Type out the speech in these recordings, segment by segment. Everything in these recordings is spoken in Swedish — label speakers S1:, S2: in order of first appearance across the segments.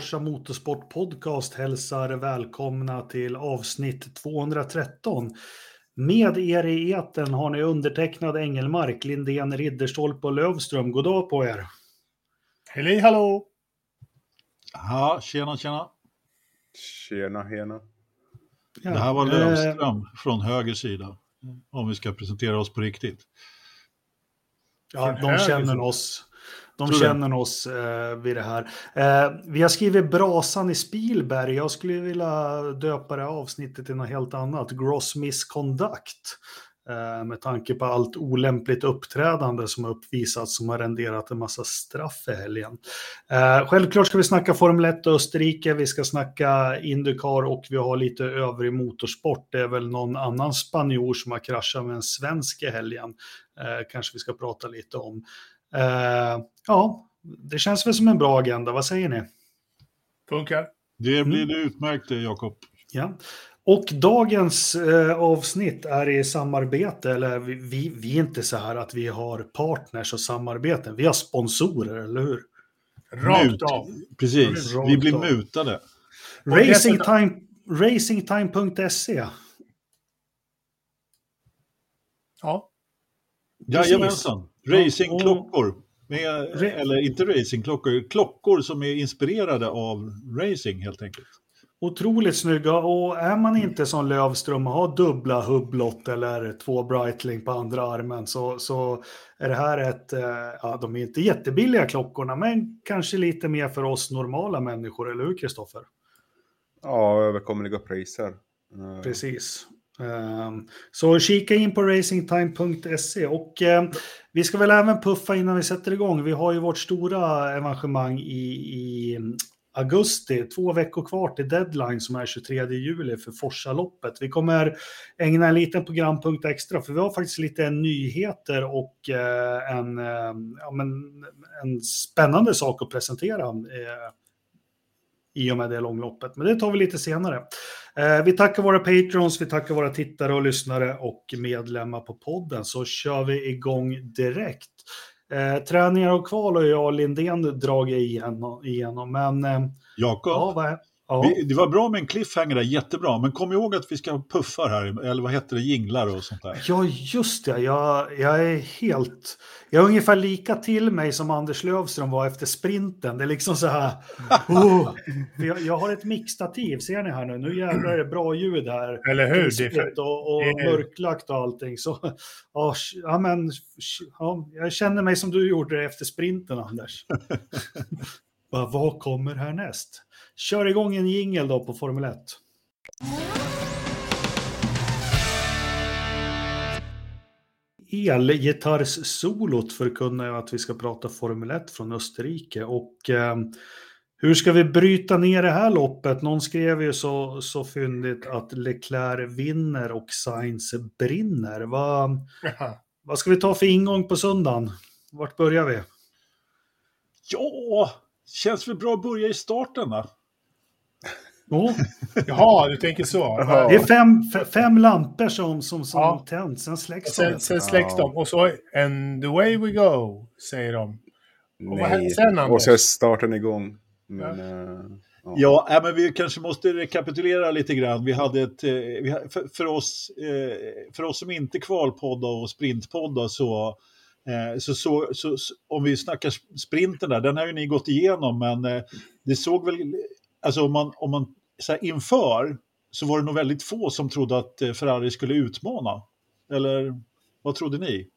S1: Sporsa Motorsport Podcast hälsar välkomna till avsnitt 213. Med er i eten har ni undertecknad Engelmark, Lindén, Ridderstolpe och Lövström. God dag på er!
S2: Hej hallå!
S3: Ja, tjena tjena!
S4: Tjena hena!
S3: Ja, det här var Lövström eh, från höger sida, om vi ska presentera oss på riktigt.
S1: Ja, de känner oss. De känner oss eh, vid det här. Eh, vi har skrivit Brasan i Spielberg. Jag skulle vilja döpa det avsnittet till något helt annat. Gross misconduct. Eh, med tanke på allt olämpligt uppträdande som har uppvisats som har renderat en massa straff i helgen. Eh, självklart ska vi snacka Formel 1 och Österrike, vi ska snacka Indycar och vi har lite övrig motorsport. Det är väl någon annan spanjor som har kraschat med en svensk i helgen. Eh, kanske vi ska prata lite om. Uh, ja, det känns väl som en bra agenda. Vad säger ni?
S2: Funkar.
S3: Det blir mm. utmärkt, Jakob.
S1: Ja. Och dagens eh, avsnitt är i samarbete, eller vi, vi, vi, är inte så här att vi har partners och samarbeten, vi har sponsorer, eller hur?
S2: Rakt av.
S3: Precis, Rakt vi blir av. mutade.
S1: Racingtime, racingtime.se.
S2: Ja.
S3: Jajamensan. Racingklockor. Med, eller inte racingklockor, klockor som är inspirerade av racing helt enkelt.
S1: Otroligt snygga och är man inte som Lövström och har dubbla hubblott eller två Breitling på andra armen så, så är det här ett, eh, ja de är inte jättebilliga klockorna men kanske lite mer för oss normala människor, eller hur Kristoffer?
S4: Ja, överkomliga priser.
S1: Eh, Precis. Ehm, så kika in på racingtime.se och ehm, vi ska väl även puffa innan vi sätter igång. Vi har ju vårt stora evenemang i, i augusti, två veckor kvar till deadline som är 23 juli för Forsaloppet. Vi kommer ägna en liten programpunkt extra för vi har faktiskt lite nyheter och eh, en, eh, ja, men, en spännande sak att presentera eh, i och med det långloppet. Men det tar vi lite senare. Eh, vi tackar våra patrons, vi tackar våra tittare och lyssnare och medlemmar på podden. Så kör vi igång direkt. Eh, träningar och kval har jag och Lindén dragit igenom, igenom men... Eh,
S3: Jakob? Ja, Ja. Vi, det var bra med en cliffhanger där, jättebra. Men kom ihåg att vi ska ha puffar här, eller vad heter det, jinglar och sånt där.
S1: Ja, just det. Jag, jag är helt... Jag är ungefär lika till mig som Anders Lövström var efter sprinten. Det är liksom så här... Oh, jag, jag, har ett mixtativ, ser ni här nu? Nu jävlar är det bra ljud här.
S2: Eller hur? Det
S1: är och, och är... mörklagt och allting. Så, ja, men, ja, jag känner mig som du gjorde efter sprinten, Anders. vad kommer härnäst? Kör igång en jingel då på Formel 1. Elgitarrssolot förkunnar jag att vi ska prata Formel 1 från Österrike. Och eh, hur ska vi bryta ner det här loppet? Någon skrev ju så, så fyndigt att Leclerc vinner och Sainz brinner. Vad, vad ska vi ta för ingång på söndagen? Vart börjar vi?
S3: Ja, känns väl bra att börja i starten va?
S2: Oh. Jaha, du tänker så.
S1: Det är fem, fem lampor som, som, som ja. tänds, sen släcks
S2: de. Sen, sen släcks de och så and the way we go, säger de.
S4: Och vad händer sen, Anders? Och så är starten igång. Men, ja. Uh,
S3: ja. ja, men vi kanske måste rekapitulera lite grann. Vi hade ett, eh, vi, för, för, oss, eh, för oss som inte kvalpoddar och sprintpoddar så så, så, så, så, om vi snackar sprinten där, den har ju ni gått igenom, men det såg väl, alltså om man, om man så här, inför så var det nog väldigt få som trodde att eh, Ferrari skulle utmana. Eller vad trodde ni?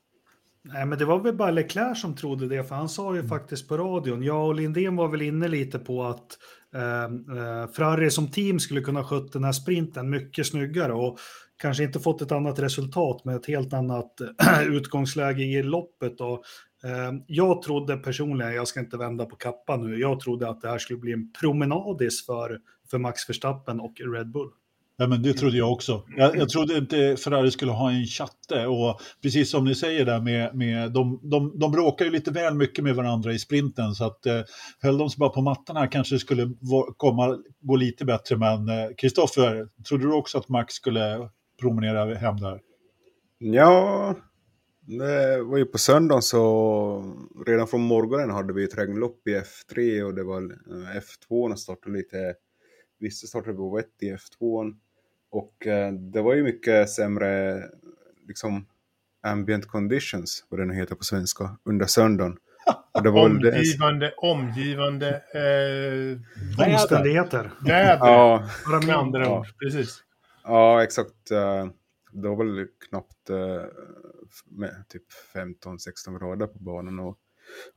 S1: Nej, men det var väl bara Leclerc som trodde det, för han sa ju mm. faktiskt på radion, jag och Lindén var väl inne lite på att eh, eh Ferrari som team skulle kunna sköta den här sprinten mycket snyggare och kanske inte fått ett annat resultat med ett helt annat utgångsläge i loppet. Och, eh, jag trodde personligen, jag ska inte vända på kappan nu, jag trodde att det här skulle bli en promenadis för för Max Verstappen och Red Bull.
S3: Ja, men det trodde jag också. Jag, jag trodde inte Ferrari skulle ha en chatte och precis som ni säger där med, med de, de, de bråkar ju lite väl mycket med varandra i sprinten så att eh, höll de sig bara på mattan här kanske det skulle komma, gå lite bättre men Kristoffer, eh, trodde du också att Max skulle promenera hem där?
S4: Ja, Det var ju på söndagen så redan från morgonen hade vi ett regnlopp i F3 och det var eh, F2 startade lite, vissa startade på vett i F2 och eh, det var ju mycket sämre liksom ambient conditions, vad det nu heter på svenska, under söndagen.
S2: Och det var omgivande, det... omgivande
S1: eh, omständigheter.
S2: Väder,
S4: ja.
S2: med andra ord. Precis.
S4: Ja, exakt. Eh, det var väl knappt eh, med typ 15-16 grader på banan. Och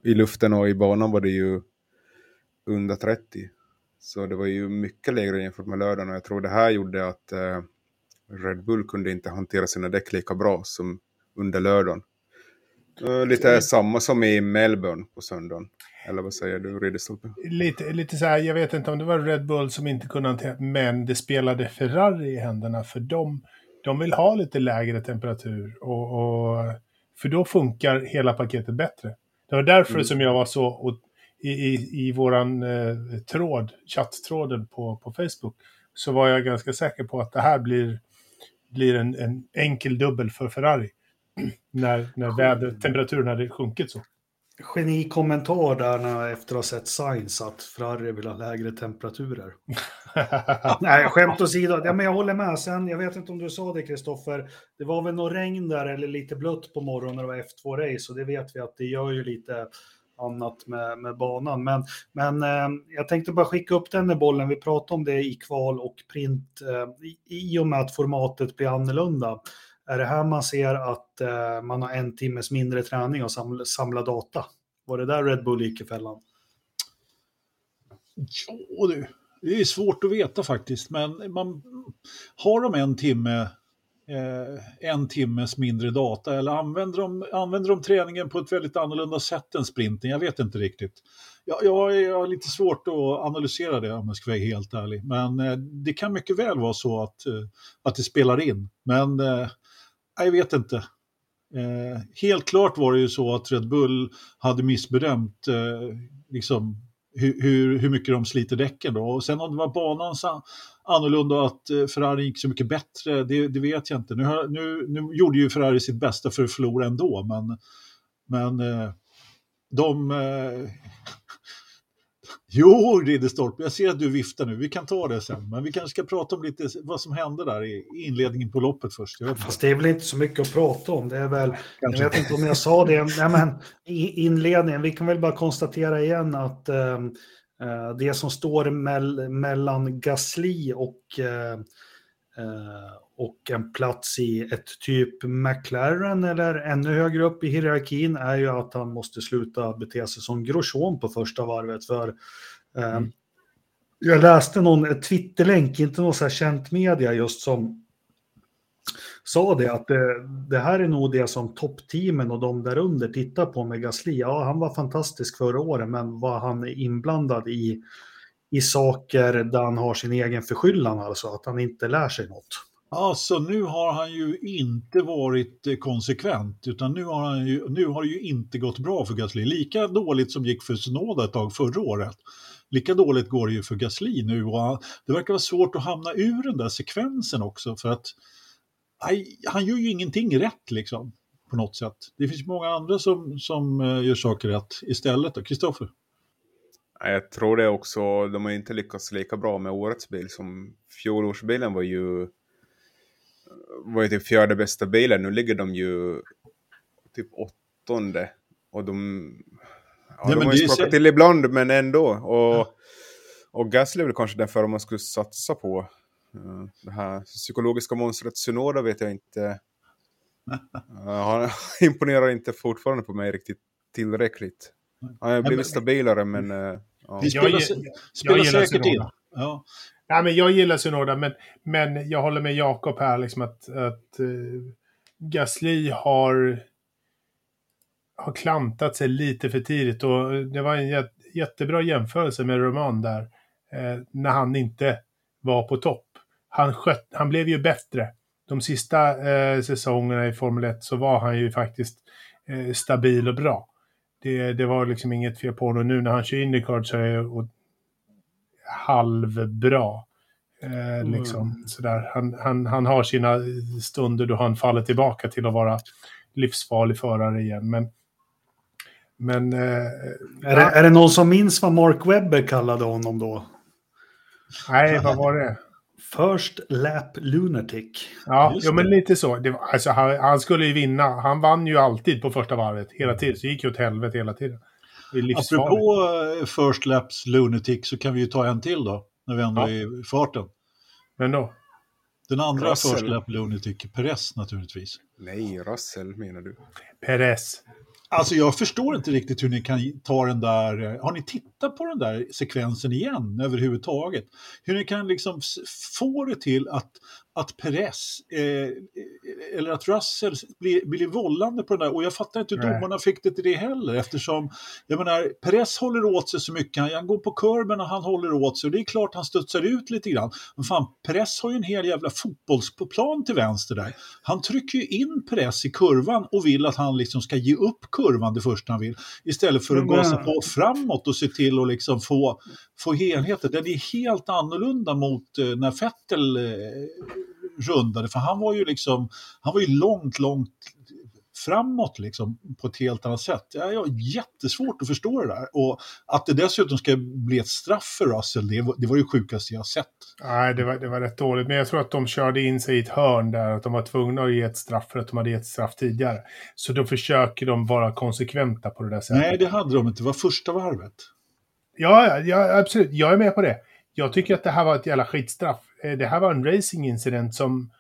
S4: I luften och i banan var det ju under 30. Så det var ju mycket lägre jämfört med lördagen. Och jag tror det här gjorde att eh, Red Bull kunde inte hantera sina däck lika bra som under lördagen. Lite mm. samma som i Melbourne på söndagen. Eller vad säger du, Ridderstolpe?
S2: Lite, lite så här, jag vet inte om det var Red Bull som inte kunde hantera, men det spelade Ferrari i händerna för dem. De vill ha lite lägre temperatur och, och för då funkar hela paketet bättre. Det var därför mm. som jag var så, i, i, i våran eh, tråd, chatttråden på, på Facebook, så var jag ganska säker på att det här blir, blir en, en enkel dubbel för Ferrari. när när väder, temperaturen hade sjunkit så.
S1: Genikommentar där när efter att ha sett Science att Ferrari vill ha lägre temperaturer. Nej, skämt åsido. Ja, men jag håller med. Sen, jag vet inte om du sa det, Kristoffer. Det var väl något regn där eller lite blött på morgonen när det var F2-race och det vet vi att det gör ju lite annat med, med banan. Men, men eh, jag tänkte bara skicka upp den här bollen. Vi pratade om det i kval och print eh, i, i och med att formatet blir annorlunda. Är det här man ser att eh, man har en timmes mindre träning och samla, samla data? Var det där Red Bull gick i fällan?
S3: Ja du, det är svårt att veta faktiskt, men man, har de en timme eh, en timmes mindre data eller använder de, använder de träningen på ett väldigt annorlunda sätt än sprinten? Jag vet inte riktigt. Jag, jag, jag har lite svårt att analysera det om jag ska vara helt ärlig, men eh, det kan mycket väl vara så att, eh, att det spelar in. Men eh, jag vet inte. Eh, helt klart var det ju så att Red Bull hade missbedömt eh, liksom, hur, hur, hur, mycket de sliter däcken. Då. Och sen om det var banan annorlunda och att eh, Ferrari gick så mycket bättre, det, det vet jag inte. Nu, nu, nu, gjorde ju Ferrari sitt bästa för att förlora ändå, men, men eh, de, eh, Jo, Ridderstolpe, jag ser att du viftar nu. Vi kan ta det sen. Men vi kanske ska prata om lite vad som hände där i inledningen på loppet först.
S1: Fast det är väl inte så mycket att prata om. Det är väl, kanske. jag vet inte om jag sa det. Nej, men inledningen, vi kan väl bara konstatera igen att uh, det som står mell mellan Gasly och uh, och en plats i ett typ McLaren eller ännu högre upp i hierarkin är ju att han måste sluta bete sig som Grosjean på första varvet. För eh, mm. Jag läste någon Twitterlänk, inte någon så här känt media just som sa det att det, det, här är nog det som toppteamen och de där under tittar på med Gasly. Ja, han var fantastisk förra året, men vad han är inblandad i, i saker där han har sin egen förskyllan, alltså att han inte lär sig något?
S3: Alltså nu har han ju inte varit eh, konsekvent utan nu har, han ju, nu har det ju inte gått bra för Gasly. Lika dåligt som gick för Sonoda ett tag förra året. Lika dåligt går det ju för Gasly nu och det verkar vara svårt att hamna ur den där sekvensen också för att aj, han gör ju ingenting rätt liksom på något sätt. Det finns många andra som, som eh, gör saker rätt istället. Kristoffer?
S4: Jag tror det också. De har inte lyckats lika bra med årets bil som fjolårsbilen var ju var ju typ fjärde bästa bilen. Nu ligger de ju typ åttonde. Och de, ja, Nej, de har ju sprakat till ibland, men ändå. Och, ja. och Gasly är väl kanske den förra man skulle satsa på. Uh, det här psykologiska monstret Sunoda vet jag inte. Uh, han imponerar inte fortfarande på mig riktigt tillräckligt. Han har blivit stabilare, men... Uh,
S3: ja. Vi spelar, spelar säkert in. Ja.
S2: Ja, men jag gillar Synoda, men, men jag håller med Jakob här, liksom att, att uh, Gasly har, har klantat sig lite för tidigt. Och det var en jättebra jämförelse med Roman där, uh, när han inte var på topp. Han, skött, han blev ju bättre. De sista uh, säsongerna i Formel 1 så var han ju faktiskt stabil och bra. Det, det var liksom inget fel på honom. Nu när han kör Indycar så är halvbra. Eh, mm. liksom, sådär. Han, han, han har sina stunder då han faller tillbaka till att vara livsfarlig förare igen. Men, men eh,
S1: Är det, är det någon som minns vad Mark Webber kallade honom då?
S2: nej, vad var det?
S1: First Lap Lunatic.
S2: Ja,
S3: Just
S2: jo, men
S3: det.
S2: lite så. Det var, alltså, han, han skulle ju vinna. Han vann ju alltid på första varvet. Hela tiden. Så det gick ju åt helvete hela tiden.
S3: Apropå eh, First Laps Lunatic så kan vi ju ta en till då, när vi ändå
S2: Ja.
S3: är i farten.
S2: Men då?
S3: Den andra
S4: Russell.
S3: First Lap Lunatic, Perez naturligtvis.
S4: Nej, Russell menar du?
S2: Perez.
S3: Alltså jag förstår inte riktigt hur ni kan ta den där, eh, har ni tittat på den där sekvensen igen överhuvudtaget? Hur ni kan liksom få det till att, att Perez, eh, eller att Russell blir, blir vållande på den där, och jag fattar inte hur domarna fick det till det heller, eftersom, jag menar, Perez håller åt sig så mycket, han, han går på kurben och han håller åt sig, och det är klart han studsar ut lite grann. Men fan, Perez har ju en hel jävla fotbollsplan till vänster där. Han trycker ju in Perez i kurvan och vill att han liksom ska ge upp kurvan det första han vill. Istället för att
S1: Men-
S3: gasa på framåt och se till att liksom få, få helheten. Den är helt annorlunda mot eh, när Vettel eh, rundade. För han var ju liksom, han var ju långt, långt framåt liksom på ett helt annat sätt. Jag har jättesvårt att förstå det där. Och att det dessutom ska bli ett straff för Russell, det var det, var det sjukaste jag sett.
S2: Nej, det var, det var rätt dåligt. Men jag tror att de körde in sig i ett hörn där. Att de var tvungna att ge ett straff för att de hade gett straff tidigare. Så då försöker de vara konsekventa på det där sättet.
S3: Nej, det hade de inte. Det var första varvet.
S2: Ja, ja, absolut. Jag är med på det. Jag tycker att det här var ett jävla skitstraff. Eh, Det här var en racingincident som,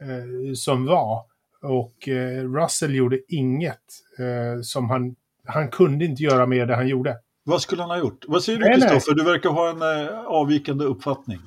S2: eh, som var. Och eh, Russell gjorde inget eh, som han... Han kunde inte göra mer det han gjorde.
S3: Vad skulle han ha gjort? Vad säger du. Kristoffer? Du verkar ha en eh, avvikande uppfattning.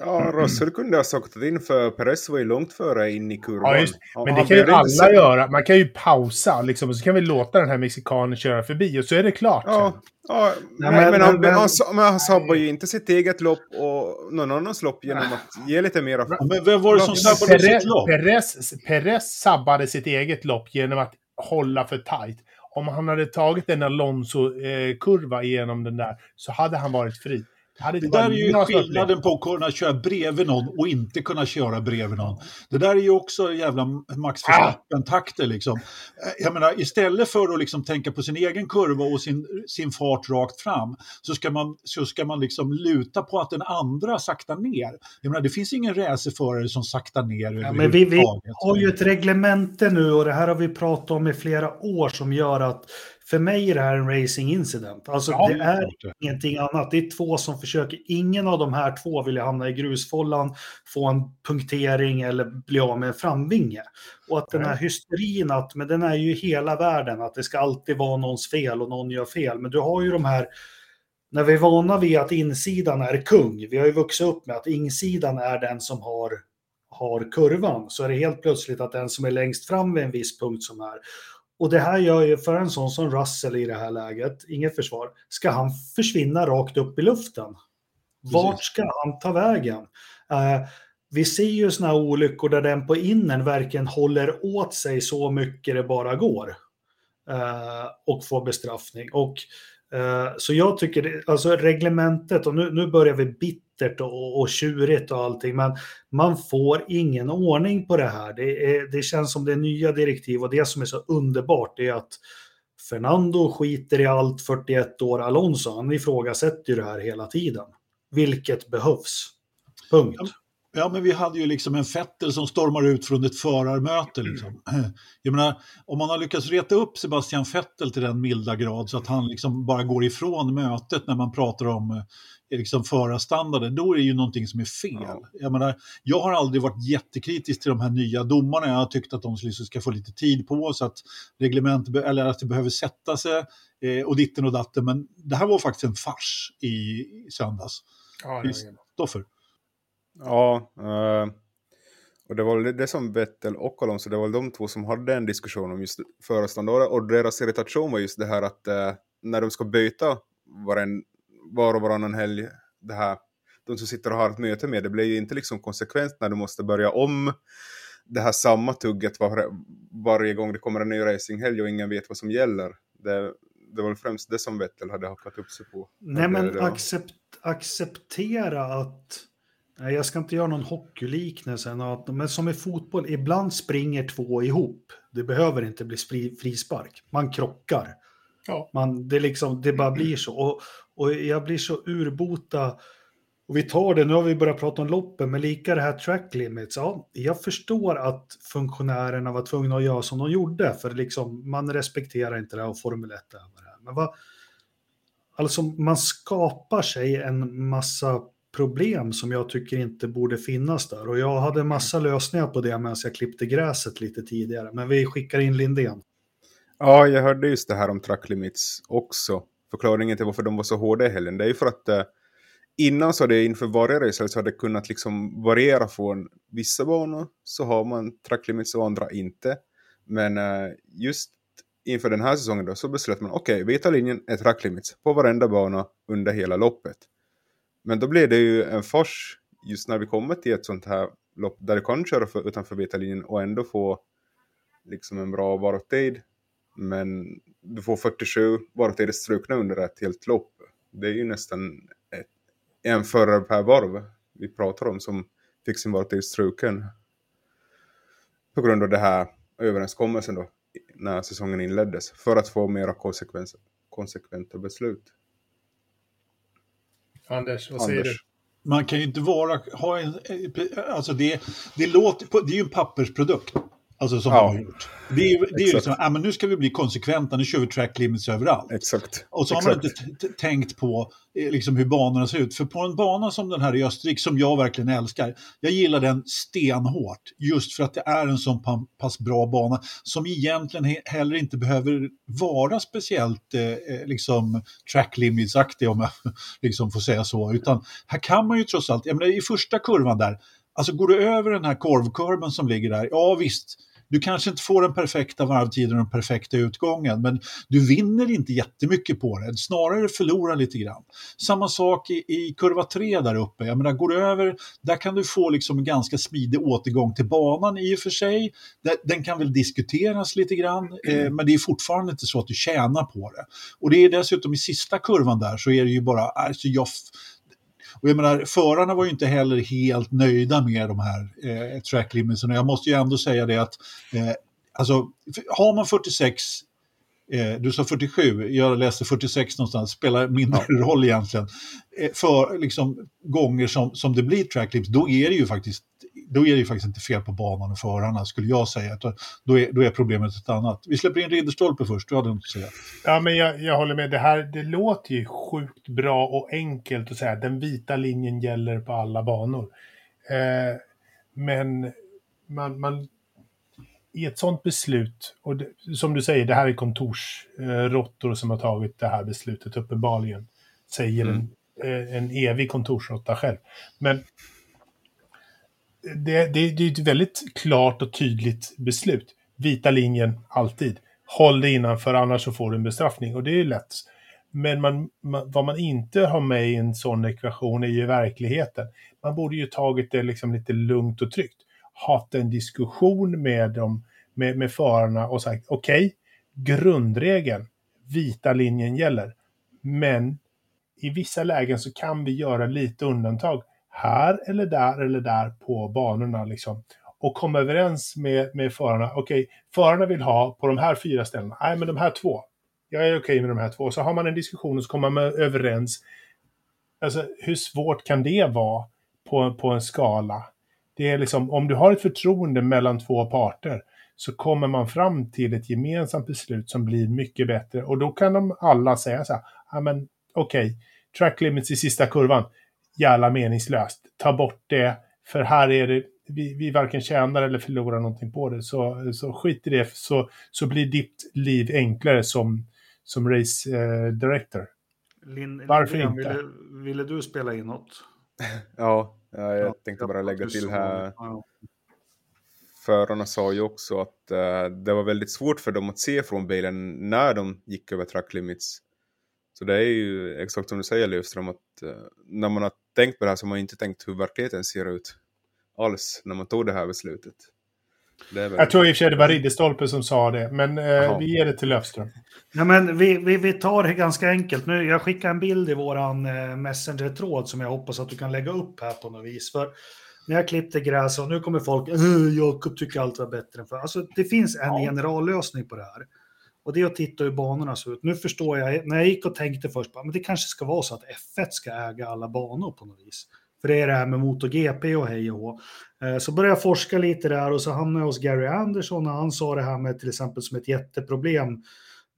S4: Ja, Russell kunde ha saktat in för Perez var ju långt före in i kurvan.
S2: Ja, just, men det kan ju alla
S4: se-
S2: göra. Man kan ju pausa liksom, och så kan vi låta den här mexikanen köra förbi och så är det klart.
S4: Ja, ja men,
S1: men-
S4: men, han,
S1: men-
S4: han, men han sabbar ju inte sitt eget lopp och någon annans lopp genom att ge lite mera...
S3: Men vem var det som sabbade
S2: Perez,
S3: sitt lopp?
S2: Perez, Perez sabbade sitt eget lopp genom att hålla för tajt. Om han hade tagit en Alonso-kurva igenom den där så hade han varit fri. Det,
S3: Det där är ju skillnaden på att kunna köra bredvid någon och inte kunna köra bredvid någon. Det där är ju också jävla Max! Verstappen-takter liksom. Eh, Jag menar, istället för att liksom tänka på sin egen kurva och sin, sin fart rakt fram så ska man, så ska man liksom luta på att den andra saktar ner. Jag menar, det finns ingen racerförare som saktar ner
S1: Ja, men vi, vi har ju ett reglemente nu och det här har vi pratat om i flera år som gör att för mig är det här en racing incident. Alltså
S2: Ja,
S1: det
S3: är det.
S1: ingenting annat. Det är två som försöker. Ingen av de här två vill hamna i grusfållan, få en punktering eller bli av med en framvinge. Och att den här hysterin, att, men den är ju hela världen, att det ska alltid vara någons fel och någon gör fel. Men du har ju de här när vi är vana vid att insidan är kung, vi har ju vuxit upp med att insidan är den som har, har kurvan, så är det helt plötsligt att den som är längst fram vid en viss punkt som är. Och det här gör ju för en sån som Russell i det här läget, inget försvar, ska han försvinna rakt upp i luften? Vart
S3: Precis.
S1: ska han ta vägen? Eh, vi ser ju sådana olyckor där den på innen verkligen håller åt sig så mycket det bara går. Eh, och får bestraffning. Och, eh, så jag tycker, det, alltså reglementet, och nu, nu börjar vi bittert och, och tjurigt och allting, men man får ingen ordning på det här. Det, är, det känns som det är nya direktiv och det som är så underbart är att Fernando skiter i allt 41 år Alonso, han ifrågasätter ju det här hela tiden. Vilket behövs. Punkt.
S3: Ja, men vi hade ju liksom en Vettel som stormar ut från ett förarmöte. Liksom. Jag menar, om man har lyckats reta upp Sebastian Vettel till den milda grad så att han liksom bara går ifrån mötet när man pratar om eh, liksom förarstandarden, då är det ju någonting som är fel.
S4: Ja.
S3: Jag, menar, jag har aldrig varit jättekritisk till de här nya domarna. Jag har tyckt att de liksom ska få lite tid på sig, att reglement, eller att det behöver sätta sig eh, och ditten och datten. Men det här var faktiskt en fars i, söndags.
S2: Ja, det var
S3: Visst.
S4: Ja, eh, och det var det som Vettel och Alonso, det var de två som hade en diskussion om just föreståndare och deras irritation var just det här att eh, när de ska byta var, en, var och varannan helg, det här, de som sitter och har ett möte med, det blir ju inte liksom konsekvent när du måste börja om det här samma tugget var, varje gång det kommer en ny racinghelg och ingen vet vad som gäller. Det, det var väl främst det som Vettel hade hakat upp sig på.
S1: Nej, men accept, acceptera att Nej, jag ska inte göra någon hockeyliknelse, men som i fotboll, ibland springer två ihop. Det behöver inte bli frispark. Man krockar. Ja. Man, det, liksom, det bara blir så. Och, och jag blir så urbota. Och vi tar det, nu har vi börjat prata om loppen, men lika det här track limits. Ja, jag förstår att funktionärerna var tvungna att göra som de gjorde, för liksom, man respekterar inte det här och Formel 1 över det här. Men vad, alltså man skapar sig en massa problem som jag tycker inte borde finnas där. Och jag hade massa lösningar på det medan jag klippte gräset lite tidigare. Men vi skickar in Lindén.
S4: Ja, jag hörde just det här om track limits också. Förklaringen till varför de var så hårda i helgen, det är ju för att eh, innan så det inför varje race så hade det kunnat liksom variera från vissa banor så har man track limits och andra inte. Men eh, just inför den här säsongen då så beslöt man okej, okay, vita linjen är track limits på varenda bana under hela loppet. Men då blir det ju en fors just när vi kommer till ett sånt här lopp där du kan köra för, utanför vita linjen och ändå få liksom en bra varvtid. Men du får 47 varvtider strukna under ett helt lopp. Det är ju nästan ett, en förare per varv vi pratar om som fick sin varvtid struken. På grund av det här överenskommelsen då när säsongen inleddes. För att få mera konsekventa beslut.
S2: Anders, vad säger Anders.
S3: du? Man kan ju inte vara, ha en, alltså det, det låter, det är ju en pappersprodukt. Alltså som ja. de har gjort. Det är, det är ju liksom, ah, men nu ska vi bli konsekventa, nu kör vi track limits överallt.
S4: Exakt.
S3: Och så
S4: Exakt.
S3: har man inte tänkt på eh, liksom, hur banorna ser ut. För på en bana som den här i Österrike, som jag verkligen älskar, jag gillar den stenhårt. Just för att det är en så pass bra bana som egentligen he heller inte behöver vara speciellt eh, eh liksom, track limits-aktig om jag liksom får säga så. Utan här kan man ju trots allt, jag menar, i första kurvan där, Alltså går du över den här korvkurvan som ligger där, ja visst, du kanske inte får den perfekta varvtiden och den perfekta utgången, men du vinner inte jättemycket på det, snarare förlorar lite grann. Samma sak i, i kurva 3 där uppe, jag menar går du över, där kan du få liksom en ganska smidig återgång till banan i och för sig. Den kan väl diskuteras lite grann, eh, men det är fortfarande inte så att du tjänar på det. Och det är dessutom i sista kurvan där så är det ju bara, alltså jag och jag menar, förarna var ju inte heller helt nöjda med de här eh, track limits. Jag måste ju ändå säga det att, eh, alltså, har man 46 eh, du sa 47, jag läste 46 någonstans, spelar mindre ja. roll egentligen. Eh, för liksom, gånger som, som det blir track limits, då är det ju faktiskt då är det ju faktiskt inte fel på banan och förarna, skulle jag säga. Då är, då är problemet ett annat. Vi släpper in Ridderstolpe först, du hade något att säga.
S2: Ja, men jag, jag håller med. Det här det låter ju sjukt bra och enkelt att säga att den vita linjen gäller på alla banor. Eh, men man, man, i ett sånt beslut, och det, som du säger, det här är kontorsråttor eh, som har tagit det här beslutet uppenbarligen, säger mm. en, eh, en evig kontorsråtta själv. Men det, det, det är ett väldigt klart och tydligt beslut. Vita linjen, alltid. Håll det innanför, annars så får du en bestraffning. Och det är lätt. Men man, man, vad man inte har med i en sån ekvation är ju verkligheten. Man borde ju tagit det liksom lite lugnt och tryggt. Haft en diskussion med, dem, med, med förarna och sagt okej, okay, grundregeln, vita linjen gäller. Men i vissa lägen så kan vi göra lite undantag här eller där eller där på banorna liksom. Och komma överens med, med förarna. Okej, okay, förarna vill ha på de här fyra ställena. Nej, men de här två. Jag är okej okay med de här två. Så har man en diskussion och så kommer man överens. Alltså, hur svårt kan det vara på, på en skala? Det är liksom, om du har ett förtroende mellan två parter så kommer man fram till ett gemensamt beslut som blir mycket bättre. Och då kan de alla säga så här, ja men okej, okay, track limits i sista kurvan jävla meningslöst. Ta bort det, för här är det, vi, vi varken tjänar eller förlorar någonting på det. Så, så skit i det, så, så blir ditt liv enklare som, som race eh, director.
S1: Lin, Varför Lin, inte? Ville, ville, du spela in något?
S4: ja, jag ja, tänkte bara lägga till här. Förarna sa ju också att uh, det var väldigt svårt för dem att se från bilen när de gick över track limits. Så det är ju exakt som du säger Lövström, att uh, när man har tänkt på det här så har man inte tänkt hur verkligheten ser ut alls när man tog det här beslutet. Det väl...
S2: Jag tror i och för sig det var Ridderstolpe som sa det, men eh, vi ger det till Löfström.
S1: Ja, men vi, vi, vi tar det ganska enkelt. Nu, jag skickar en bild i våran eh, Messenger-tråd som jag hoppas att du kan lägga upp här på något vis. För när jag klippte gräs och nu kommer folk, "Eh, Jakob tycker allt var bättre än för. Alltså det finns en
S3: Ja.
S1: generallösning på det här. Och det är att titta hur banorna ser ut. Nu förstår jag, när jag gick och tänkte först, men det kanske ska vara så att F1 ska äga alla banor på något vis. För det är det här med MotoGP och hej och hå. Eh, så började jag forska lite där och så hamnade jag hos Gary Anderson och han sa det här med till exempel som ett jätteproblem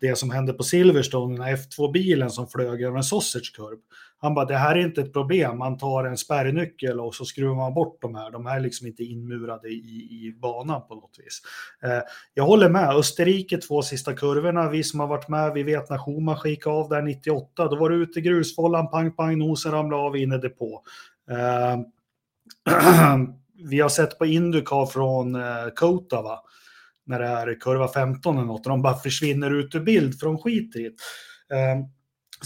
S1: det som hände på Silverstone, den här F2-bilen som flög över en sausage curb. Han bara, det här är inte ett problem, man tar en spärrnyckel och så skruvar man bort de här. De här är liksom inte inmurade i, i banan på något vis. Eh, jag håller med, Österrike två sista kurvorna, vi som har varit med, vi vet när Schumacher gick av där 98, då var det ute i grusfållan, pang, pang, nosen ramlade av in i depå. Eh, vi har sett på Indycar från eh, Kota, va? När det är kurva 15 eller något, och de bara försvinner ut ur bild för de skiter i det. Eh,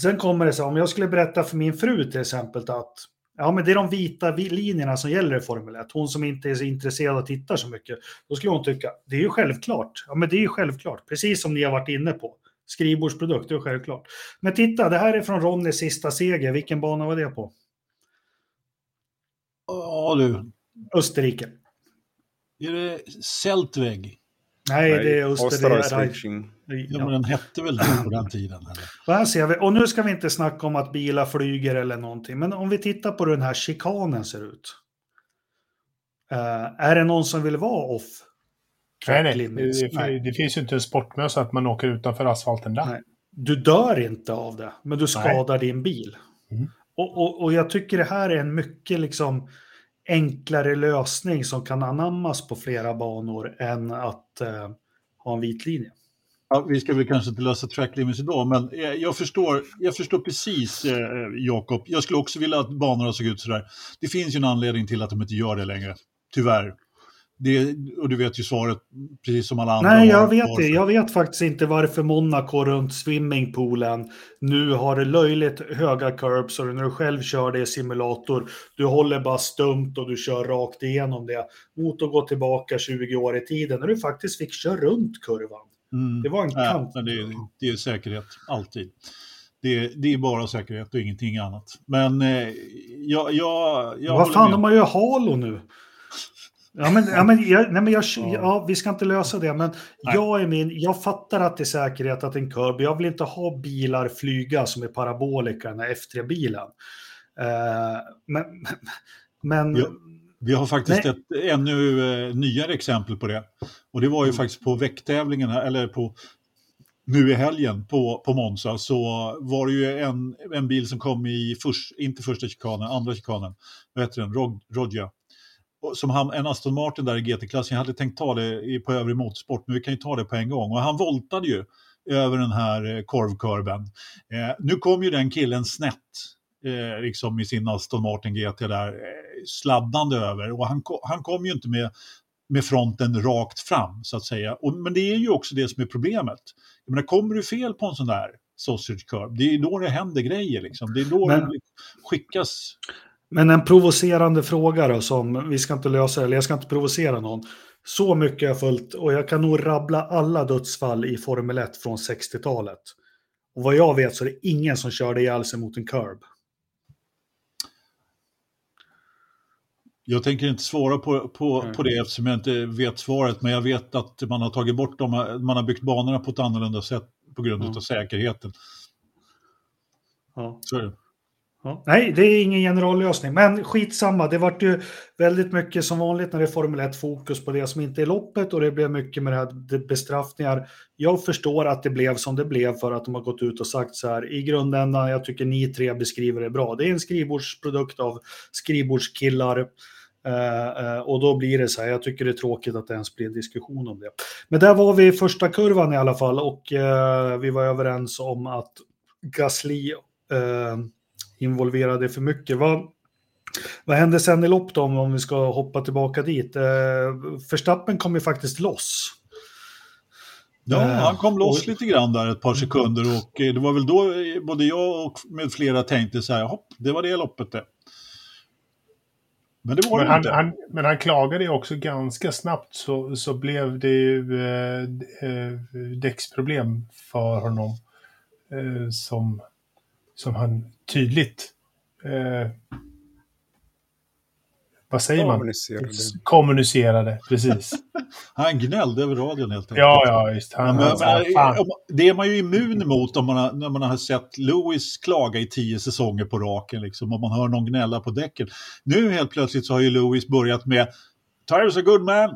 S1: sen kommer det så, om jag skulle berätta för min fru till exempel att ja, men det är de vita vi- linjerna som gäller i Formel 1, hon som inte är så intresserad och tittar så mycket, då skulle hon tycka, det är ju självklart. Ja, men det är ju självklart, precis som ni har varit inne på. Skrivbordsprodukt, det är självklart. Men titta, det här är från Ronnys sista seger, vilken bana var det på?
S3: Ja du,
S1: Österrike.
S3: är det Seltweg?
S1: Nej, det är
S4: Österreich.
S3: Ja, men den hette väl det på den tiden? Eller?
S1: Och här ser vi, och nu ska vi inte snacka om att bilar flyger eller någonting, men om vi tittar på hur den här chikanen ser ut. Eh, är det någon som vill vara off?
S2: Nej, nej. Det, det, det finns ju inte en sportmössa att man åker utanför asfalten där.
S1: Nej. Du dör inte av det, men du skadar din bil.
S2: Mm.
S1: Och, och, och jag tycker det här är en mycket liksom enklare lösning som kan anammas på flera banor än att eh, ha en vit linje.
S3: Ja, vi ska väl kanske inte lösa track limits idag, men eh, jag förstår, jag förstår precis, eh, Jakob. Jag skulle också vilja att banorna såg ut sådär. Det finns ju en anledning till att de inte gör det längre, tyvärr. Det, och du vet ju svaret, precis som alla andra.
S1: Nej, jag vet det. Jag vet faktiskt inte varför Monaco runt swimmingpoolen nu har det löjligt höga curbs och när du själv kör det i simulator, du håller bara stumt och du kör rakt igenom det. Mot att gå tillbaka 20 år i tiden när du faktiskt fick köra runt kurvan.
S3: Mm.
S1: Det var en kant.
S3: men det, är- det är säkerhet, alltid. Det, är- det är bara säkerhet och ingenting annat. Men eh, jag, jag, jag
S1: Vad fan,
S3: med.
S1: de har ju Halo nu. Ja, men, ja, men, jag, nej, men jag,
S3: Ja.
S1: vi ska inte lösa det, men
S3: Nej.
S1: jag, är min, jag fattar att det är säkerhet att en curb, jag vill inte ha bilar flyga som är parabolika, den här F3-bilen. Eh, men, men
S3: Ja. Vi har faktiskt
S1: Nej.
S3: ett ännu eh, nyare exempel på det. Och det var ju faktiskt på väcktävlingen, eller på nu i helgen på, på Monza, så var det ju en, en bil som kom i, först, inte första chikanen, andra chikanen, vad heter den, Rog, Rodja. Som han, en Aston Martin där i GT-klassen, jag hade tänkt ta det på övrig motorsport, men vi kan ju ta det på en gång. Och han voltade ju över den här eh, korvkurven. Eh, nu kom ju den killen snett, eh, liksom i sin Aston Martin GT där, eh, sladdande över. Och han, han kom ju inte med, med fronten rakt fram, så att säga. Och, men det är ju också det som är problemet. Jag menar, kommer du fel på en sån där sausage curve, det är då det händer grejer. Liksom. Det är då
S1: Men-
S3: det skickas
S1: Men en provocerande fråga då, som vi ska inte lösa, eller jag ska inte provocera någon. Så mycket har jag följt, och jag kan nog rabbla alla dödsfall i Formel 1 från 60-talet. Och vad jag vet så är det ingen som körde ihjäl sig mot en curb.
S3: Jag tänker inte svara på, på,
S1: Mm.
S3: på det eftersom jag inte vet svaret, men jag vet att man har tagit bort dem, man har byggt banorna på ett annorlunda sätt på grund
S1: Mm.
S3: av säkerheten.
S1: Ja.
S3: Så är det.
S1: Ja. Nej, det är ingen generallösning, men skitsamma. Det vart ju väldigt mycket som vanligt när det är Formel 1 fokus på det som inte är loppet och det blev mycket med det här bestraffningar. Jag förstår att det blev som det blev för att de har gått ut och sagt så här i grundändan. Jag tycker ni tre beskriver det bra. Det är en skrivbordsprodukt av skrivbordskillar. Eh, eh, och då blir det så här, jag tycker det är tråkigt att det ens blir en diskussion om det. Men där var vi i första kurvan i alla fall och eh, vi var överens om att Gasly eh, involverade för mycket. Vad, vad hände sen i lopp då, om- om vi ska hoppa tillbaka dit? Eh, Verstappen kom ju faktiskt loss.
S3: Ja,
S1: Eh,
S3: han kom loss lite grann där ett par sekunder och eh, det var väl då eh, både jag och med flera tänkte så här, hopp, det var det loppet det. Men det var
S2: Men
S3: det
S2: han,
S3: inte.
S2: han, men han klagade ju också ganska snabbt så, så blev det ju eh, däcksproblem för honom. Eh, som, som han tydligt... Eh, vad säger man?
S4: Kommunicerade.
S2: Kommunicerade, precis.
S3: Han gnällde över radion helt enkelt.
S2: ja, ja, visst. Han,
S3: Men,
S2: han
S3: men,
S2: fan.
S3: om- det är man ju immun emot om man har, när man har sett Lewis klaga i tio säsonger på raken. Liksom, om man hör någon gnälla på däcken. Nu helt plötsligt så har ju Lewis börjat med Tires a good man.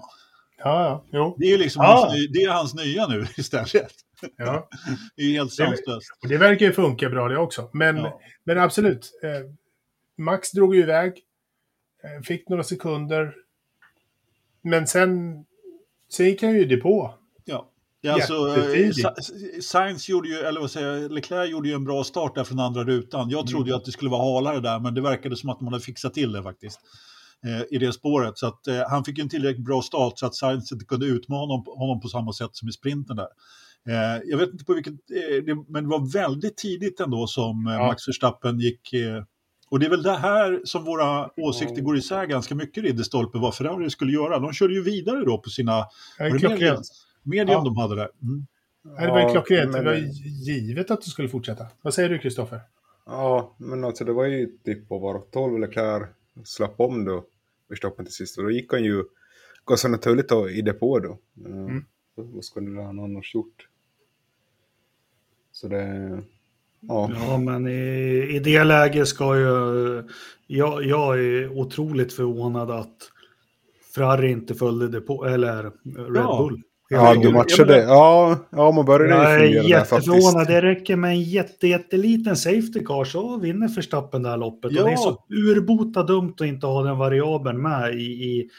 S2: Ja, ja, jo.
S3: Det är ju liksom
S2: Ah.
S3: hans, det är hans nya nu istället.
S2: Ja.
S3: Det är helt sanslöst.
S2: Och det verkar ju funka bra det också. Men,
S3: Ja.
S2: men absolut. Eh, Max drog ju iväg. Eh, fick några sekunder. Men sen, sen gick han ju i depå.
S3: Ja. Är alltså, eh, Sainz gjorde ju, eller vad säger jag, Leclerc gjorde ju en bra start där från andra rutan. Jag trodde
S2: Mm.
S3: ju att det skulle vara halare där, men det verkade som att man hade fixat till det faktiskt. Eh, I det spåret. Så att eh, han fick ju en tillräckligt bra start så att Sainz inte kunde utmana honom på samma sätt som i sprinten där. Eh, jag vet inte på vilket, eh, det, men det var väldigt tidigt ändå som eh,
S2: Ja.
S3: Max Verstappen gick eh, och det är väl det här som våra åsikter går isär ganska mycket, Ridderstolpe, vad Ferrari skulle göra. De körde ju vidare då på sina medium, medium
S2: Ja.
S3: de hade där. Mm.
S2: Ja, det var ju klockrent.
S4: men-
S2: Det var givet att du skulle fortsätta. Vad säger du, Kristoffer?
S4: Ja, men alltså det var ju typ på var 12 Leclerc slapp om då Verstappen till sist. Och då gick han ju ganska naturligt då, i depå då. Mm.
S2: Mm.
S4: Vad skulle han annars gjort? Så det... Ja.
S1: Ja, men i, i det läget ska ju... Jag, jag är otroligt förvånad att Ferrari inte följde det på, eller Red
S3: Ja.
S1: Bull.
S4: Ja, du matchade. Ja, ja, man började ju
S1: är
S4: fundera där faktiskt.
S1: jätteförvånad. Det räcker med en jätte, jätteliten safety car så vinner Verstappen det här loppet.
S3: Ja.
S1: Och det är så urbota dumt att inte ha den variabeln med i... i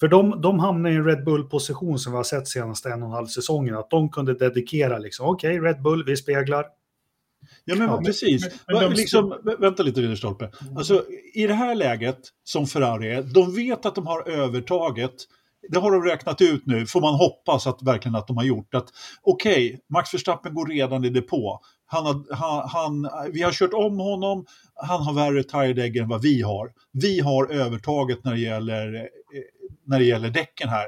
S1: för de, de hamnar i en Red Bull-position som vi har sett senaste en och en halv säsongen. Att de kunde dedikera liksom, okej Red Bull, vi speglar.
S3: Ja, men
S2: Ja,
S3: precis.
S2: men- men de-
S3: liksom, vä- vänta lite, Ridderstolpe. Alltså, I det här läget, som Ferrari är, de vet att de har övertaget. Det har de räknat ut nu, får man hoppas att verkligen att de har gjort. att Okej, Max Verstappen går redan i depå. Han har, han, han, vi har kört om honom, han har värre tiredägg än vad vi har. Vi har övertaget när det gäller, när det gäller däcken här.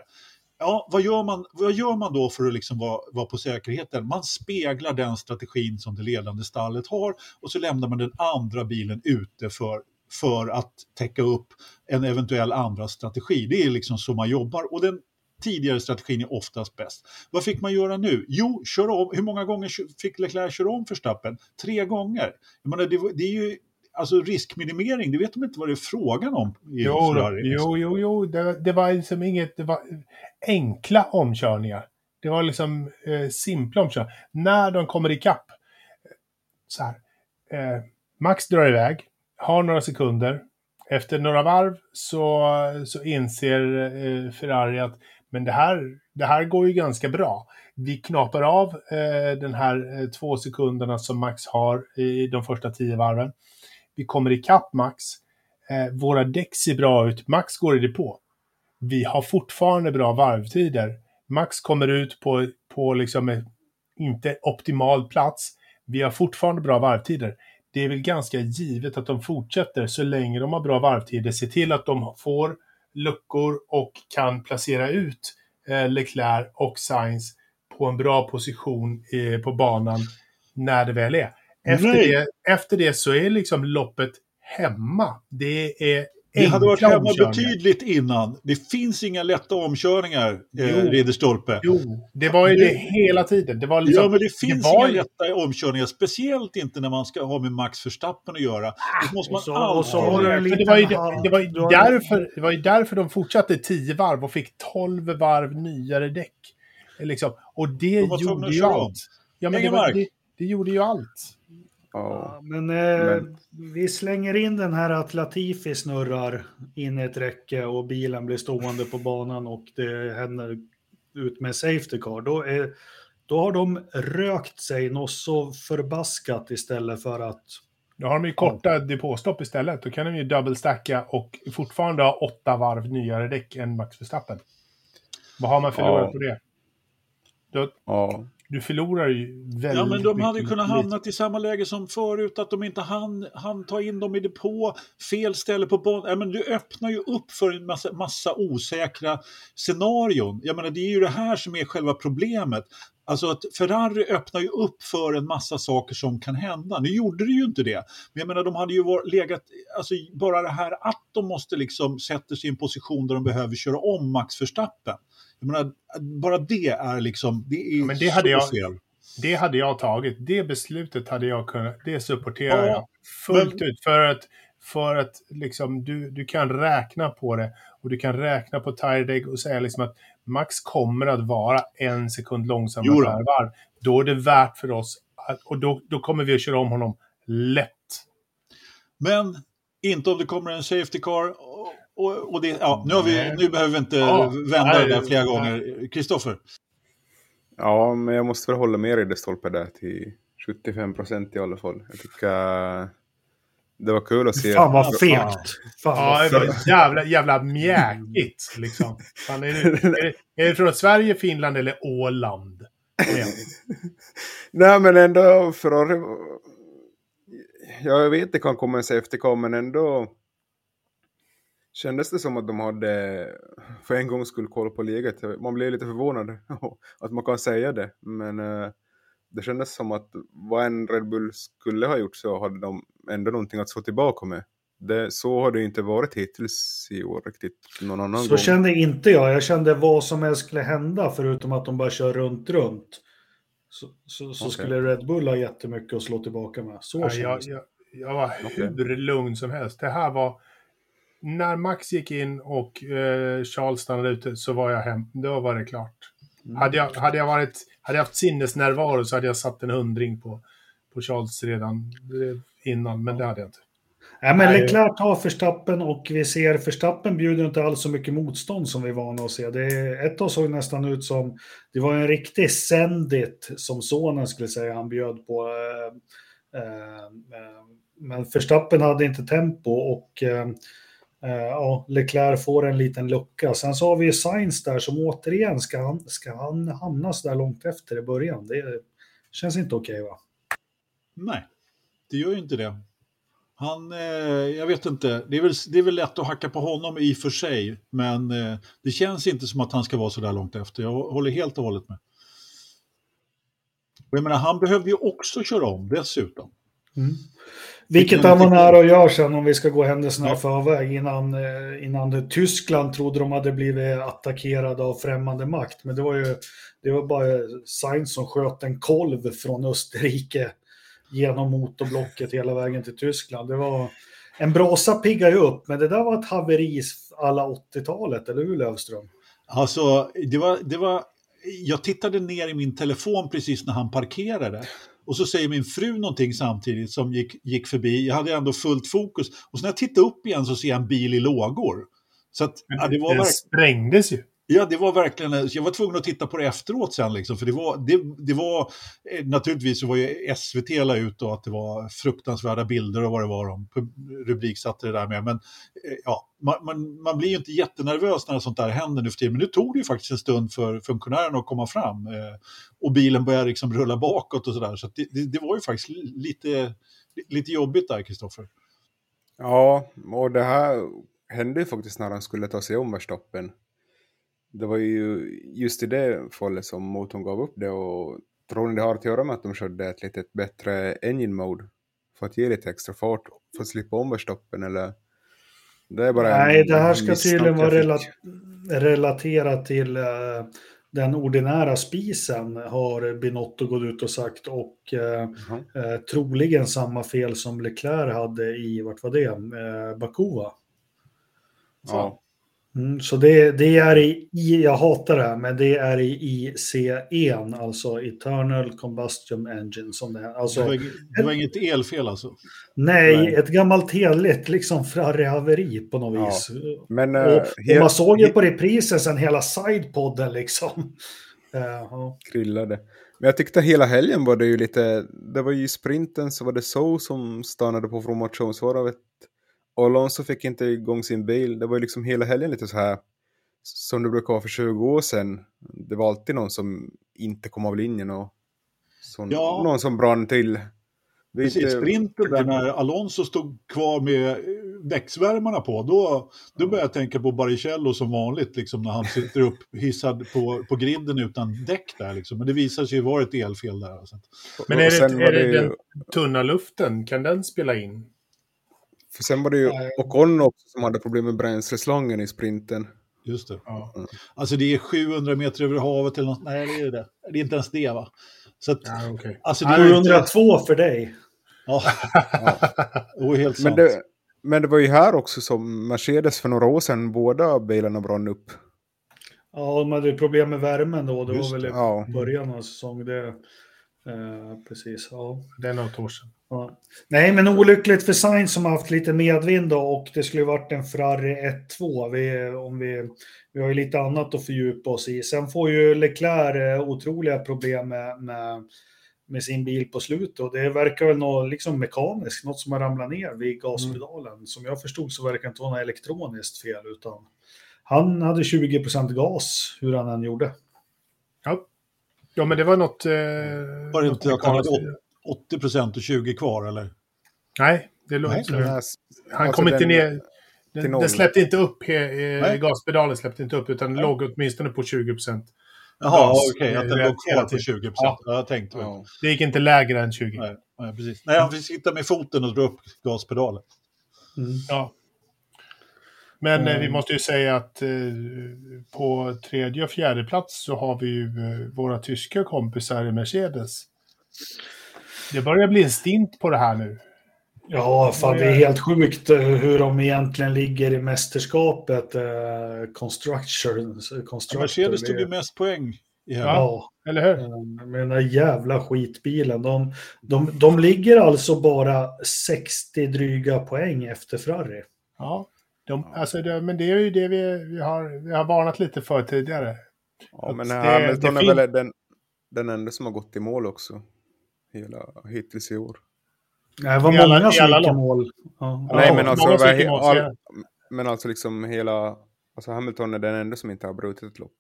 S3: Ja, vad gör man, vad gör man då för att liksom vara, vara på säkerheten? Man speglar den strategin som det ledande stallet har och så lämnar man den andra bilen ute för, för att täcka upp en eventuell andra strategi. Det är liksom så man jobbar och den tidigare strategin är oftast bäst. Vad fick man göra nu? Jo, köra om. Hur många gånger fick Leclerc köra om Verstappen? Tre gånger. Jag menar, det, det är ju alltså riskminimering, det vet de inte vad det är frågan om i
S2: Jo,
S3: Ferrari.
S2: jo, jo, jo. Det, det var liksom inget... Det var enkla omkörningar. Det var liksom eh, simpla omkörningar. När de kommer ikapp. Så här. Eh, Max drar iväg, har några sekunder. Efter några varv så, så inser eh, Ferrari att men det här, det här går ju ganska bra. Vi knapar av eh, den här eh, två sekunderna som Max har i de första tio varven. Vi kommer ikapp Max. Eh, våra däck ser bra ut. Max går i depå. Vi har fortfarande bra varvtider. Max kommer ut på, på liksom inte optimal plats. Vi har fortfarande bra varvtider. Det är väl ganska givet att de fortsätter så länge de har bra varvtider. Se till att de får luckor och kan placera ut eh, Leclerc och Sainz på en bra position eh, på banan när det väl är. Efter
S3: Nej.
S2: det, efter det så är liksom loppet hemma. Det är
S3: Det hade varit hemma betydligt innan. Det finns inga lätta omkörningar, eh,
S2: Jo.
S3: Ridderstolpe.
S2: Jo, det var ju
S3: Det-
S2: det hela tiden. Det var liksom,
S3: Ja, men det finns
S2: var
S3: inga lätta omkörningar, speciellt inte när man ska ha med Max Verstappen att göra. Det måste man alltid
S2: det var, ju, det, var därför, det var ju därför de fortsatte 10 varv och fick 12 varv nyare däck. Liksom. Och det
S3: De
S2: gjorde ju allt. Ja, men det, var, det, det gjorde ju allt.
S4: Ja.
S1: Ja, men, eh,
S4: Men-
S1: vi slänger in den här att Latifi snurrar in i ett räcke och bilen blir stående på banan och det händer ut med safety car. Då, är, då har de rökt sig något så förbaskat istället för att
S2: Då har de ju korta depåstopp istället. Då kan de ju double-stacka och fortfarande ha åtta varv nyare däck än Max Verstappen. Vad har man förlorat
S4: Ja.
S2: på det? Då,
S4: ja.
S2: du förlorar ju väldigt
S3: Ja, men de hade ju kunnat
S2: lite.
S3: hamna i samma läge som förut, att de inte hann, hann ta in dem i depå, fel ställe på banan. Ja, men du öppnar ju upp för en massa, massa osäkra scenarion. Jag menar, det är ju det här som är själva problemet. Alltså att Ferrari öppnar ju upp för en massa saker som kan hända. Nu gjorde det ju inte det. Men jag menar, de hade ju var, legat, alltså bara det här att de måste liksom sätta sig i en position där de behöver köra om Max Verstappen. Jag menar, bara det är liksom, det är
S2: Ja, men det hade jag-
S3: fel.
S2: Det hade jag tagit. Det beslutet hade jag kunnat, det supporterar
S3: Ja,
S2: jag fullt
S3: men-
S2: ut. För att, för att liksom, du, du kan räkna på det och du kan räkna på Tyredeg och säga liksom att Max kommer att vara en sekund långsammare per varv. Då är det värt för oss att, och då, då kommer vi att köra om honom lätt.
S3: Men inte om det kommer en safety car. Och, och, det, ja, nu, har vi, nu behöver vi inte
S2: Ja,
S3: vända
S2: nej,
S3: det där flera
S2: nej.
S3: gånger. Kristoffer?
S4: Ja, men jag måste väl hålla med Ridderstolpe där till 75 procent i alla fall. Jag tycker det var kul att se.
S1: Fan vad fegt. Fan
S2: Ja, var jävla, jävla mjäkigt liksom. Fan, är, det, är, det, är det från Sverige, Finland eller Åland?
S4: Nej, men ändå Ferrari... Jag vet det kan komma en safety men ändå kändes det som att de hade för en gångs skull koll på läget. Man blir lite förvånad att man kan säga det, men eh, det kändes som att vad en Red Bull skulle ha gjort så hade de ändå någonting att slå tillbaka med. Det, så har det inte varit hittills i år riktigt någon annan
S1: Så
S4: gång.
S1: kände inte jag. Jag kände vad som helst skulle hända förutom att de bara kör runt, runt. Så, så, så
S4: Okej.
S1: skulle Red Bull ha jättemycket att slå tillbaka med. Så
S2: Ja, jag,
S1: kändes det.
S2: jag, jag var hur lugn som helst. Det här var... När Max gick in och eh, Charles stannade ute så var jag hem. Då var det klart.
S1: Mm.
S2: Hade, jag, hade, jag varit, hade jag haft sinnesnärvaro så hade jag satt en hundring på, på Charles redan eh, innan, men det hade jag inte.
S1: Nej, men. Leclerc tar Förstappen och vi ser Förstappen bjuder inte alls så mycket motstånd som vi är vana att se. Det ett tag såg nästan ut som, det var en riktig sendit som sonen skulle säga han bjöd på. Eh, eh, eh, men Förstappen hade inte tempo och eh, Eh, ja, Leclerc får en liten lucka. Sen så har vi Sainz där som återigen ska han, ska han hamna så där långt efter i början. Det känns inte okej va?
S3: Nej, det gör ju inte det. Han, eh, jag vet inte, det är, väl, det är väl lätt att hacka på honom i och för sig, men eh, det känns inte som att han ska vara så där långt efter. Jag håller helt och hållet med. Och jag menar, han behövde ju också köra om dessutom.
S1: Mm. Vilket han var nära att göra sen om vi ska gå händelserna i
S3: Ja.
S1: förväg innan, eh, innan det, Tyskland trodde de hade blivit attackerade av främmande makt. Men det var ju det var bara Sainz som sköt en kolv från Österrike genom motorblocket hela vägen till Tyskland. Det var, en brasa piggar ju upp, men det där var ett haveri alla 80-talet, eller hur Lövström?
S3: Alltså, det var, det var, jag tittade ner i min telefon precis när han parkerade. Och så säger min fru någonting samtidigt som gick, gick förbi. Jag hade ändå fullt fokus. Och så när jag tittar upp igen så ser jag en bil i lågor. Så att, ja, det var
S2: Den
S3: verkligen...
S2: sprängdes ju.
S3: Ja, det var verkligen, jag var tvungen att titta på det efteråt sen liksom, för det var, det, det var, eh, naturligtvis så var ju SVT la ut och att det var fruktansvärda bilder och vad det var de rubriksatte det där med, men eh, ja, man, man, man blir ju inte jättenervös när sånt där händer nu för tiden, men nu tog det ju faktiskt en stund för funktionärerna att komma fram eh, och bilen började liksom rulla bakåt och sådär, så, att det, det, det var ju faktiskt lite, lite jobbigt där, Kristoffer.
S4: Ja, och det här hände ju faktiskt när han skulle ta sig om stoppen det var ju just i det fallet som motorn gav upp det och tror ni det har att göra med att de körde ett lite bättre engine mode för att ge lite extra fart för att slippa om Verstappen eller? Det är bara en
S1: Nej, det här ska tydligen vara
S4: jag
S1: rela-
S4: fick.
S1: relaterat till eh, den ordinära spisen har Binotto gått ut och sagt och eh,
S4: Jaha.
S1: eh, troligen samma fel som Leclerc hade i, vart var det, eh, Bakuva.
S4: Ja.
S1: Mm, så det, det är i, jag hatar det här, men det är i IC1, alltså Eternal Combustion Engine som det är.
S3: Det
S1: Alltså,
S3: var, det var inget elfel alltså.
S1: nej,
S4: Nej.
S1: ett gammalt heligt liksom Ferrari-haveri på något
S4: Ja.
S1: vis.
S4: Men
S1: Och,
S4: eh,
S1: och
S4: helt
S1: man såg ju på reprisen sen hela sidepodden liksom. Eh, ja.
S4: grillade. Men jag tyckte hela helgen var det ju lite, det var ju i sprinten så var det så som stannade på formationsvarvet. Och Alonso fick inte igång sin bil. Det var ju liksom hela helgen lite så här som det brukar vara för 20 år sedan. Det var alltid någon som inte kom av linjen och Så
S3: Ja.
S4: Någon som brann till. Vi
S3: Precis,
S4: inte-
S3: sprinten där när Alonso stod kvar med eh, däcksvärmarna på, då, då började jag tänka på Baricello som vanligt, liksom, när han sitter upp hissad på, på griden utan däck där. Liksom. Men det visar sig ju vara ett elfel där. Alltså.
S2: Men är det, är det
S4: ju-
S2: den tunna luften, kan den spela in?
S4: För sen var det ju. Ocon också som hade problem med bränsleslangen i sprinten.
S3: Just det.
S2: Ja.
S3: Alltså det är 700 meter över havet eller något. Nej, det är det. Det är inte ens det va? Så att,
S2: Ja, okej.
S3: alltså det är ju inte...
S1: 702 för dig.
S3: Ja, det var helt
S4: Men
S3: sant.
S4: det, men det var ju här också som Mercedes för några år sedan, båda bilarna brann upp.
S1: Ja, de hade problem med värmen då. Det
S3: Just
S1: var väl i
S4: Ja.
S1: början av säsongen. Det, eh, precis, ja.
S2: Det är något år sedan.
S1: Ja. Nej, men olyckligt för Sainz som har haft lite medvind då, och det skulle varit en Ferrari 1-2. Vi, om vi, vi har ju lite annat att fördjupa oss i. Sen får ju Leclerc eh, otroliga problem med, med, med sin bil på slutet. Och det verkar väl något liksom mekaniskt, något som har ramlat ner vid gaspedalen. Som jag förstod så verkar det inte vara något elektroniskt fel, utan han hade 20% gas hur han än gjorde.
S2: Ja. Ja, men det var något... Eh,
S3: Var det
S2: något
S3: inte att han hade 80 procent och 20 kvar eller?
S2: Nej, det låg inte Han
S4: alltså
S2: kom inte
S4: den-
S2: ner...
S4: till
S2: Den, den släppte inte upp, he, eh, gaspedalen släppte inte upp, utan
S3: Nej.
S2: låg åtminstone på 20 procent.
S3: Jaha, okej, att den
S2: eh,
S3: låg kvar på
S2: tiden.
S3: 20 procent.
S2: Ja.
S3: Ja. Jag tänkte väl.
S4: Ja.
S2: Det gick inte lägre än 20.
S3: Nej, nej, precis. Nej, han fick sitta med foten och dra upp gaspedalen.
S2: Ja. Men eh, vi
S1: Mm.
S2: måste ju säga att eh, på tredje och fjärde plats så har vi ju eh, våra tyska kompisar i Mercedes. Det börjar bli en stint på det här nu.
S1: Ja, fan det är helt sjukt hur de egentligen ligger i mästerskapet. Eh, construction, constructor.
S3: Mercedes tog ju mest poäng helgen.
S1: Ja,
S2: Eller hur?
S1: med den där jävla skitbilen. De, de, de ligger alltså bara 60 dryga poäng efter Ferrari.
S2: Ja. De, alltså det, men det är ju det vi, vi, har, vi har varnat lite för tidigare.
S4: Ja, men
S2: Det-
S4: Hamilton
S2: det
S4: är väl den, den enda som har gått i mål också. Hela, hittills i år.
S1: Nej, Det var
S2: alla-
S1: många som gick i mål. Ja.
S2: Ja,
S4: Nej, men alltså,
S2: mål
S4: all, men alltså liksom hela... Alltså Hamilton är den enda som inte har brutit ett lopp.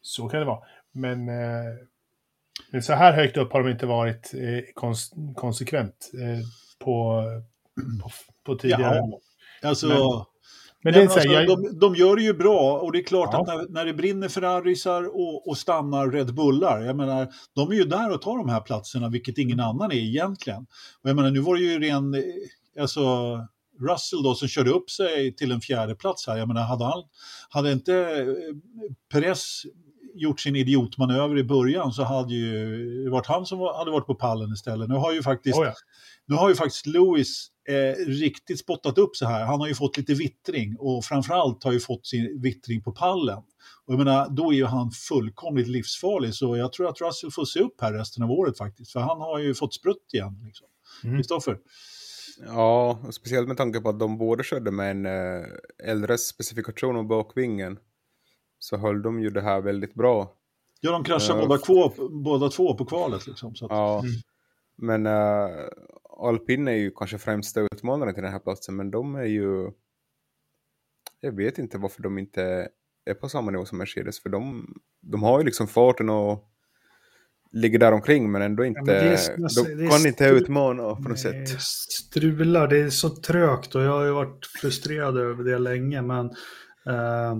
S2: Så kan det vara. Men, eh, men så här högt upp har de inte varit eh, kons konsekvent eh, på, på, på tidigare.
S3: Jaha. Alltså,
S2: Men-
S3: men,
S2: det är
S3: alltså,
S2: jag,
S3: de, de gör det ju bra och det är klart
S2: Ja.
S3: att när, när det brinner Ferrarisar och, och stannar Red Bullar, jag menar, de är ju där och tar de här platserna, vilket ingen annan är egentligen. Och jag menar, nu var det ju ren, eh, alltså Russell då som körde upp sig till en fjärde plats här, jag menar, hade, han, hade inte eh, Perez gjort sin idiotmanöver i början så hade ju det varit han som var, hade varit på pallen istället. Nu har ju faktiskt
S2: oh ja.
S3: nu har ju faktiskt Lewis eh, riktigt spottat upp så här. Han har ju fått lite vittring och framförallt har ju fått sin vittring på pallen. Och jag menar, då är ju han fullkomligt livsfarlig så jag tror att Russell får se upp här resten av året faktiskt. För han har ju fått sprutt igen. Liksom.
S2: Mm.
S3: Kristoffer?
S4: Ja, och speciellt med tanke på att de båda körde med en eh, äldre specifikation om bakvingen. Så höll de ju det här väldigt bra.
S3: Ja, de kraschar
S4: Ja.
S3: båda, två, båda två på kvalet. Liksom, så att,
S4: Ja.
S2: Mm.
S4: Men uh, Alpin är ju kanske främsta utmanaren till den här platsen, men de är ju... Jag vet inte varför de inte är på samma nivå som Mercedes, för de, de har ju liksom farten och ligger där omkring men ändå inte...
S1: men det är-
S4: de kan inte utmana på något sätt.
S1: Strular, det är så trögt och jag har ju varit frustrerad över det länge. Men eh,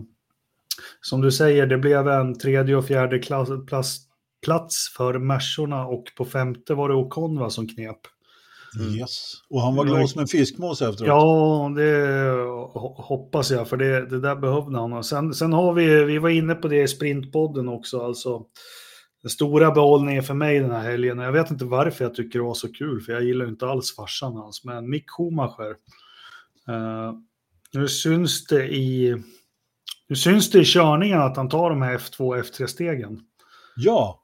S1: som du säger, det blev en tredje och fjärde klass, plats, plats för Mersorna och på femte var det Ocon va, som knep.
S3: Yes. Och han var glad som en fiskmås efteråt.
S1: Ja, det ho- hoppas jag, för det, det där behövde han. Sen, sen har vi, vi var inne på det i sprintpodden också, alltså den stora behållningen för mig den här helgen, jag vet inte varför jag tycker det var så kul, för jag gillar inte alls farsan hans, men Mick Schumacher. Eh, nu syns det i nu syns det i körningen att han tar de här F2 och F3-stegen.
S3: Ja,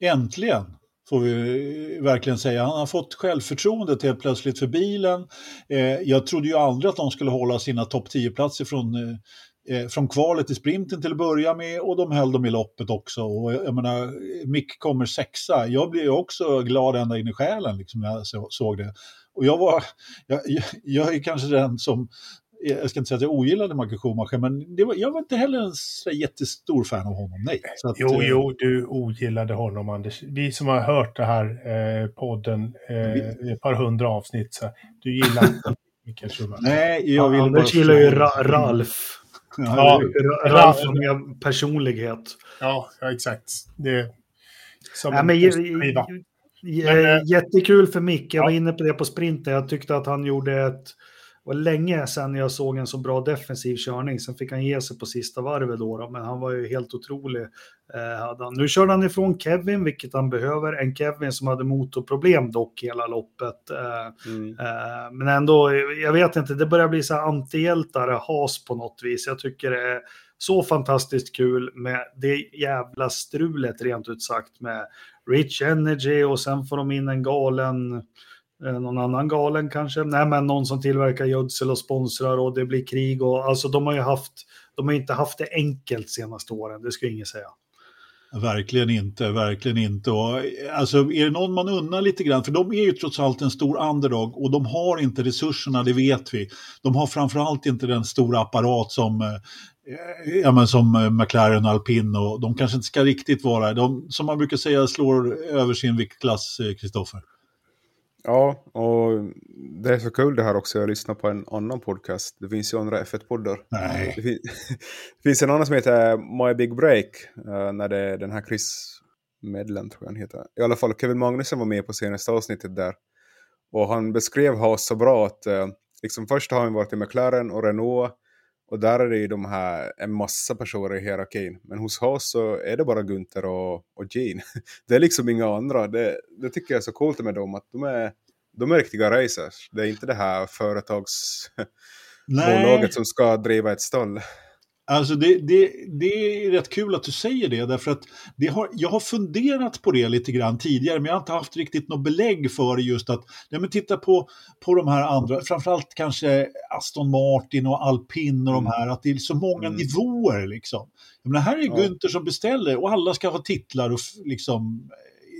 S3: äntligen får vi verkligen säga. Han har fått självförtroendet helt plötsligt för bilen. Eh, jag trodde ju aldrig att de skulle hålla sina topp 10-platser från, eh, eh, från kvalet i sprinten till att börja med och de höll dem i loppet också. Och jag menar, Mick kommer sexa. Jag blev ju också glad ända in i själen liksom, när jag såg det. Och jag var, jag, jag är kanske den som jag ska inte säga att jag ogillade Michael Schumacher, men det var, jag var inte heller en så jättestor fan av honom, nej. Så att,
S2: Jo,
S3: eh,
S2: jo, du ogillade honom, Anders. Vi som har hört det här eh, podden eh, ett par hundra avsnitt, så du gillar inte Mikael Schumacher.
S3: Nej, jag vill
S1: Anders
S3: bara...
S1: gillar ju Ra Ralf.
S3: Ja,
S1: Ra- Ralf mer personlighet.
S2: Ja, ja exakt. Det är som
S1: Nej,
S2: en
S1: men,
S2: Men, eh,
S1: jättekul för Mick. Jag var
S2: ja.
S1: inne på det på sprinten. Jag tyckte att han gjorde ett... Var länge sedan jag såg en så bra defensiv körning. Sen fick han ge sig på sista varvet då, då men han var ju helt otrolig. Eh. Nu körde han ifrån Kevin, vilket han behöver. En Kevin som hade motorproblem dock hela loppet. Eh,
S4: Mm.
S1: Eh, Men ändå, jag vet inte, det börjar bli så här antihjältar, has på något vis. Jag tycker det är så fantastiskt kul med det jävla strulet rent ut sagt med Rich Energy och sen får de in en galen, Eh, någon annan galen kanske, nej men någon som tillverkar gödsel och sponsrar och det blir krig och alltså de har ju haft, de har inte haft det enkelt de senaste åren, det ska ingen säga.
S3: Verkligen inte, verkligen inte. Och, alltså, är det någon man unnar lite grann, för de är ju trots allt en stor underdog och de har inte resurserna, det vet vi. De har framförallt inte den stora apparat som, eh, ja, men som eh, McLaren och Alpin och de kanske inte ska riktigt vara, de, som man brukar säga, slår över sin viktklass, eh, Kristoffer.
S4: Ja, och det är så kul det här också. Jag lyssnar på en annan podcast. Det finns ju andra F1-poddar.
S3: Nej.
S4: Det, fin- det finns en annan som heter My Big Break. eh, när det är den här Chris Medlen tror jag han heter. I alla fall Kevin Magnussen var med på senaste avsnittet där. Och han beskrev Haas så bra att eh, liksom först har han varit i McLaren och Renault. Och där är det ju de här, en massa personer i hierarkin. Men hos Haas så är det bara Gunther och, och Gene. Det är liksom inga andra. Det, det tycker jag är så coolt med dem. Att de är, de är riktiga racers. Det är inte det här företagsbolaget som ska driva ett stall.
S3: Alltså det, det, det är rätt kul att du säger det, därför att det har, jag har funderat på det lite grann tidigare, men jag har inte haft riktigt något belägg för just att, ja men titta på, på de här andra, framförallt kanske Aston Martin och Alpin och de här, att det är så många
S4: Mm.
S3: nivåer liksom. Menar, här är
S4: Ja.
S3: Günther som beställer och alla ska ha titlar och liksom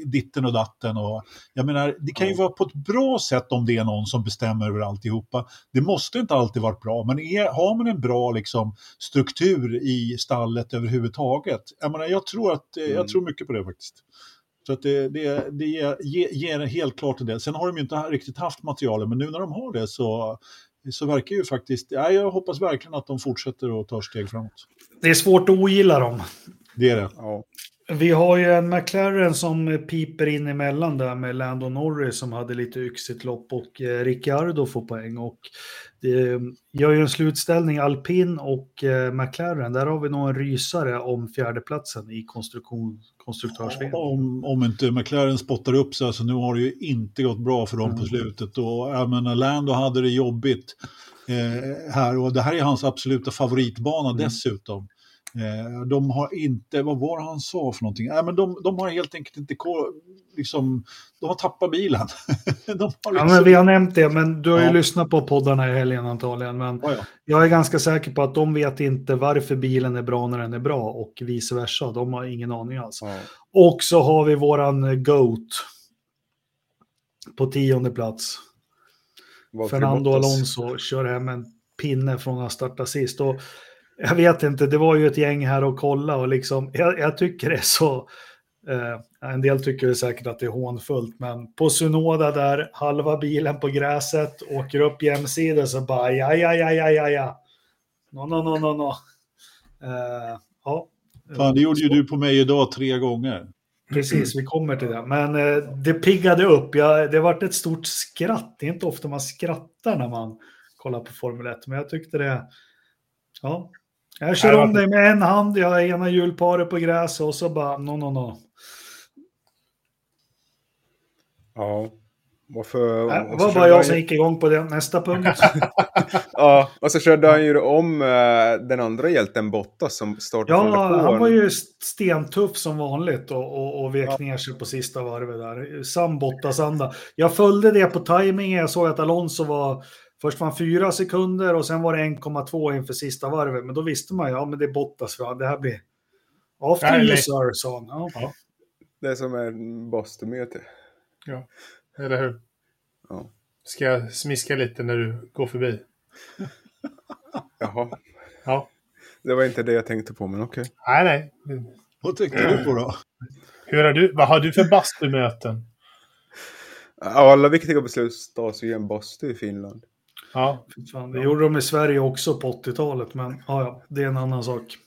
S3: ditten och datten. Och, jag menar, det kan ju vara på ett bra sätt om det är någon som bestämmer över alltihopa. Det måste inte alltid vara bra, men är, har man en bra liksom, struktur i stallet överhuvudtaget? Jag, menar, jag, tror att, eh, jag
S4: Mm.
S3: tror mycket på det faktiskt. Så att det, det, det ger, ger, helt klart det. Sen har de ju inte riktigt haft materialet, men nu när de har det så, så verkar ju faktiskt, ja, jag hoppas verkligen att de fortsätter och tar steg framåt.
S1: Det är svårt att ogilla dem.
S3: Det är det.
S4: Ja.
S1: Vi har ju en McLaren som piper in emellan där med Lando Norris som hade lite yxigt lopp och eh, Ricciardo får poäng. Och det gör ju en slutställning Alpin och eh, McLaren. Där har vi nog en rysare om fjärdeplatsen i konstruktion, konstruktörs
S3: Om, om inte McLaren spottar upp sig, alltså nu har det ju inte gått bra för dem på
S1: Mm.
S3: slutet. Och jag menar, Lando hade det jobbigt eh, här och det här är hans absoluta favoritbana
S1: Mm.
S3: dessutom. Eh, de har inte, vad var han sa för någonting? Nej, men de, de har helt enkelt inte, liksom, de har tappat bilen. har
S1: Ja,
S3: liksom,
S1: men vi har nämnt det, men du har ju
S3: Ja.
S1: lyssnat på poddarna i helgen antagligen. Men
S3: Ja, ja.
S1: jag är ganska säker på att de vet inte varför bilen är bra när den är bra och vice versa. De har ingen aning alls.
S4: Ja.
S1: Och så har vi våran GOAT på tionde plats.
S4: Valtteri
S1: Fernando. Alonso kör hem en pinne från att starta sist. Och jag vet inte, det var ju ett gäng här och kolla och liksom, jag, jag tycker det är så, eh, en del tycker det säkert att det är hånfullt, men på Sunoda där, halva bilen på gräset, åker upp jämsides så bara ja, ja, ja, ja, ja, ja. No, no, no, no, no. Eh, ja.
S3: Fan, det gjorde ju du på mig idag tre gånger.
S1: Precis, vi kommer till det. Men eh, det piggade upp. Jag, det vart ett stort skratt. Det är inte ofta man skrattar när man kollar på Formel 1, men jag tyckte det... Ja. Jag kör om dig med en hand, jag har ena hjulparet på gräs och så bara no, no, no.
S4: Ja. Varför?
S1: Det var bara jag som gick igång på det. Nästa punkt.
S4: Ja, och så körde han ju om eh, den andra hjälten Bottas som startade
S1: Ja, han var ju stentuff som vanligt och, och, och vek ner sig på sista varvet där. Sam Bottas-anda. Jag följde det på tajmingen. Jag såg att Alonso var... Först var han fyra sekunder och sen var det 1,2 inför sista varvet. Men då visste man ju, ja men det är Bottas. Va? Det här blir... After you sir, sa han. Ja.
S4: Det är som en Boston-möte.
S2: Ja, eller hur?
S4: Ja.
S2: Ska jag smiska lite när du går förbi?
S4: Jaha,
S2: Ja.
S4: det var inte det jag tänkte på, men okej.
S2: Nej, nej.
S3: Vad tänkte du på då?
S2: Hur har du, vad har du för bastumöten?
S4: Alla viktiga beslut tas ju en bastu i Finland.
S2: Ja.
S1: Fan, det gjorde de i Sverige också på 80-talet, men ja, ja, det är en annan sak.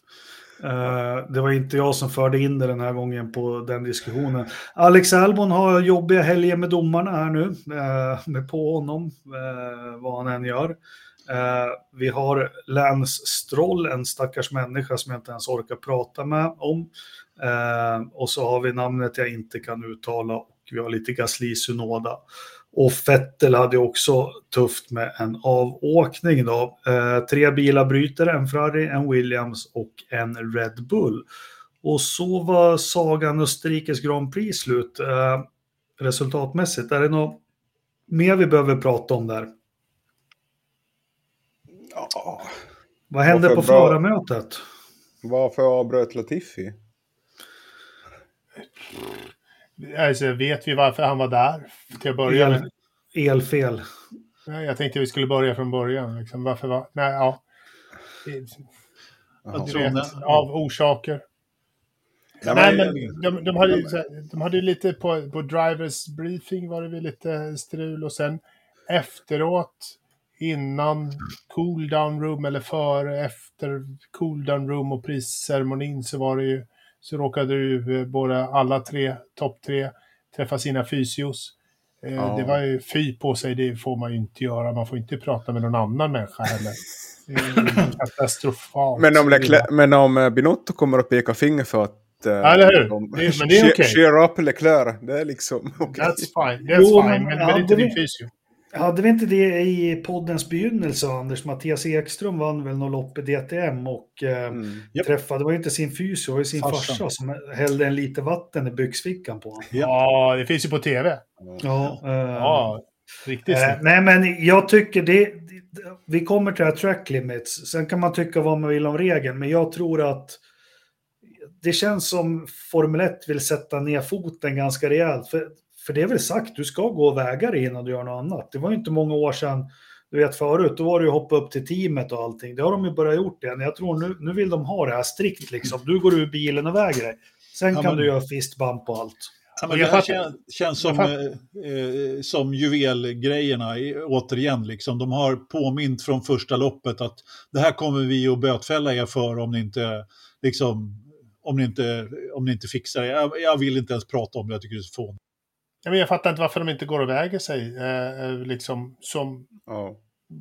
S1: Eh, det var inte jag som förde in det den här gången på den diskussionen. Alex Albon har jobbiga helger med domarna här nu, eh, med på honom, eh, vad han än gör. Vi har Lance Stroll, en stackars människa som jag inte ens orkar prata med om. Och så har vi namnet jag inte kan uttala och vi har lite Gasly Sunoda. Och Vettel hade också tufft med en avåkning då. Eh, tre bilar bryter, en Ferrari, en Williams och en Red Bull. Och så var sagan Österrikes Grand Prix slut eh, resultatmässigt. Är det något mer vi behöver prata om där?
S4: Ja.
S1: Vad hände
S4: Varför
S1: på förarmötet?
S4: Varför avbröt Latifi?
S2: Alltså, vet vi varför han var där till att börja med?
S1: El, elfel.
S2: Nej, Jag tänkte vi skulle börja från början. Liksom. Varför var... Nej, ja. Du vet, av orsaker.
S3: Ja,
S2: Nej,
S3: men-
S2: men de, de, hade, de hade lite på, på drivers briefing var det väl lite strul och sen efteråt innan cool down room eller före efter cool down room och prisceremonin så var det ju så råkade ju eh, både alla tre, topp tre, träffa sina fysios. Eh,
S4: Ja.
S2: Det var ju fy på sig, det får man ju inte göra. Man får inte prata med någon annan människa heller. Det är ju Katastrofalt.
S4: Men om, Leclerc, men om eh, Binotto kommer och pekar finger för att...
S2: Ja, eller hur?
S4: de-
S2: Det men det är okej.
S4: Cheer up Leclerc, det är liksom okej.
S2: That's fine, that's
S1: Jo,
S2: fine,
S1: men
S2: men, men inte din fysio.
S1: Hade vi inte det i poddens begynnelse, Anders? Mattias Ekström vann väl något lopp i DTM och eh,
S4: Mm.
S1: Träffade, det var ju inte sin fysio, det var ju sin
S3: Farsan.
S1: farsa som hällde en liter vatten i byxfickan på honom.
S2: Ja, det finns ju på tv.
S1: Ja, eh,
S2: Ja, riktigt
S1: eh, nej, men jag tycker det, det- vi kommer till det här track limits. Sen kan man tycka vad man vill om regeln, men jag tror att det känns som Formel 1 vill sätta ner foten ganska rejält. För, för det är väl sagt, du ska gå och väga dig innan du gör något annat. Det var ju inte många år sedan, du vet förut, då var det ju hoppa upp till teamet och allting. Det har de ju börjat gjort igen. Jag tror nu, nu vill de ha det här strikt liksom. Du går ur bilen och väger dig. Sen
S3: Ja,
S1: kan
S3: men-
S1: du göra fistbump och allt.
S3: Ja, men
S2: Jag
S3: det här känns, känns som, eh, eh, som juvelgrejerna återigen. Liksom. De har påmint från första loppet att det här kommer vi att bötfälla er för om ni inte, liksom, om ni inte, om ni inte fixar det. Jag, jag vill inte ens prata om det, jag tycker det är så fånigt.
S2: Ja, men jag fattar inte varför de inte går och väger sig. Eh, eh, liksom, som,
S4: Ja.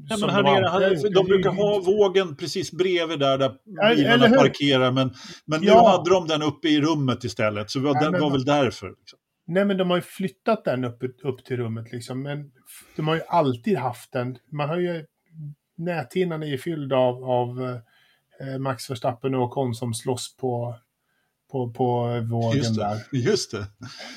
S3: Ja,
S2: som
S3: men här
S2: de
S3: nere, här, de brukar ha vågen precis bredvid där, där
S2: Ja,
S3: bilarna parkerar, men, men nu
S2: Ja.
S3: hade de den uppe i rummet istället, så det var,
S2: Ja,
S3: det
S2: men-
S3: var väl därför. Liksom.
S2: Nej, men de har ju flyttat den upp, upp till rummet liksom. Men de har ju alltid haft den. Man har ju... Näthinnan är ju fylld av, av eh, Max Verstappen och Ocon som slåss på, på, på vågen
S3: Just
S2: där.
S3: det, just det.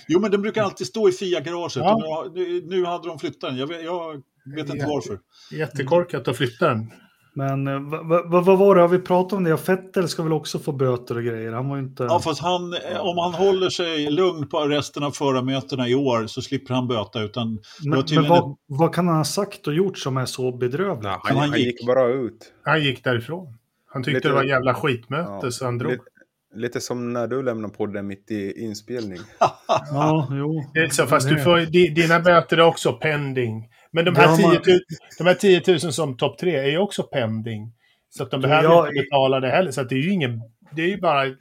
S3: Jo, men den brukar alltid stå i FIA-garaget.
S2: Ja.
S3: Nu, nu hade de flyttat den, jag vet, jag vet inte varför.
S2: Jättekorkat att flytta den.
S1: Men eh, vad va, vad var det, har vi pratat om det? Fettel ska väl också få böter och grejer. Han var inte...
S3: Ja, fast han, eh, om han håller sig lugn på resten av förarmötena i år så slipper han böta. Utan
S1: men men
S3: tydligen
S1: vad, vad kan han ha sagt och gjort som är så bedrövligt?
S4: Han,
S3: han
S4: han
S3: gick.
S4: gick bara ut.
S2: Han gick därifrån. Han tyckte
S4: Lite-
S2: det var en jävla skitmöte
S4: Ja.
S2: så han drog.
S4: Lite, lite som när du lämnar podden mitt i inspelning.
S1: Ja, jo.
S2: Det är så, fast du får, di- dina böter är också pending. Men de här,
S1: har
S2: 10
S1: man-
S2: 000, de här 10 000 som topp tre är ju också pending. Så att de behöver
S1: jag-
S2: inte betala det heller. Så att det är ju ingen... Det är ju bara, eh,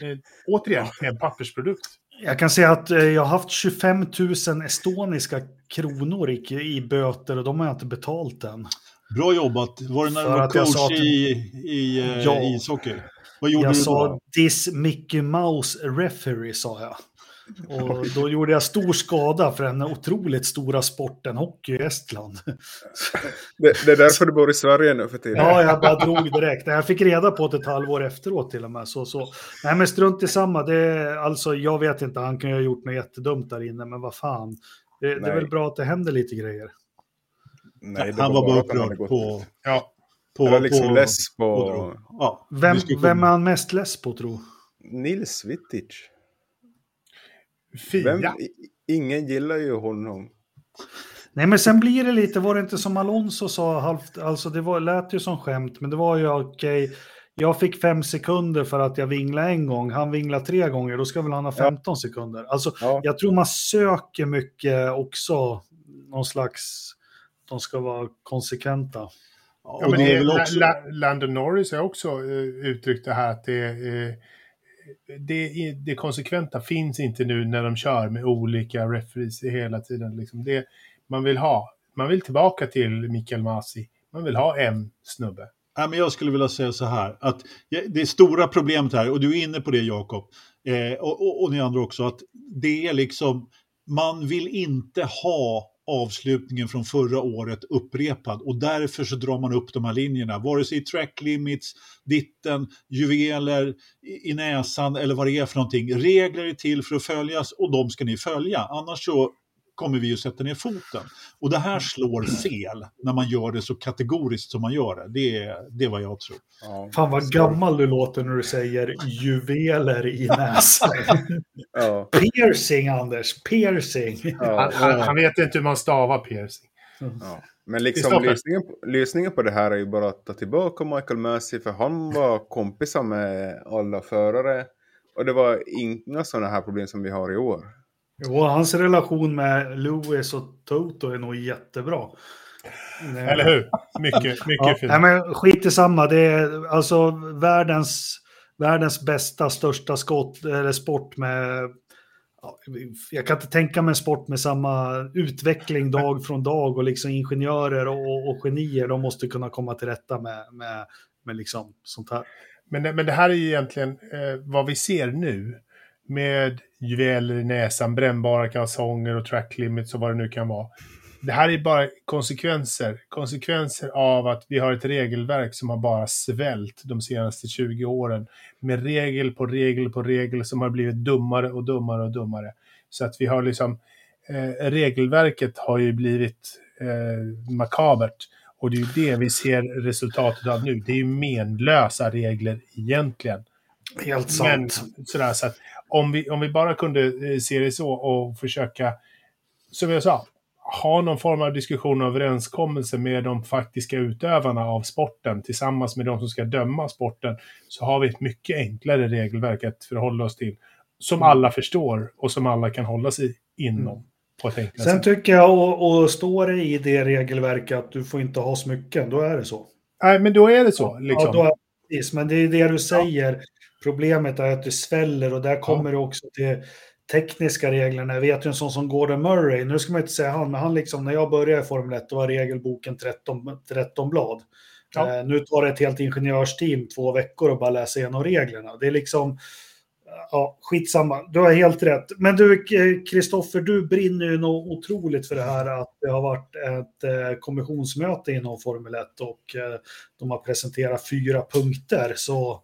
S2: återigen, en pappersprodukt.
S1: Jag kan säga att eh, jag har haft 25 000 estoniska kronor i, i böter och de har jag inte betalt än.
S3: Bra jobbat. Var det när du var coach
S1: att-
S3: i, i eh,
S1: Ja.
S3: ishockey? Vad gjorde
S1: Jag
S3: du
S1: sa
S3: då?
S1: this Mickey Mouse referee sa jag. Och då gjorde jag stor skada för den otroligt stora sporten hockey i Estland.
S4: Det, det är därför du bor i Sverige nu för tiden.
S1: Ja, jag bara drog direkt. Jag fick reda på det ett halvår efteråt till och med. Så, så. Nej, men strunt i samma. Det är, alltså, jag vet inte, han kan ju ha gjort något jättedumt där inne, men vad fan. Det, det är väl bra att det händer lite grejer.
S4: Nej, det
S3: han var bara upprörd på...
S2: Ja.
S3: På,
S4: Han var liksom
S3: på,
S4: less på
S3: på ja,
S1: Vem, vem är han mest less på, tro?
S4: Nils Wittic.
S2: Fia.
S4: Vem, ingen gillar ju honom.
S1: Nej, men sen blir det lite, var det inte som Alonso sa, halvt, alltså det var, lät ju som skämt, men det var ju okej, jag fick fem sekunder för att jag vinglade en gång, han vinglade tre gånger, då ska väl han ha 15 sekunder. Alltså,
S4: Ja.
S1: jag tror man söker mycket också, någon slags, de ska vara konsekventa.
S3: Ja,
S2: Ja,
S3: och
S2: men
S3: det är också...
S2: La, Landon Norris har också eh, uttryckt det här att det, eh, det, det konsekventa finns inte nu när de kör med olika referees hela tiden. Liksom det, man vill ha, man vill tillbaka till Mikael Masi. Man vill ha en snubbe.
S3: Nej, men jag skulle vilja säga så här, att det stora problemet här, och du är inne på det Jakob, eh, och, och, och ni andra också, att det är liksom, man vill inte ha avslutningen från förra året upprepad. Och därför så drar man upp de här linjerna, vare sig track limits, ditten, juveler i näsan eller vad det är för någonting. Regler är till för att följas och de ska ni följa, annars så kommer vi att sätta ner foten. Och det här slår fel när man gör det så kategoriskt som man gör det. Det är, det är vad jag tror.
S4: Ja.
S1: Fan vad gammal du låter när du säger juveler i näsan.
S4: Ja.
S1: piercing, Anders, piercing.
S4: Ja.
S2: Han, han, vet inte hur man stavar piercing.
S4: Ja. Men liksom lösningen, på- lösningen på det här är ju bara att ta tillbaka Michael Massey för han var kompisar med alla förare. Och det var inga sådana här problem som vi har i år.
S1: Jo, hans relation med Lewis och Toto är nog jättebra.
S2: Eller hur? Mycket, mycket
S1: Ja,
S2: fint.
S1: nej, men skit i samma. Det är alltså världens, världens bästa, största skott, eller sport med... ja, Jag kan inte tänka mig en sport med samma utveckling dag från dag och liksom ingenjörer och, och genier. De måste kunna komma till rätta med, med, med liksom sånt här.
S2: Men, det- men det här är ju egentligen eh, vad vi ser nu. Med juveler i näsan, brännbara kalsonger och track limits och vad det nu kan vara. Det här är bara konsekvenser. Konsekvenser av att vi har ett regelverk som har bara svält de senaste 20 åren. Med regel på regel på regel som har blivit dummare och dummare och dummare. Så att vi har liksom... Eh, regelverket har ju blivit eh, makabert. Och det är ju det vi ser resultatet av nu. Det är ju menlösa regler egentligen.
S1: Helt
S2: Men
S1: sant.
S2: sådär, så att om vi, om vi bara kunde eh, se det så och försöka, som jag sa, ha någon form av diskussion och överenskommelse med de faktiska utövarna av sporten tillsammans med de som ska döma sporten, så har vi ett mycket enklare regelverk att förhålla oss till. Som
S1: Mm.
S2: alla förstår och som alla kan hålla sig inom. På ett enklare
S1: Sen
S2: sätt.
S1: tycker jag, och, och står det i det regelverket att du får inte ha smycken, då är det så.
S2: Nej, men då är det så. Liksom.
S1: Ja, då är det precis. Men det är det du säger. Problemet är att det sväller och där kommer det också till tekniska reglerna. Jag vet ju en sån som Gordon Murray, nu ska man inte säga han, men han liksom, när jag började i Formel 1, då var regelboken 13, 13 blad.
S2: Ja.
S1: Eh, nu tar det ett helt ingenjörsteam två veckor och bara läsa igenom reglerna. Det är liksom, ja, skitsamma. Du har helt rätt. Men du, Kristoffer, du brinner ju något otroligt för det här att det har varit ett eh, kommissionsmöte inom Formel 1 och eh, de har presenterat fyra punkter. Så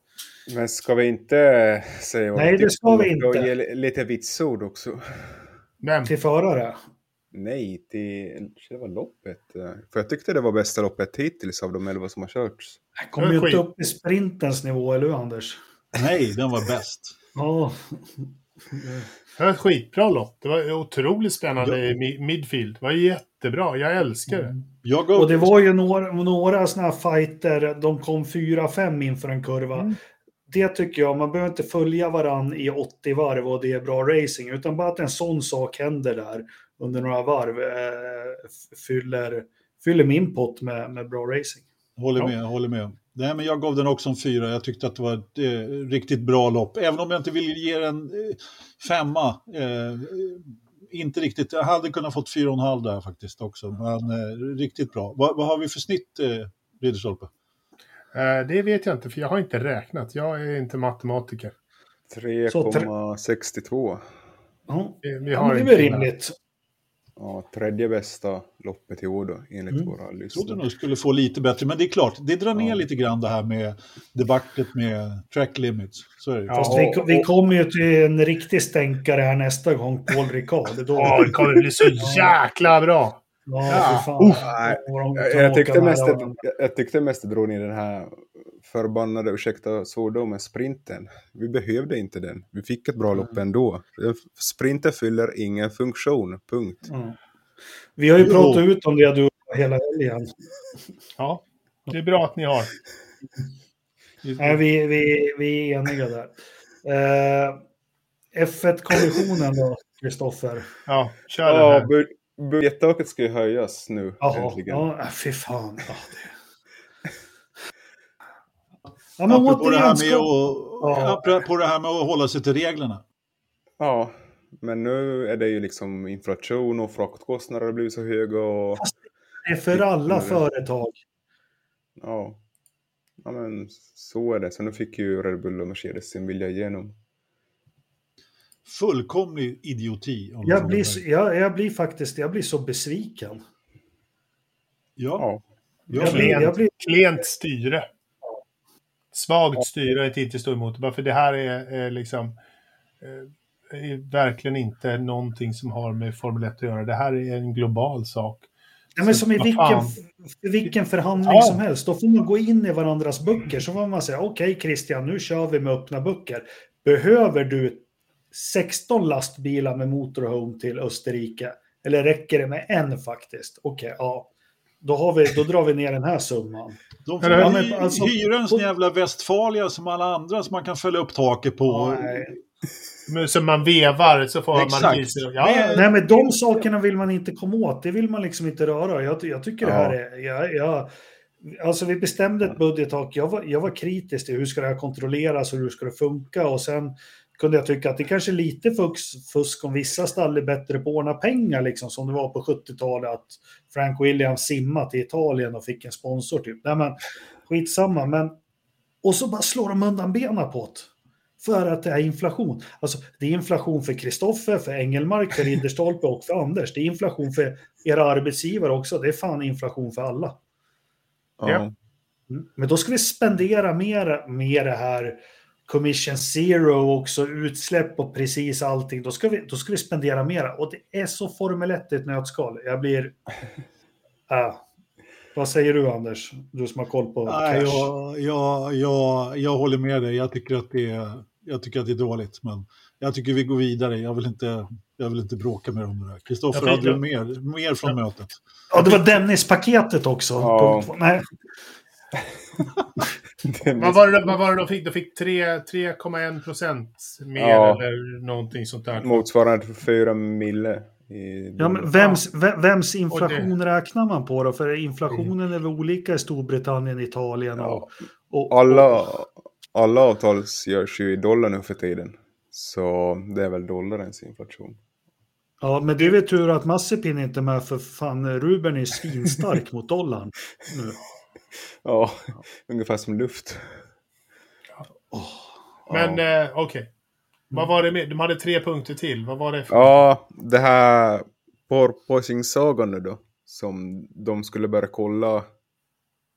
S4: Men ska vi inte säga vad
S1: Nej, det ska vi
S4: det och
S1: inte.
S4: ge li- lite vitsord också?
S2: Men
S1: till förare.
S4: Nej, till själva loppet. eh, För jag tyckte det var bästa loppet hittills av de elva som har körts.
S1: Jag kommer ju inte upp i sprintens nivå, eller hur Anders?
S3: Nej, den var bäst.
S1: Ja.
S2: det var ett skitbra lopp. Det var otroligt spännande i mi- midfield. Det var jättebra. Jag älskar det.
S3: Jag gav,
S1: Och det var ju några, några sådana här fighter, de kom 4-5 inför en kurva.
S2: Mm.
S1: Det tycker jag, man behöver inte följa varann i 80 varv och det är bra racing, utan bara att en sån sak händer där under några varv eh, fyller, fyller min pott med, med bra racing.
S3: Håller
S2: Ja.
S3: med, håller med. Nej, men jag gav den också en fyra. Jag tyckte att det var ett eh, riktigt bra lopp. Även om jag inte vill ge den eh, femma. Eh, inte riktigt. Jag hade kunnat fått fyra och en halv där faktiskt också. Men eh, riktigt bra. Vad, vad har vi för snitt, eh, Ridderstolpe?
S2: Eh, Det vet jag inte, för jag har inte räknat. Jag är inte matematiker.
S4: 3,62.
S1: Ja,
S2: Vi vi
S1: ja
S2: har
S1: det är
S2: inte
S1: väl rimligt.
S4: Ja, tredje bästa loppet i år då, enligt
S1: Mm.
S4: våra
S3: Jag trodde
S4: lyssnare.
S3: nog skulle få lite bättre, men det är klart, det drar ner
S4: Ja.
S3: lite grann det här med debaclet med track limits. Så är det.
S2: Ja.
S1: Fast vi, vi kommer ju till en riktig stänkare här nästa gång, Paul Ricard. Då,
S2: Ja, det kommer bli så jäkla bra!
S1: Ja, fan.
S4: Jag, tyckte mest att,
S1: varandra.
S4: jag, jag tyckte mest att drog ner den här förbannade, ursäkta svordomen, sprinten. Vi behövde inte den. Vi fick ett bra lopp ändå. Sprinten fyller ingen funktion, punkt.
S1: Mm. Vi har ju
S3: Jo.
S1: pratat ut om det du hela helgen.
S2: Ja, det är bra att ni har.
S1: Nej, vi, vi, vi är eniga där. Eh, F1-kommissionen då, Kristoffer?
S2: Ja, kör den här.
S4: bud- budgettaket ska ju höjas nu
S1: Jaha,
S4: äntligen.
S1: ja, äh, fy fan. Ja, det... ja men
S3: Apropå det, här med
S1: ska...
S3: att,
S1: Ja.
S3: apropå det här med att hålla sig till reglerna.
S4: Ja, men nu är det ju liksom inflation och fraktkostnader har blivit så höga och
S1: det är för alla företag.
S4: ja. ja, men så är det. Så nu fick ju Red Bull och Mercedes sin vilja igenom.
S3: Fullkomlig idioti.
S1: Jag blir, så- jag, jag blir faktiskt jag blir så besviken.
S3: Ja,
S4: Ja,
S1: Jag blir, jag blir,
S2: Klent styre. Svagt styre är inte stå emot. Bara för det här är, är liksom eh, är verkligen inte någonting som har med Formel 1 att göra. Det här är en global sak.
S1: ja, men som i vilken, vilken förhandling
S2: Ja.
S1: som helst. Då får man gå in i varandras böcker. Så får man säga, okej Christian, nu kör vi med öppna böcker. Behöver du 16 lastbilar med motorhome till Österrike? Eller räcker det med en faktiskt? Okej, ja. Då, har vi, då drar vi ner den här summan.
S3: De får
S2: Ja,
S1: men alltså-
S3: hyra en sån jävla Westfalia som alla andra som man kan fälla upp taket på.
S1: Nej.
S2: Men så man vevar så får man
S3: Exakt.
S2: markiser. Ja,
S3: Det-
S1: Nej, men de sakerna vill man inte komma åt. Det vill man liksom inte röra. Jag, jag tycker det
S4: Ja.
S1: här är... Jag, jag, alltså vi bestämde ett budgettak. Jag var, jag var kritisk till hur ska det här kontrolleras och hur ska det funka. Och sen kunde jag tycka att det kanske är lite fusk, fusk om vissa stall är bättre på att ordna pengar, liksom som det var på 70-talet. Att Frank Williams simmat till Italien och fick en sponsor. Typ. Nej, men skitsamma. Men, och så bara slår de undan benen på det. För att det är inflation. Alltså, det är inflation för Kristoffer, för Engelmark, för Ridderstolpe och för Anders. Det är inflation för era arbetsgivare också. Det är fan inflation för alla.
S4: ja.
S2: Ja.
S1: Mm. Men då ska vi spendera mer med det här Commission Zero också, utsläpp och precis allting. Då ska vi, då ska vi spendera mera. Och det är så Formel 1 i ett nötskal. Jag blir... Äh. Vad säger du Anders? Du som har koll på
S3: Nej,
S1: cash.
S3: jag, jag, jag, jag håller med dig. Jag tycker, att det är, jag tycker att det är dåligt. Men jag tycker vi går vidare. Jag vill inte, jag vill inte bråka mer om det där. Kristoffer, hade du mer, mer från mötet?
S1: Ja, det var Dennis-paketet också.
S4: Ja.
S1: Nej,
S2: Vad var, det, vad var det de fick? De fick tre- 3,1 procent mer
S4: Ja.
S2: eller någonting sånt där.
S4: Motsvarande fyra mille. I
S1: Ja, men vems, ve- vems inflation räknar man på då? För inflationen är väl olika i Storbritannien, Italien och... och
S4: alla, alla avtal görs ju i dollar nu för tiden. Så det är väl dollarens inflation.
S1: Ja, men det är väl tur att Massepin inte är med för fan Ruben är svinstark mot dollarn. Nu.
S4: Ja, ungefär som luft.
S2: Men eh, okej. Vad var det med? De hade tre punkter till. Vad var det för?
S4: Ja, det här porpoising-sagan nu då. Som de skulle börja kolla.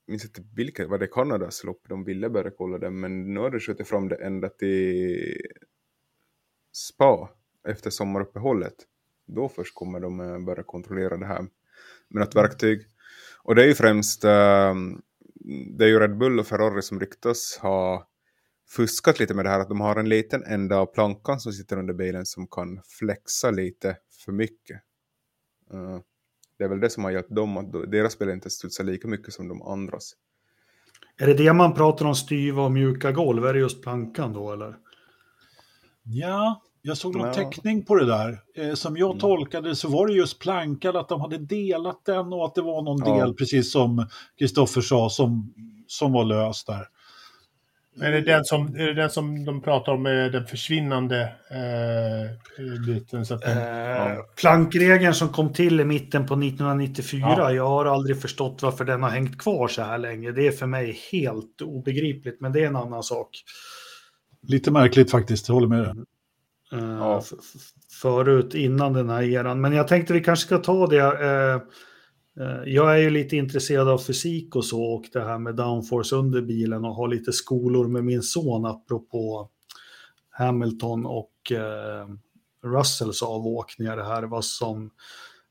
S4: Jag minns inte vilket, var det Kanadas lopp de ville börja kolla det. Men nu har det skjutit fram det ända till Spa efter sommaruppehållet. Då först kommer de eh, börja kontrollera det här med något verktyg. Och det är ju främst, eh, det är ju Red Bull och Ferrari som ryktas ha fuskat lite med det här att de har en liten ända av plankan som sitter under bilen som kan flexa lite för mycket. Eh, det är väl det som har hjälpt dem att deras bil inte studsar lika mycket som de andras.
S1: Är det det man pratar om styva och mjuka golv? Är det just plankan då eller?
S3: Ja, jag såg någon
S4: Ja.
S3: teckning på det där. Eh, som jag tolkade så var det just plankan, att de hade delat den och att det var någon
S4: Ja.
S3: del, precis som Kristoffer sa, som, som var lös där.
S2: Är det den som, är det den som de pratar om med den försvinnande eh, biten? Så att den,
S1: Eh, plankregeln som kom till i mitten på 1994.
S2: Ja.
S1: Jag har aldrig förstått varför den har hängt kvar så här länge. Det är för mig helt obegripligt, men det är en annan sak.
S3: Lite märkligt faktiskt, jag håller med dig.
S1: Eh,
S4: Ja.
S1: förut, innan den här eran. Men jag tänkte vi kanske ska ta det. eh, eh, jag är ju lite intresserad av fysik och så och det här med downforce under bilen och har lite skolor med min son apropå Hamilton och Russells avåkningar. Det här vad som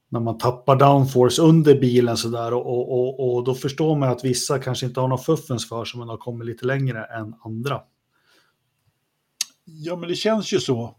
S1: när man tappar downforce under bilen sådär och, och, och, och då förstår man att vissa kanske inte har någon fuffens för sig men har kommit lite längre än andra.
S3: Ja, men det känns ju så.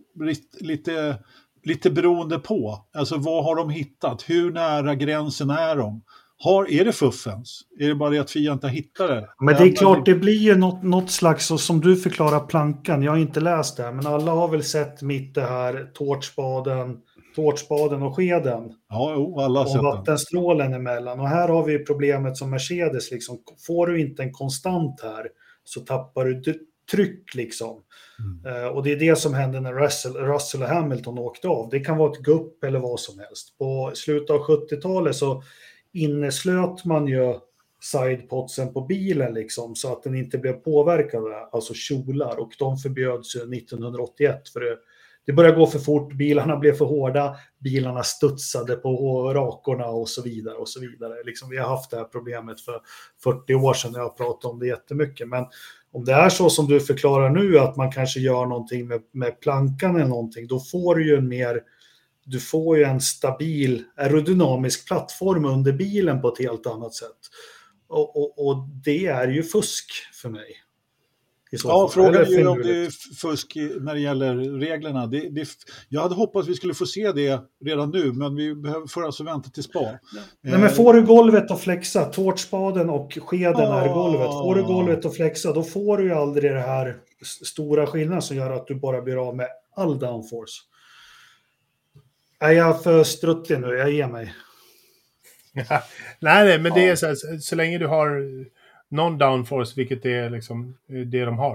S3: Lite, lite beroende på. Alltså vad har de hittat? Hur nära gränsen är de? Har, är det fuffens? Är det bara det att Fia inte hittar det?
S1: Men det är klart, det blir ju något, något slags, så som du förklarar plankan, jag har inte läst det, men alla har väl sett mitt det här tårtspaden, tårtspaden och skeden.
S3: Ja, jo, alla har
S1: och
S3: sett den.
S1: vattenstrålen emellan. Och här har vi problemet som Mercedes, liksom, får du inte en konstant här så tappar du tryck liksom.
S3: Mm.
S1: Eh, och det är det som hände när Russell, Russell och Hamilton åkte av. Det kan vara ett gupp eller vad som helst. På slutet av 70-talet så inneslöt man ju sidepodsen på bilen liksom så att den inte blev påverkad, alltså kjolar. Och de förbjöds ju 1981 för det, det började gå för fort, bilarna blev för hårda, bilarna studsade på rakorna och så vidare. och så vidare. Liksom, vi har haft det här problemet för 40 år sedan, jag har pratat om det jättemycket. Men om det är så som du förklarar nu, att man kanske gör någonting med, med plankan eller någonting, då får du ju en mer du får ju en stabil aerodynamisk plattform under bilen på ett helt annat sätt. Och, och, och det är ju fusk för mig. I så
S3: Ja, frågan är ju om det är fusk när det gäller reglerna. Det, det, jag hade hoppats vi skulle få se det redan nu, men vi behöver, får alltså vänta till spa.
S1: Nej, men får du golvet att flexa, tårtspaden och skeden är
S3: Ah.
S1: golvet. Får du golvet att flexa, då får du ju aldrig det här stora skillnaden som gör att du bara blir av med all downforce. Är jag för struttig nu? Jag ger mig.
S2: nej, nej, men det är så här, så, så länge du har någon downforce, vilket är liksom eh, det de har.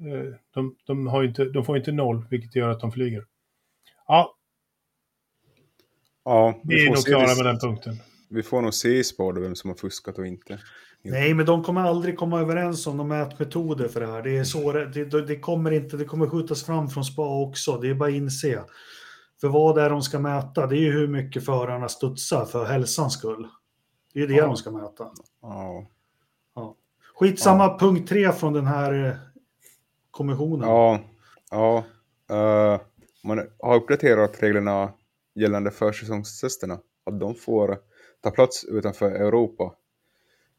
S2: Eh, De, de, har inte, de får inte noll, vilket gör att de flyger. Ja,
S4: Ja,
S2: vi
S4: vi
S2: är
S4: får,
S2: nog klara med den punkten.
S4: vi får nog se i spår då vem som har fuskat och inte.
S1: Nej, men de kommer aldrig komma överens om de mätmetoder för det här. Det, är så, det, det, kommer inte, det kommer skjutas fram från spa också. Det är bara att inse. För vad det är de ska mäta, det är ju hur mycket förarna studsar för hälsans skull. Det är ju det
S4: Ja.
S1: de ska mäta.
S4: Ja,
S1: Skitsamma, punkt tre från den här eh, kommissionen.
S4: ja, ja. eh, man har uppdaterat reglerna gällande försäsongstesterna. Att de får ta plats utanför Europa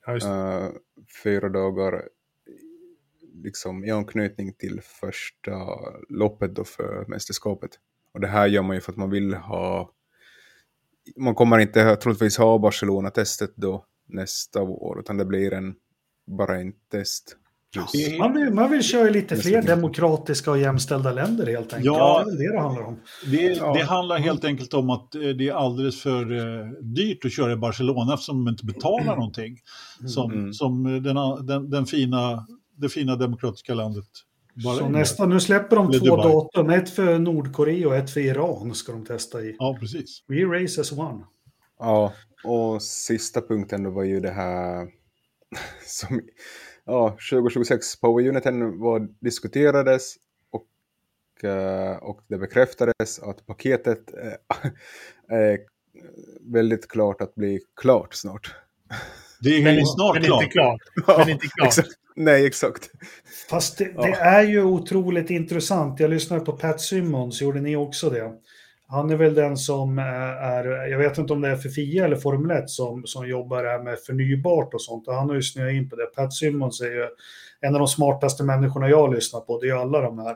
S2: Ja,
S4: eh, fyra dagar liksom i anknytning till första loppet då för mästerskapet. Och det här gör man ju för att man vill ha man kommer inte troligtvis ha Barcelona-testet då nästa år, utan det blir en, bara en test.
S3: Är-
S1: Man vill, man vill köra lite fler demokratiska och jämställda länder helt enkelt.
S3: Ja.
S1: Det är det det handlar om.
S3: Det,
S4: Ja.
S3: det handlar helt enkelt om att eh, det är alldeles för eh, dyrt att köra i Barcelona eftersom de inte betalar någonting. Som,
S4: Mm.
S3: som eh, den, den, den fina, det fina demokratiska landet. bara
S1: Så nästa, nu släpper de två
S3: Dubai.
S1: datum. Ett för Nordkorea och ett för Iran ska de testa i.
S3: Ja, precis.
S1: We race as one.
S4: Ja, och sista punkten då var ju det här som, ja, 2026 Power Uniten var, diskuterades och, eh, och det bekräftades att paketet eh, är väldigt klart att bli klart snart.
S3: Det är
S2: men,
S3: snart
S2: men
S3: klart.
S2: inte klart. Men inte klart.
S4: Exakt. Nej, exakt.
S1: Fast det,
S4: Ja.
S1: det är ju otroligt intressant. Jag lyssnade på Pat Simmons, gjorde ni också det? Han är väl den som eh, är, jag vet inte om det är för FIA eller Formel 1 som, som jobbar här med förnybart och sånt. Och han har ju snöat in på det. Pat Simmons är ju en av de smartaste människorna jag lyssnar på. Det är ju alla de här.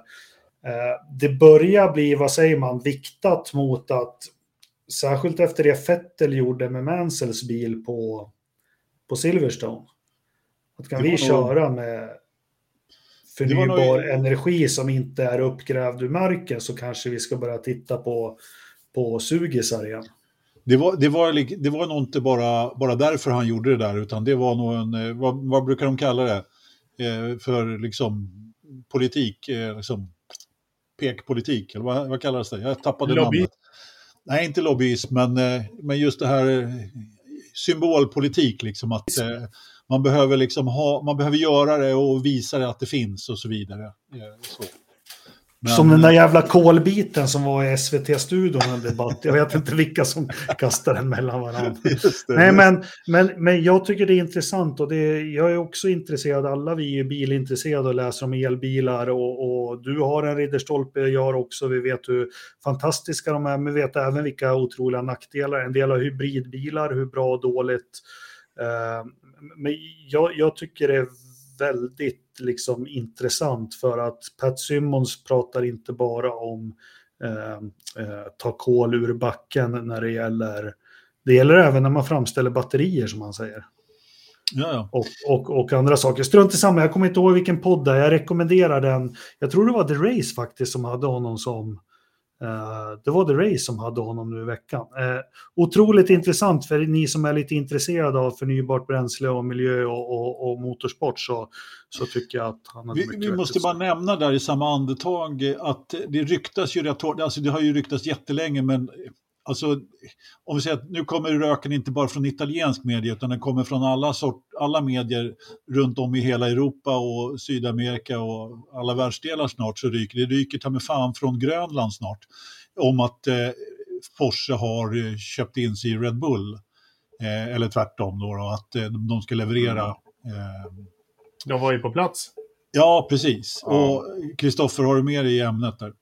S1: Eh, Det börjar bli, vad säger man, viktat mot att särskilt efter det Vettel gjorde med Mansells bil på, på Silverstone. Att kan vi köra med
S3: Var nog-
S1: förnybar energi som inte är uppgrävd ur marken så kanske vi ska börja titta på, på sugisar igen.
S3: Det var, det, var, det var nog inte bara, bara därför han gjorde det där, utan det var nog en, eh, vad, vad brukar de kalla det, eh, för liksom politik, eh, liksom pekpolitik, eller vad, vad kallas det? Jag tappade
S2: Lobby.
S3: namnet. Nej, inte lobbyism, men, eh, men just det här eh, symbolpolitik, liksom att eh, man behöver liksom ha, man behöver göra det och visa det att det finns och så vidare. Eh, Så. Men-
S1: Som den där jävla kolbiten som var i SVT-studion en debatt. Jag vet inte vilka som kastar den mellan varandra. Nej, men, men, men jag tycker det är intressant och det, jag är också intresserad. Alla vi är bilintresserade och läser om elbilar och, och du har en Ridderstolpe, jag har också. Vi vet hur fantastiska de är, men vi vet även vilka otroliga nackdelar. En del har hybridbilar, hur bra och dåligt. Men jag, jag tycker det är väldigt liksom intressant för att Pat Simmons pratar inte bara om eh, eh, ta kol ur backen när det gäller, det gäller även när man framställer batterier som man säger. Och, och, och andra saker. Strunt i samma, jag kommer inte ihåg vilken podd det är, jag rekommenderar den. Jag tror det var The Race faktiskt som hade honom som det var The Race som hade honom nu i veckan. Uh, otroligt intressant för ni som är lite intresserade av förnybart bränsle och miljö och, och, och motorsport så, så tycker jag att han hade
S3: Vi, vi måste bara nämna där i samma andetag att det ryktas ju rätt hårt, alltså det har ju ryktats jättelänge men alltså om vi säger att nu kommer röken inte bara från italiensk media utan den kommer från alla, sort, alla medier runt om i hela Europa och Sydamerika och alla världsdelar snart så ryker det. ryker ta mig fan från Grönland snart om att eh, Porsche har eh, köpt in sig i Red Bull. Eh, eller tvärtom då, då att eh, de ska leverera eh,
S2: De var ju på plats.
S3: Ja, precis.
S4: Ja.
S3: Och Kristoffer, har du med dig i ämnet där?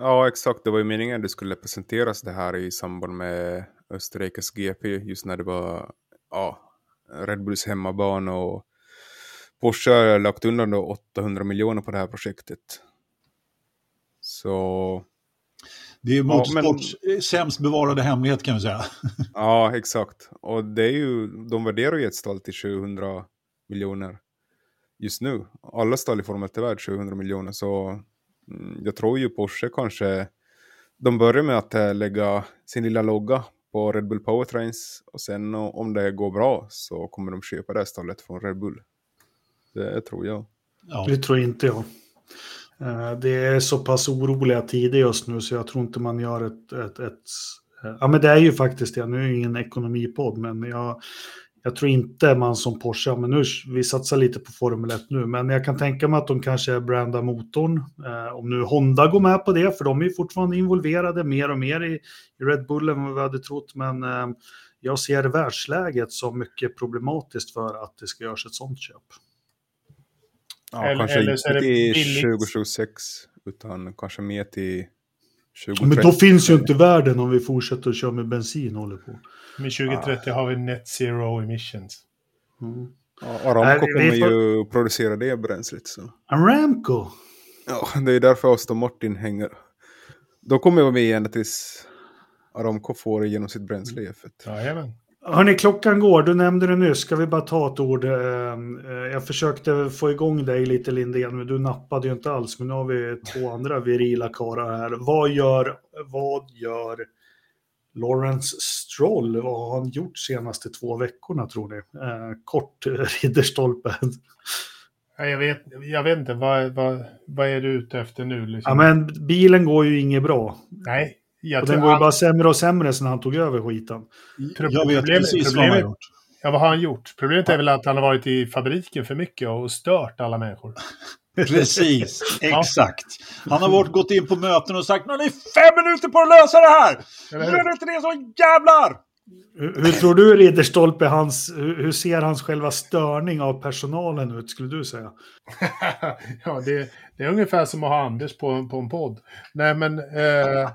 S4: Ja, exakt. Det var ju meningen att det skulle presenteras det här i samband med Österrikes GP, just när det var ja, Red Bulls hemmabana och Porsche har lagt undan då 800 miljoner på det här projektet. Så
S3: Det är
S4: Ja,
S3: motorsports sämst bevarade hemlighet kan vi säga.
S4: ja, exakt. Och det är ju, de värderar ju ett stall till 700 miljoner just nu. Alla stall i Formel 1 är värd 700 miljoner, så jag tror ju Porsche kanske, de börjar med att eh, lägga sin lilla logga på Red Bull Powertrains och sen o- om det går bra så kommer de köpa det här stallet från Red Bull. Det tror jag.
S3: Ja.
S1: Det tror inte jag. Eh, Det är så pass oroliga tider just nu så jag tror inte man gör ett... ett, ett eh, ja, men det är ju faktiskt det. Nu är det ingen ekonomipodd, men jag, jag tror inte man som Porsche, ja, men nu, vi satsar lite på Formel 1 nu, men jag kan tänka mig att de kanske brandar motorn. Eh, om nu Honda går med på det, för de är ju fortfarande involverade mer och mer i, i Red Bull än vad vi hade trott, men eh, jag ser världsläget som mycket problematiskt för att det ska göras ett sånt köp.
S4: Ja,
S2: Eller-
S4: kanske
S2: eller så är
S4: inte
S2: det
S4: till
S2: billigt.
S4: 2026 utan kanske mer till 2030.
S1: Men då finns ju inte världen om vi fortsätter att köra med bensin håller på.
S2: Med 2030 har vi net zero emissions.
S1: Mm.
S4: Ja, Aramco
S1: vi
S4: kommer
S1: får-
S4: ju producera det bränslet. Så.
S1: Aramco?
S4: Ja, det är därför Aston Martin hänger. De kommer vara med ända tills Aramco får igenom sitt bränsle i F1.
S2: Jajamän.
S1: Hörni, klockan går. Du nämnde det nyss. Ska vi bara ta ett ord? Eh, eh, Jag försökte få igång dig lite Lindén, men du nappade ju inte alls. Men nu har vi två andra virila karlar här. Vad gör, vad gör Lawrence Stroll? Vad har han gjort senaste två veckorna tror ni? Eh, kort Ridderstolpe.
S2: Ja, Jag vet, jag vet inte, vad, vad, vad är du ute efter nu? Liksom?
S1: Ja, men bilen går ju inget bra.
S2: Nej, jag
S1: Och den går ju
S2: han,
S1: bara sämre och sämre sen han tog över skiten.
S3: Jag vet
S2: Problemet-
S3: precis vad han har gjort.
S2: ja, vad har han gjort? Problemet är väl att han har varit i fabriken för mycket och stört alla människor.
S3: Precis, exakt. Han har varit, gått in på möten och sagt nu har ni fem minuter på att lösa det här! Nu är det inte det så jävlar!
S1: Hur, hur tror du Ridderstolpe, hans, hur, hur ser hans själva störning av personalen ut, skulle du säga?
S2: ja, det, det är ungefär som att ha Anders på, på en podd. Nej, men... Eh,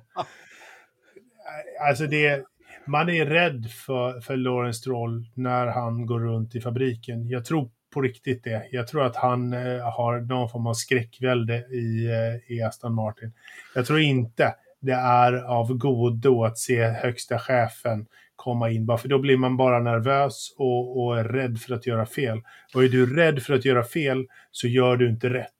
S2: alltså det... Man är rädd för, för Lawrence Stroll när han går runt i fabriken. Jag tror på riktigt det. Jag tror att han eh, har någon form av skräckvälde i, eh, i Aston Martin. Jag tror inte det är av godo att se högsta chefen komma in, bara för då blir man bara nervös och, och är rädd för att göra fel. Och är du rädd för att göra fel så gör du inte rätt.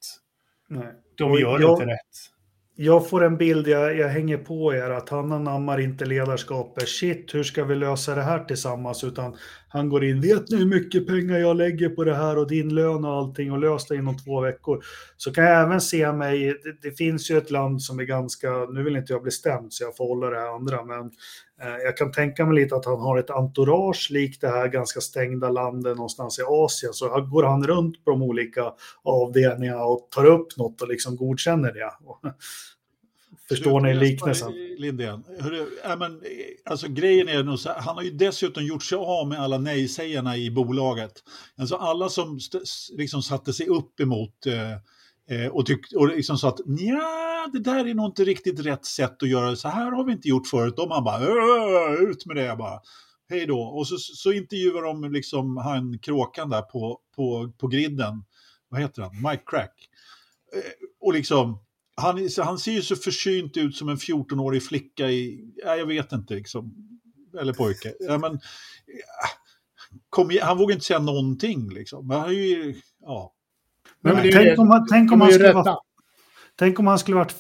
S1: Nej.
S2: De gör
S1: jag-
S2: inte rätt.
S1: Jag får en bild, jag, jag hänger på er, att han anammar inte ledarskapet. Shit, hur ska vi lösa det här tillsammans? Utan han går in, vet ni hur mycket pengar jag lägger på det här och din lön och allting och lös det inom två veckor. Så kan jag även se mig, det, det finns ju ett land som är ganska, nu vill inte jag bli stämd så jag får hålla det här andra, men jag kan tänka mig lite att han har ett entourage likt det här ganska stängda landet någonstans i Asien. Så går han runt på de olika avdelningarna och tar upp något och liksom godkänner det. Förstår ni liknelsen?
S3: Lindén, hörru, ja, men, eh, alltså, grejen är nog så här, han har ju dessutom gjort sig av med alla nej-sägarna i bolaget. Alltså alla som liksom satte sig upp emot eh, eh, och, tyck, och liksom sa att ja, det där är nog inte riktigt rätt sätt att göra det. Så här har vi inte gjort förut. De har bara "Åh, ut med det bara. Hej då. Och så, så intervjuar de liksom han kråkan där på, på, på griden. Vad heter han? Mike Crack. Eh, och liksom han, han ser ju så försynt ut som en 14-årig flicka i, ja, jag vet inte, liksom, eller pojke. Ja, men, kom, han vågar inte säga någonting liksom. Men han är ju, ja.
S1: Men, men tänk, om, han, tänk, om han skulle vara, tänk om han skulle varit,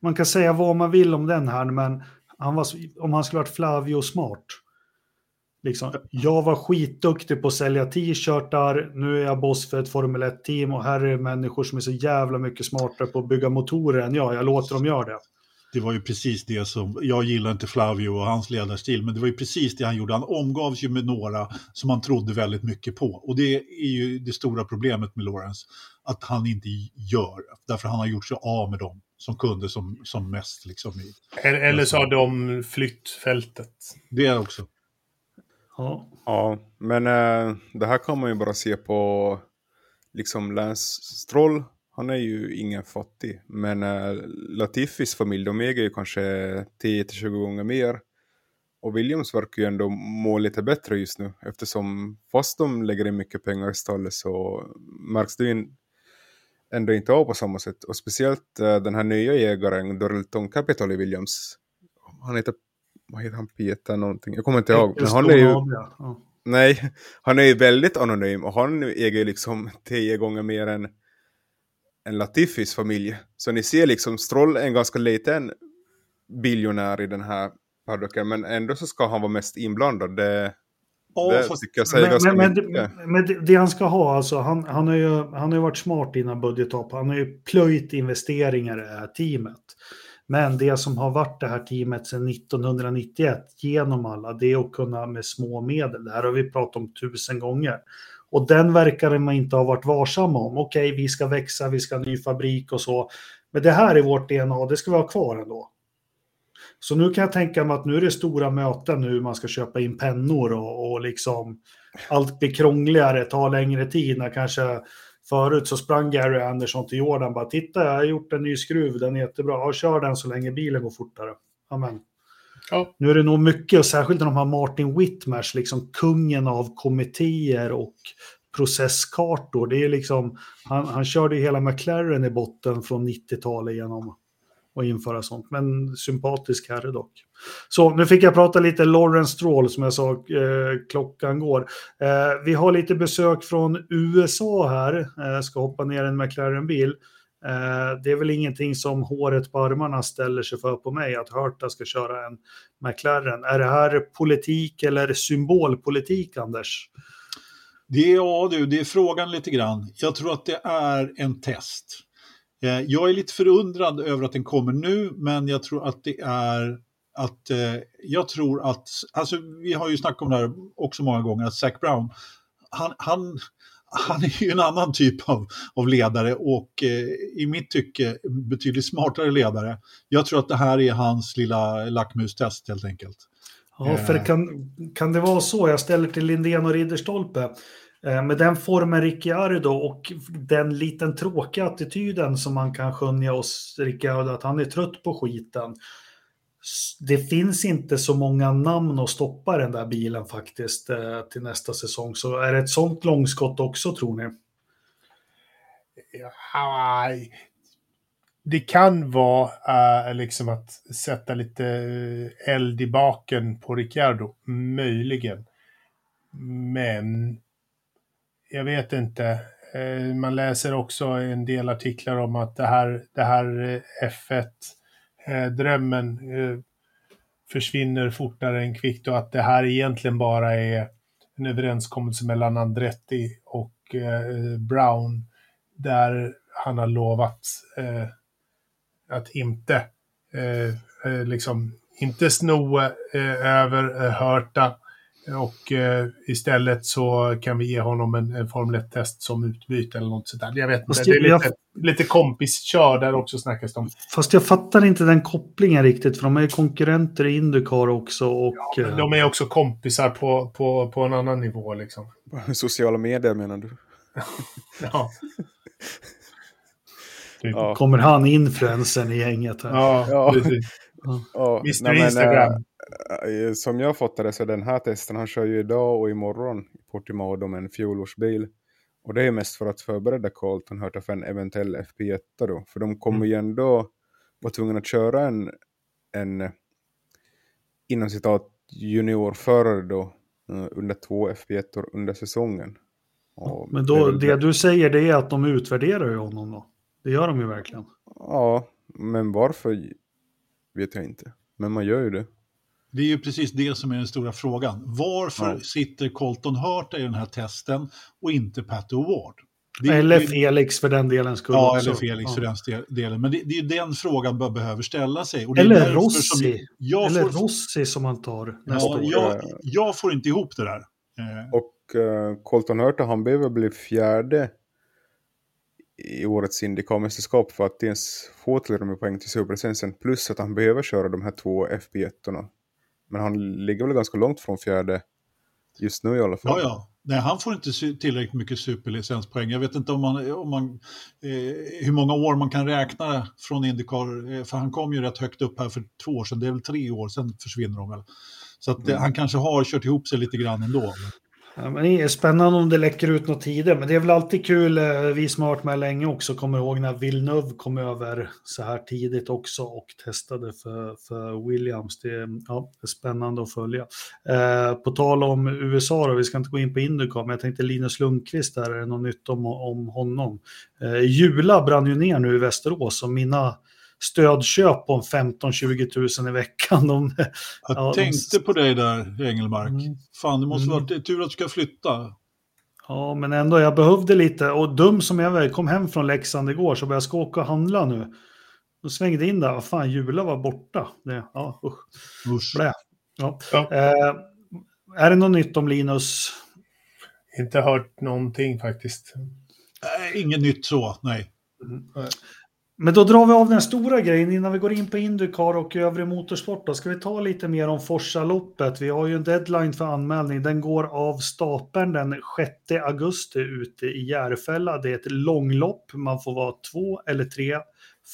S1: man kan säga vad man vill om den här, men han var, om han skulle varit Flavio smart. Liksom, jag var skitduktig på att sälja t-shirtar, nu är jag boss för ett Formel 1-team och här är människor som är så jävla mycket smartare på att bygga motorer än jag. Jag låter dem göra det.
S3: Det var ju precis det som, jag gillar inte Flavio och hans ledarstil, men det var ju precis det han gjorde. Han omgavs ju med några som han trodde väldigt mycket på. Och det är ju det stora problemet med Lawrence, att han inte gör, därför han har gjort sig av med dem som kunde som, som mest. Liksom, i,
S2: eller så har de flytt fältet.
S3: Det också.
S4: Ja. ja, men äh, det här kan man ju bara se på liksom Lance Stroll. Han är ju ingen fattig. Men äh, Latifis familj, de äger ju kanske 10-20 gånger mer. Och Williams verkar ju ändå må lite bättre just nu. Eftersom fast de lägger in mycket pengar i stallet så märks det ju ändå inte av på samma sätt. Och speciellt äh, den här nya jägaren, Dorelton Capital i Williams. Han heter vad heter han, Peter någonting, jag kommer inte ihåg. Men han är ju, ja. Nej, han är ju väldigt anonym och han äger liksom tio gånger mer än, än Latifis familj. Så ni ser liksom, Stroll är en ganska liten biljonär i den här paddocken, men ändå så ska han vara mest inblandad. Det,
S1: Ja, det fast, tycker jag säger men, men, mycket. Men, det, det han ska ha, alltså, han, han, har ju, han har ju varit smart innan budgethopp. Han har ju plöjt investeringar i det här teamet. Men det som har varit det här teamet sedan 1991 genom alla, det är att kunna med små medel. Det här har vi pratat om tusen gånger. Och den verkar man inte ha varit varsam om. Okej, vi ska växa, vi ska ha ny fabrik och så. Men det här är vårt DNA, det ska vi ha kvar ändå. Så nu kan jag tänka mig att nu är det stora möten nu, man ska köpa in pennor och, och liksom allt blir krångligare, tar längre tid när kanske Förut så sprang Gary Anderson till Jordan bara titta jag har gjort en ny skruv, den är jättebra, ja, kör den så länge bilen går fortare. Amen. Ja. Nu är det nog mycket, och särskilt när de har Martin Whitmers, liksom kungen av kommittéer och processkartor. Det är liksom, han, han körde ju hela McLaren i botten från 90-talet genom att införa sånt. Men sympatisk herre dock. Så nu fick jag prata lite Lawrence Stroll som jag sa, eh, klockan går. Eh, vi har lite besök från USA här, eh, ska hoppa ner en McLaren-bil. Eh, det är väl ingenting som håret på armarna ställer sig för på mig, att Hörta ska köra en McLaren. Är det här politik eller symbolpolitik, Anders?
S3: Det är, ja du, det är frågan lite grann. Jag tror att det är en test. Eh, jag är lite förundrad över att den kommer nu, men jag tror att det är att eh, jag tror att, alltså vi har ju snackat om det här också många gånger, att Zac Brown, han, han, han är ju en annan typ av, av ledare och eh, i mitt tycke betydligt smartare ledare. Jag tror att det här är hans lilla lackmustest helt enkelt.
S1: Ja, för eh. kan, kan det vara så? Jag ställer till Lindén och Ridderstolpe. Eh, med den formen Ricciardo och den liten tråkiga attityden som man kan skönja hos Ricciardo, att han är trött på skiten. Det finns inte så många namn att stoppa den där bilen faktiskt eh, till nästa säsong. Så är det ett sånt långskott också tror ni?
S2: Ja, det kan vara eh, liksom att sätta lite eh, eld i baken på Ricciardo, möjligen. Men jag vet inte. Man läser också en del artiklar om att det här, det här F1 Eh, eh, försvinner fortare än kvickt och att det här egentligen bara är en överenskommelse mellan Andretti och eh, Brown där han har lovat eh, att inte eh, liksom inte sno över Hörta och eh, istället så kan vi ge honom en, en Formel 1-test som utbyte eller något sånt där. Jag vet inte, det är lite, jag... lite kompiskör där också snackas det om.
S1: Fast jag fattar inte den kopplingen riktigt, för de är konkurrenter i Indycar också. Och,
S2: ja, men de är också kompisar på, på, på en annan nivå liksom.
S4: Sociala medier menar du? ja.
S1: ja. Kommer han influensen i gänget här?
S2: Ja, ja. precis. Ja. Mr Instagram. Men,
S4: Eh, som jag fattar det så den här testen, han kör ju idag och imorgon i Portimao med en fjolårsbil. Och det är mest för att förbereda Colton Hurta för en eventuell FP1 då. För de kommer
S3: Mm.
S4: ju ändå vara tvungna att köra en, en inom citat juniorförare då eh, under två FP1 under säsongen. Och
S1: Men då, det du säger det är att de utvärderar ju honom då. Det gör de ju verkligen.
S4: Ja, men varför vet jag inte. Men man gör ju det.
S3: Det är ju precis det som är den stora frågan. Varför
S4: Ja.
S3: sitter Colton Hurta i den här testen och inte Pat O'Ward? Det-
S1: Eller Felix för den delen skull
S3: Ja,
S1: också.
S3: eller Felix
S1: Ja.
S3: för den delen. Men det, det är ju den frågan man behöver ställa sig. Och det är
S1: Eller Rossi.
S3: Som jag,
S1: Eller
S3: får,
S1: Rossi som man tar nästa
S3: ja,
S1: år.
S3: jag, jag får inte ihop det där. Eh,
S4: Och uh, Colton Hurta han behöver bli fjärde i årets Indycar-mästerskap för att ens få till med poäng till superlicensen. Plus att han behöver köra de här två FP1-orna. Men han ligger väl ganska långt från fjärde just nu i alla fall.
S3: Ja, ja. Nej, han får inte tillräckligt mycket superlicenspoäng. Jag vet inte om man, om man, eh, hur många år man kan räkna från Indycar, eh, för han kom ju rätt högt upp här för två år sedan, det är väl tre år, sen försvinner de väl. Så att, eh, han kanske har kört ihop sig lite grann ändå.
S1: Ja, men det är spännande om det läcker ut något tidigare, men det är väl alltid kul, eh, vi som har varit med länge också, kommer ihåg när Villeneuve kom över så här tidigt också och testade för, för Williams. Det, är- ja, det är spännande att följa. Eh, på tal om USA då, vi ska inte gå in på Indycar, men jag tänkte Linus Lundqvist där, är det något nytt om, om honom? Eh, Jula brann ju ner nu i Västerås och mina stödköp om 15-20 000 i veckan, de,
S3: Jag
S1: Ja, de-
S3: tänkte på dig där, Engelmark.
S1: Mm.
S3: Fan, det måste
S1: Mm.
S3: vara tur att du ska flytta.
S1: Ja, men ändå, jag behövde lite. Och dum som jag var, jag kom hem från Leksand igår så jag ska åka och handla nu. Då svängde in där, vad fan, Jula var borta. Det, ja, usch.
S3: Usch.
S1: Blä. Ja.
S2: Ja.
S1: Eh, är det något nytt om Linus?
S2: Inte hört någonting faktiskt.
S3: Nej, inget nytt så, nej.
S1: Men då drar vi av den stora grejen innan vi går in på Indycar och övrig motorsport. Då ska vi ta lite mer om forsaloppet? Vi har ju en deadline för anmälning. Den går av stapeln den 6 augusti ute i Järfälla. Det är ett långlopp. Man får vara två eller tre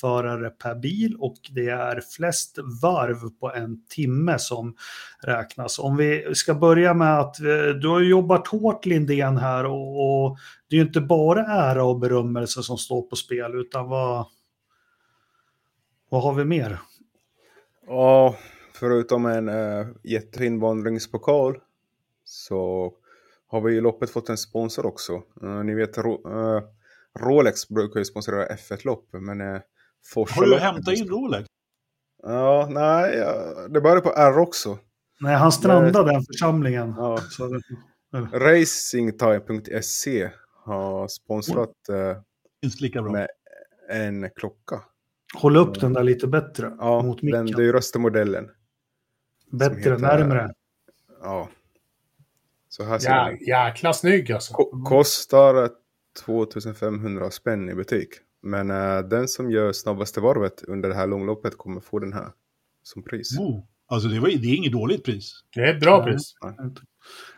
S1: förare per bil och det är flest varv på en timme som räknas. Om vi ska börja med att eh, du har jobbat hårt Lindén här och, och det är ju inte bara ära och berömmelse som står på spel utan vad, vad har vi mer?
S4: Ja, förutom en uh, jättefin vandringspokal så har vi i loppet fått en sponsor också. Eh, ni vet, Ro eh, Rolex brukar ju sponsra F1-lopp, men uh, Forsa...
S3: Har du hämtat in Rolex?
S4: Ja, nej, ja, det börjar på R också.
S1: Nej, han strandade den församlingen.
S4: Ja.
S1: Så,
S4: Racingtime.se har sponsrat
S3: bra.
S4: med en klocka.
S1: Håll upp den där lite bättre
S4: Ja,
S1: mot
S4: den
S1: micken.
S4: dyraste modellen.
S1: Bättre,
S4: heter-
S1: närmre.
S4: Ja. Så här ser
S2: Ja, jäkla snygg alltså.
S4: Ko- Kostar 2500 spänn i butik. Men eh, den som gör snabbaste varvet under det här långloppet kommer få den här som pris.
S3: Oh, alltså det, var, det är inget dåligt pris.
S2: Det är ett bra
S1: Ja.
S2: pris.
S4: Ja.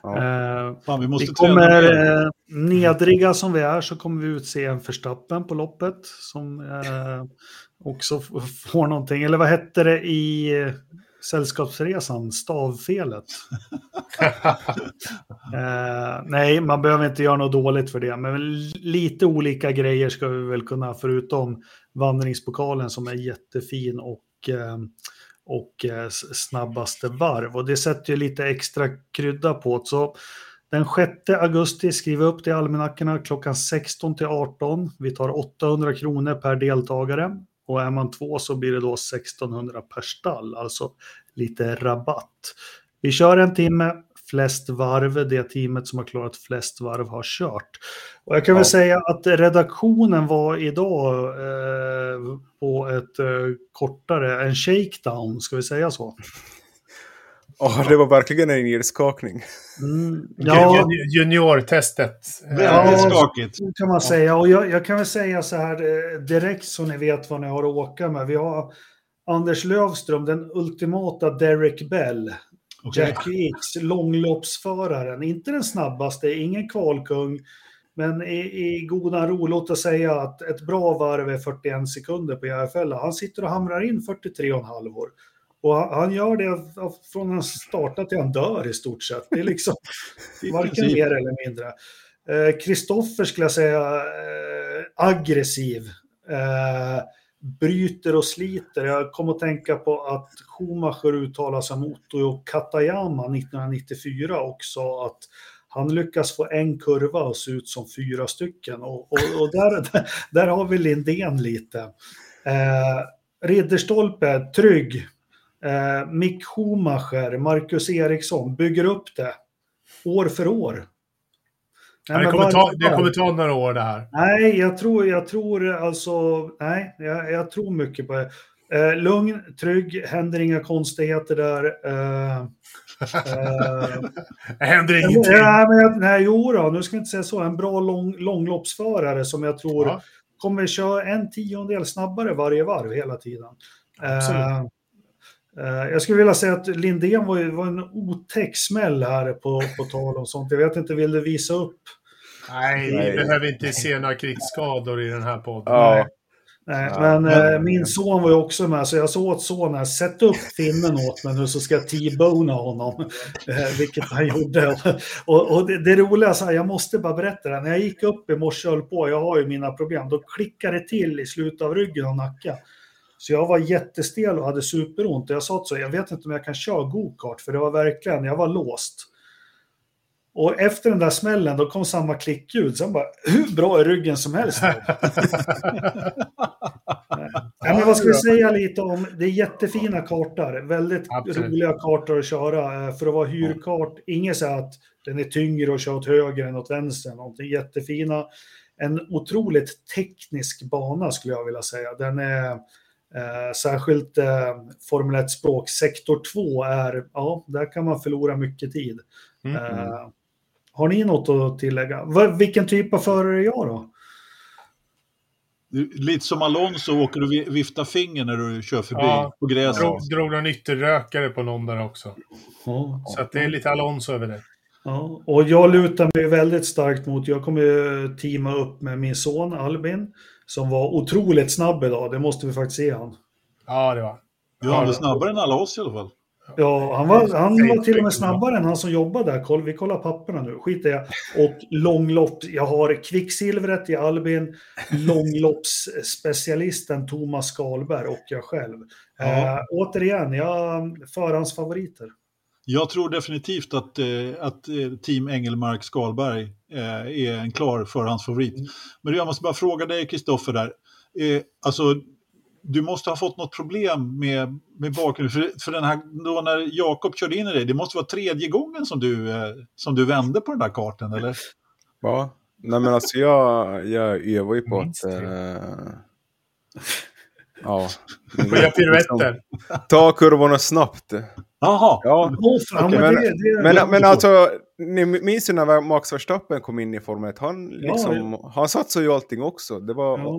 S1: Eh,
S3: Fan, vi måste
S1: vi kommer,
S3: mer.
S1: eh, nedriga som vi är, så kommer vi utse en förstappen på loppet som eh, också får någonting. Eller vad hette det i Sällskapsresan? Stavfelet. Eh, nej, man behöver inte göra något dåligt för det, men lite olika grejer ska vi väl kunna, förutom vandringspokalen som är jättefin och, eh, och eh, snabbaste varv. Och det sätter ju lite extra krydda på det. Så den 6 augusti skriver upp det i almanackorna klockan 16 till 18. Vi tar 800 kronor per deltagare. Och är man två så blir det då 1600 per stall, alltså lite rabatt. Vi kör en timme, flest varv, det teamet som har klarat flest varv har kört. Och jag kan väl
S4: Ja.
S1: säga att redaktionen var idag eh, på ett eh, kortare, en shakedown, ska vi säga så?
S4: Ja, det var verkligen en nedskakning.
S1: Mm, ja,
S2: Jun- Juniortestet.
S3: Väldigt
S1: Ja.
S3: skakigt.
S1: så kan man säga. Och jag, jag kan väl säga så här eh, direkt så ni vet vad ni har att åka med. Vi har Anders Lövström, den ultimata Derek Bell.
S3: Okej.
S1: Jackie X, långloppsföraren. Inte den snabbaste, ingen kvalkung. Men i, i goda ro, låt oss säga att ett bra varv är 41 sekunder på Järfälla. Han sitter och hamrar in 43,5 år. Och han, han gör det från han startar till han dör i stort sett. Det är liksom varken mer eller mindre. Kristoffer skulle jag säga eh, aggressiv. Eh, bryter och sliter. Jag kom att tänka på att Schumacher uttalade sig om Otto Katayama 1994 och sa att han lyckas få en kurva och se ut som fyra stycken. Och, och, och där, där, där, har vi Lindén lite. Eh, Ridderstolpe, trygg. Eh, Mick Schumacher, Marcus Eriksson, bygger upp det år för år.
S2: Nej, det, kommer ta, det kommer ta några år det här.
S1: Nej, jag tror, jag tror alltså, nej, jag, jag tror mycket på det. Eh, lugn, trygg, händer inga konstigheter där. Eh,
S2: eh, händer ingenting.
S1: Ja, men, nej, jo då, nu ska jag inte säga så. En bra lång, långloppsförare som jag tror ja. kommer köra en tiondel snabbare varje varv hela tiden. Eh, eh, jag skulle vilja säga att Lindén var, var en otäck smäll här på, på tal om sånt. Jag vet inte, vill du visa upp
S2: Nej, vi behöver inte se några krigsskador i den här podden.
S1: Ja. Nej, men äh, min son var ju också med, så jag sa åt sonen, sätt upp finnen åt mig nu så ska jag T-bona honom. Eh, vilket han gjorde. och, och det, det roliga, så här, jag måste bara berätta det, när jag gick upp i morse och höll på, jag har ju mina problem, då klickade det till i slutet av ryggen och nacken. Så jag var jättestel och hade superont. Och jag sa så, jag vet inte om jag kan köra gokart, för det var verkligen, jag var låst. Och efter den där smällen då kom samma klickljud. Sen bara, hur bra är ryggen som helst? ja, men vad ska vi säga lite om, det är jättefina kartor. Väldigt Absolut. roliga kartor att köra. Eh, för att vara hyrkart, inget så att den är tyngre och kör åt höger än åt vänster. Någonting jättefina. En otroligt teknisk bana skulle jag vilja säga. Den är särskilt eh, Formel 1-språk. Sektor 2 är, ja, där kan man förlora mycket tid. Mm. Eh, har ni något att tillägga? Vilken typ av förare är jag då?
S3: Lite som Alonso åker du vifta finger när du kör förbi ja, på gräset.
S2: Drog, drog någon ytterrökare på någon där också. Ja, så att det är lite Alonso över det.
S1: Ja, och jag lutar mig väldigt starkt mot, jag kommer teama upp med min son Albin, som var otroligt snabb idag, det måste vi faktiskt se han.
S2: Ja, det var.
S3: Ja, han var snabbare än alla oss i alla fall.
S1: Ja, han var, han var till och med snabbare än han som jobbade där. Vi kollar papperna nu, skit i Och långlopp, jag har kvicksilvret i Albin, långloppsspecialisten Thomas Skalberg och jag själv. Ja. Äh, återigen, jag förhandsfavoriter.
S3: Jag tror definitivt att, eh, att eh, Team Engelmark Skalberg är en klar förhandsfavorit. Mm. Men jag måste bara fråga dig, Kristoffer, där. Alltså, du måste ha fått något problem med, med bakgrunden. För, för den här, då när Jakob körde in i dig, det måste vara tredje gången som du, eh, som du vände på den där kartan, eller?
S4: Ja, nej men alltså jag, jag övar ju på att... Äh,
S2: ja. Få piruetter.
S4: Ta kurvorna snabbt.
S3: Jaha.
S4: Ja. Okay, men, men, men alltså, ni minns ju när Max Verstappen kom in i Formel 1? Han, liksom, ja, han satsade ju allting också. Det var, ja.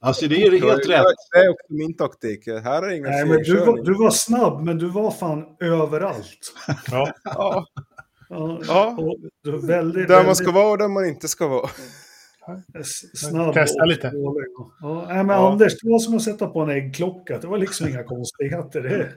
S3: Alltså det är helt rätt.
S4: Det är också min taktik. Här är ingen
S1: Nej, men du var, du var snabb, men du var fan överallt.
S4: Ja.
S1: ja.
S4: ja.
S1: Och väldigt,
S4: där man ska vara och där man inte ska vara.
S1: Snabb
S2: Testa lite.
S1: Ja, nej, men ja. Anders, det var som att sätta på en äggklocka. Det var liksom inga konstigheter. Det.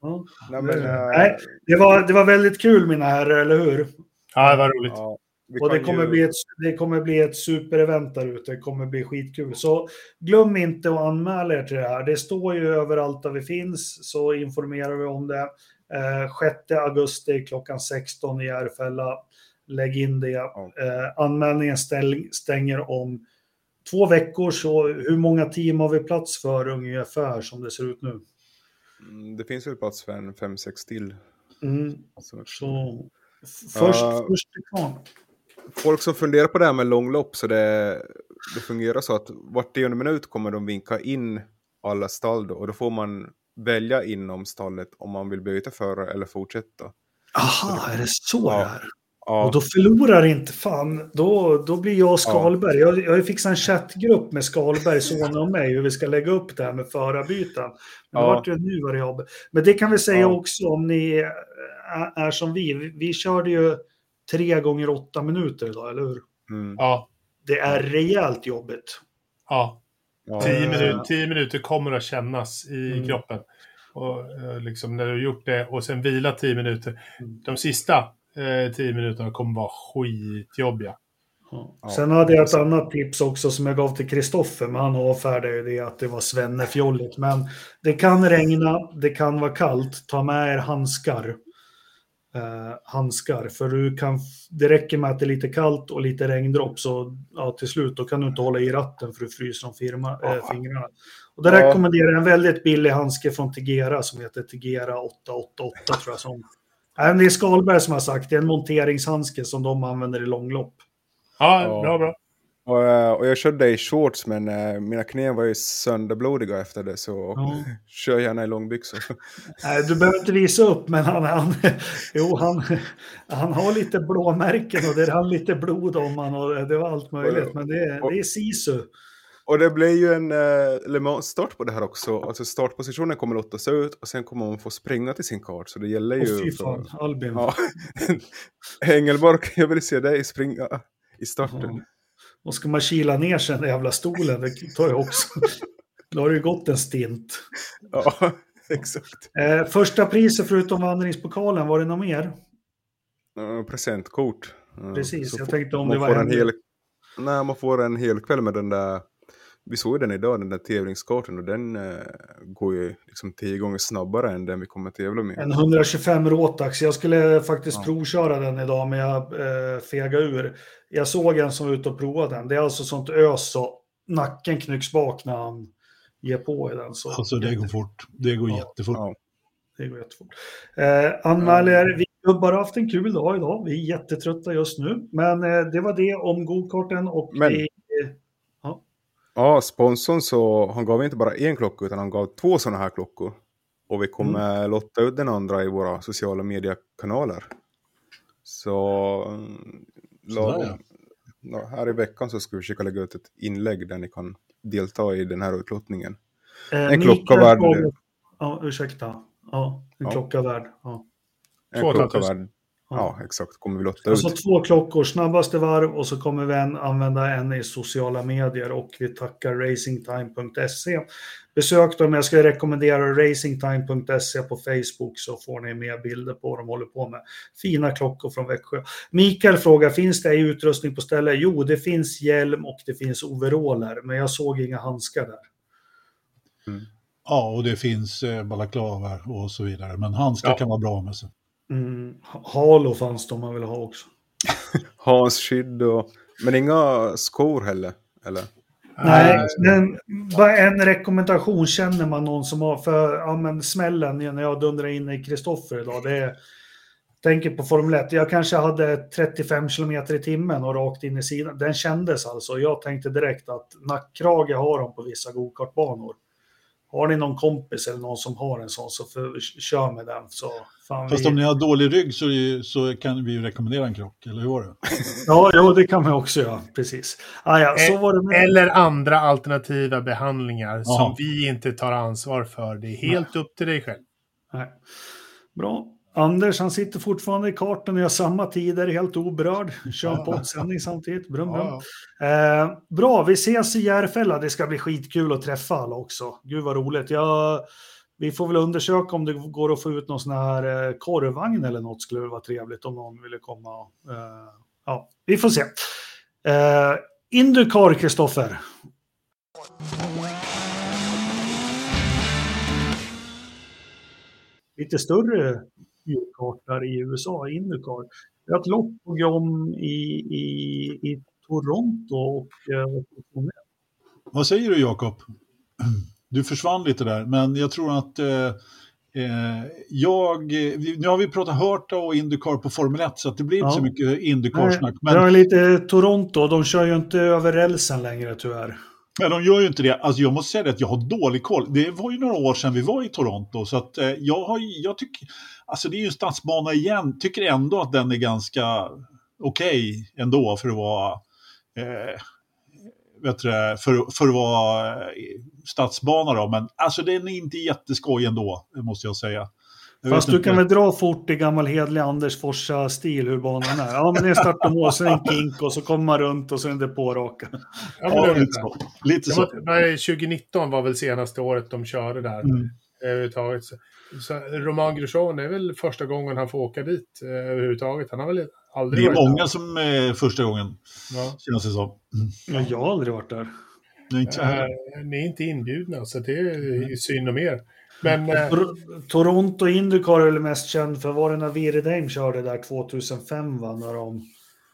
S1: Ja. Nej, men, nej, det, var, det var väldigt kul mina herrar, eller hur?
S2: Ja, det var roligt. Ja.
S1: Och det kommer, ju... bli ett, det kommer bli ett superevent där ute. Det kommer bli skitkul. Så glöm inte att anmäla er till det här. Det står ju överallt där vi finns, så informerar vi om det. Eh, 6 augusti klockan 16 i Järfälla. Lägg in det. Eh, anmälningen stäng, stänger om två veckor, så hur många team har vi plats för ungefär som det ser ut nu?
S4: Mm, det finns väl plats för en fem, sex till.
S1: Mm. Så, så först, uh, först kvar
S4: folk som funderar på det här med långlopp så det, det fungerar så att vart tionde minut kommer de vinka in alla stall då, och då får man välja inom stallet om man vill byta förare eller fortsätta.
S1: Aha, är det så ja. det är? Ja. Och då förlorar inte fan, då, då blir jag Skalberg. Ja. Jag, jag har fixat en chattgrupp med Skalberg, sonen och mig, hur vi ska lägga upp det här med förarbyten. Men ja. vart det nu var det jobb. Men det kan vi säga ja. också om ni är, är som vi. vi. Körde ju tre gånger åtta minuter idag, eller hur?
S2: Mm. Ja.
S1: Det är rejält jobbigt.
S2: Ja. Tio, minuter, tio minuter kommer att kännas i mm. kroppen. Och eh, liksom när du har gjort det och sen vila tio minuter. Mm. De sista eh, tio minuterna kommer vara skitjobbiga.
S1: Ja. Sen hade jag ett annat tips också som jag gav till Kristoffer, men han avfärdade ju det att det var svennefjolligt. Men det kan regna, det kan vara kallt, ta med er handskar. Eh, handskar, för du kan, det räcker med att det är lite kallt och lite regndropp, så ja, till slut då kan du inte hålla i ratten för du fryser om firma, eh, fingrarna. Och där
S4: Ja.
S1: rekommenderar jag en väldigt billig handske från Tegera som heter Tegera 888 tror jag. Som, det är Skalberg som har sagt, det är en monteringshandske som de använder i långlopp.
S2: Ja,
S4: Ja.
S2: bra, bra.
S4: Och, eh, och jag körde i shorts men eh, mina knän var ju sönderblodiga efter det så
S1: Ja.
S4: kör gärna i långbyxor.
S1: Nej, du behöver inte visa upp, men han, han, jo, han, han har lite blåmärken och det rann lite blod om han och det var allt möjligt. Men det, det är sisu.
S4: Och det blir ju en eh, Le Mans-start på det här också. Alltså startpositionen kommer lottas ut och sen kommer man få springa till sin kart. Så det gäller
S1: Åh,
S4: ju...
S1: fy
S4: för-
S1: fan, Albin.
S4: Ja. Engelborg, jag vill se dig springa i starten.
S1: Ja. Och ska man kila ner sig den jävla stolen, det tar ju också. Då har det ju gått en stint.
S4: Ja, exakt.
S1: Eh, första priset förutom vandringspokalen, var det något mer?
S4: Uh, presentkort. Eh,
S1: Precis, jag tänkte om det var
S4: en- hel... Nej, man får en hel kväll med den där... Vi såg den idag, den där tävlingskartan och den eh, går ju liksom tio gånger snabbare än den vi kommer tävla med.
S1: En 125 Rotax. Jag skulle faktiskt
S4: Ja.
S1: provköra den idag, men jag eh, fegade ur. Jag såg en som var ute och provade den. Det är alltså sånt ös så nacken knycks bak när han ger på i den. Så
S3: Alltså det går fort. Det går
S1: Ja.
S3: jättefort.
S4: Ja.
S1: det går jättefort. Eh, anmäler, vi har bara haft en kul dag idag. Vi är jättetrötta just nu. Men eh, det var det om gokarten och
S4: Men-
S1: vi,
S4: Ja, sponsorn så han gav inte bara en klocka utan han gav två sådana här klockor. Och vi kommer
S1: Mm.
S4: lotta ut den andra i våra sociala mediekanaler. Så mm,
S3: Sådär,
S4: lagom, ja, här i veckan så ska vi försöka lägga ut ett inlägg där ni kan delta i den här utlottningen.
S1: eh,
S4: En klocka värd-
S1: Ja, ursäkta. Ja, en
S4: Ja.
S1: klocka värd. Ja.
S4: En klocka värd, ja exakt, kommer vi lotta
S1: Alltså
S4: ut.
S1: två klockor, snabbaste varv och så kommer vi en, använda en i sociala medier och vi tackar racingtime.se. Besök dem, jag ska rekommendera racingtime.se på Facebook så får ni mer bilder på vad de håller på med. Fina klockor från Växjö. Mikael frågar, finns det utrustning på stället? Jo, det finns hjälm och det finns overaller, men jag såg inga handskar där.
S3: Ja, och det finns eh, balaklavor och så vidare. Men handskar
S2: Ja.
S3: kan vara bra med sig.
S1: Mm, Halo fanns det om man vill ha också.
S4: Hans skydd och... Men inga skor heller, eller?
S1: Nej, men bara en rekommendation känner man någon som har för ja, men smällen när jag dundrar in i Kristoffer idag. Det är, tänker på Formel 1. Jag kanske hade 35 kilometer i timmen och rakt in i sidan. Den kändes alltså. Jag tänkte direkt att nackkrage har de på vissa gokartbanor. Har ni någon kompis eller någon som har en sån så för, kör med den. Så fan
S3: Fast
S1: vi...
S3: om ni har dålig rygg så, ju- så kan vi ju rekommendera en krock, eller hur var det?
S1: Ja, jo, det kan man också göra. Precis. Ah, ja, så var det med...
S2: Eller andra alternativa behandlingar som
S3: Ja.
S2: vi inte tar ansvar för. Det är helt upp till dig själv.
S1: Nej. Bra. Anders, han sitter fortfarande i kartan och gör samma tider, helt oberörd. Kör
S3: Ja.
S1: poddsändning samtidigt. Brum, brum. Eh, bra, vi ses i Järfälla. Det ska bli skitkul att träffa alla också. Gud vad roligt. Jag, vi får väl undersöka om det går att få ut någon sån här eh, korvvagn eller något. Skulle vara trevligt om någon ville komma. och, Eh, ja, vi får se. Eh, Indycar, Kristoffer. Lite större djurkartor i USA, Indycar. Vi har ett lopp på gång i, i, i Toronto och eh,
S3: Vad säger du Jakob? Du försvann lite där, men jag tror att eh, eh, jag... Nu har vi pratat Hörta och Indycar på Formel 1, så att det blir inte
S1: Ja.
S3: så mycket Indycar-snack.
S1: Nej,
S3: Men,
S1: Det är lite Toronto, de kör ju inte över rälsen längre tyvärr.
S3: men de gör ju inte det. Alltså jag måste säga det att jag har dålig koll. Det var ju några år sedan vi var i Toronto, så att eh, jag har jag tycker... Alltså det är ju en stadsbana igen. Tycker ändå att den är ganska okej ändå för att vara... Eh, vet du, det, för, för att vara eh, stadsbana då, men alltså den är inte jätteskoj ändå, måste jag säga. Jag
S1: Fast du
S3: inte.
S1: kan väl dra fort i gammal hedlig Anders Forsa-stil hur banan är. Ja, men det är start och mål, det en kink och så kommer man runt och så är det på raka.
S2: Ja,
S3: Ja, lite så. Lite så.
S2: var, nej, 2019 var väl senaste året de körde där.
S3: Mm.
S2: överhuvudtaget. Så, Roman Grosjean är väl första gången han får åka dit eh, överhuvudtaget. Han har väl aldrig
S3: Det är många som är första gången,
S2: Ja.
S3: känns det som.
S1: Ja, jag har aldrig varit där.
S3: Nej, inte.
S2: Eh, ni är inte inbjudna, så det är ju synd om er. Men eh,
S1: Tor- Toronto Indycar är väl mest känd för, var det när Viridheim körde där 2005 va? När de,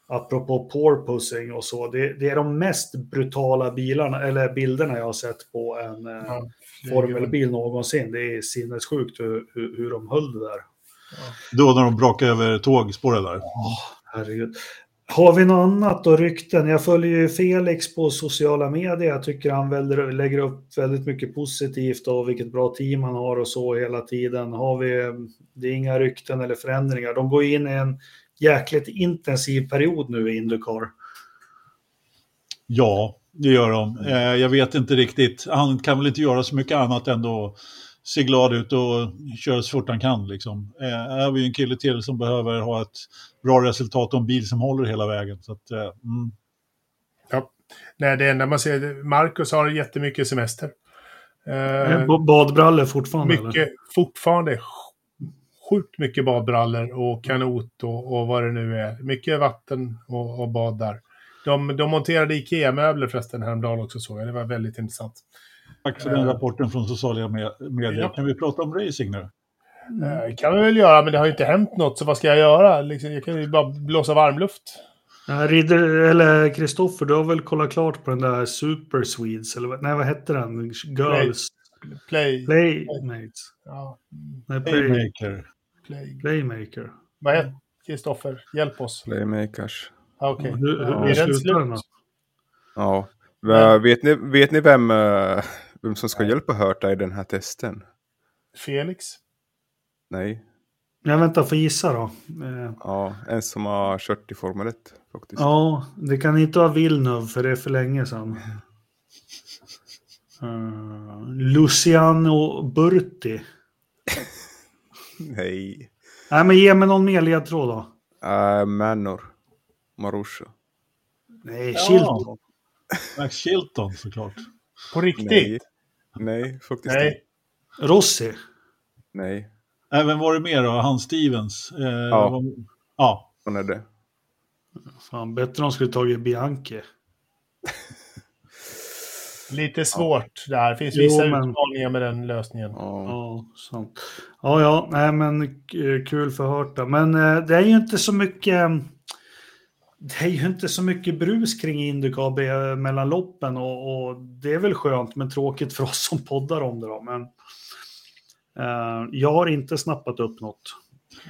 S1: apropå porpoising och så, det, det är de mest brutala bilarna, eller bilderna jag har sett på en eh,
S2: är
S1: formelbil någonsin. Det är sinnessjukt hur, hur, hur de höll det där.
S3: Då när de brakade över tågspåret där.
S1: Herregud. Har vi något annat då, rykten? Jag följer ju Felix på sociala medier. Jag tycker han väldigt, lägger upp väldigt mycket positivt och vilket bra team han har och så hela tiden. Har vi, det är inga rykten eller förändringar. De går in i en jäkligt intensiv period nu i Indycar.
S3: Ja, det gör de. Eh, jag vet inte riktigt. Han kan väl inte göra så mycket annat än att se glad ut och köra så fort han kan. Liksom. Eh, här har vi en kille till som behöver ha ett bra resultat och en bil som håller hela vägen. Så att, eh, mm.
S2: Ja. Nej, det enda man ser, Marcus har jättemycket semester. Eh,
S1: Eh, Badbrallor fortfarande? eller?
S2: mycket, fortfarande sjukt mycket badbrallor och kanot och, och vad det nu är. Mycket vatten och, och bad där. De, de monterade Ikea-möbler förresten häromdagen också såg jag. Det var väldigt intressant.
S3: Tack för den rapporten från sociala me- medier.
S2: Ja.
S3: Kan vi prata om racing nu?
S2: Eh, kan vi väl göra, men det har ju inte hänt något, så vad ska jag göra? Liksom, jag kan ju bara blåsa varmluft.
S1: Ja, Ridder, eller Kristoffer, du har väl kollat klart på den där Super Swedes, eller vad- nej vad hette den? Girls
S2: Play.
S1: Playmates?
S2: Ja,
S1: Nej, play,
S3: Playmaker.
S2: play.
S1: Playmaker.
S2: Vad heter Kristoffer? Hjälp oss.
S4: Playmakers.
S2: Okej.
S1: Hur, hur,
S4: Ja.
S1: hur
S2: den
S1: slutar den?
S4: Ja. Vet ni, vet ni vem, eh, vem som ska hjälpa Hörta i den här testen?
S2: Felix?
S4: Nej.
S1: Jag väntar för gissa då. Eh,
S4: Ja, en som har kört i Formel 1 faktiskt.
S1: Ja, det kan inte vara Villeneuve för det är för länge sedan. Uh, Luciano Burti.
S4: Nej.
S1: Nej, men ge mig någon mer ledtråd då.
S4: Uh, Manor. Marusha.
S1: Nej,
S3: Ja.
S1: Chilton.
S3: Max Chilton såklart.
S2: På riktigt?
S4: Nej. Nej, faktiskt
S2: Nej.
S4: inte.
S1: Rossi.
S4: Nej.
S3: Även var det mer då? Han Stevens? Eh,
S4: Ja.
S3: var- ja.
S4: Sån är det.
S1: Fan, bättre de skulle tagit Bianchi.
S2: Lite svårt där. Det finns
S1: Jo,
S2: vissa
S1: men-
S2: utmaningar med den lösningen.
S4: Ja.
S1: Ja, sant. Ja, ja, nej men k- kul för Hörta. Men eh, det är ju inte så mycket... Det är ju inte så mycket brus kring Indycar mellan loppen och, och det är väl skönt men tråkigt för oss som poddar om det då. Men eh, jag har inte snappat upp något.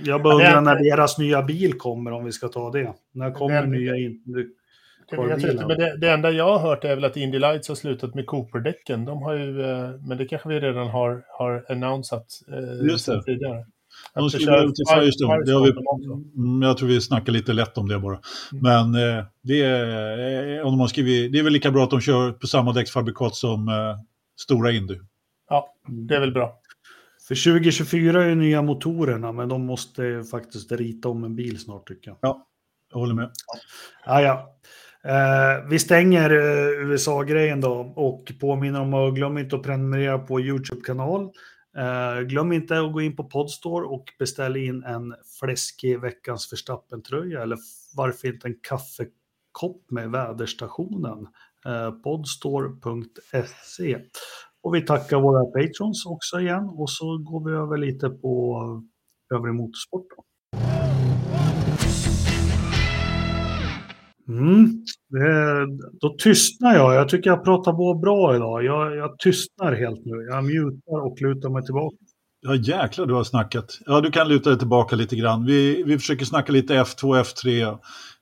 S1: Jag bara undrar när deras nya bil kommer om vi ska ta det. När kommer
S2: Det
S1: nya Indycar?
S2: Det, vet jag inte, men det, det enda jag har hört är väl att Indy Lights har slutat med Cooper-däcken. De har ju, eh, men det kanske vi redan har, har annonsat eh,
S3: Just det.
S2: sedan tidigare.
S3: De skulle över till
S2: Fire-
S3: Firestone. Det har vi,
S2: Firestone också.
S3: mm, jag tror vi snackar lite lätt om det bara. Men eh, det, är, eh, om de har skrivit, det är väl lika bra att de kör på samma däcksfabrikat som eh, stora Indy.
S2: Ja, det är väl bra.
S1: För 2024 är ju nya motorerna men de måste faktiskt rita om en bil snart tycker jag.
S3: Jag håller med.
S1: Ja, ja. Eh, vi stänger eh, USA-grejen då och påminner om att glöm inte att prenumerera på YouTube-kanal. Eh, glöm inte att gå in på Podstore och beställa in en fläskig veckans Verstappen-tröja eller varför inte en kaffekopp med väderstationen. Eh, Podstore.se. Och vi tackar våra patrons också igen och så går vi över lite på övrig motorsport. Då. Mm. Då tystnar jag. Jag tycker jag pratar på bra idag. Jag, jag tystnar helt nu. Jag mutar och lutar mig tillbaka.
S3: Ja jäklar du har snackat. Ja du kan luta dig tillbaka lite grann. Vi, vi försöker snacka lite F2 F3.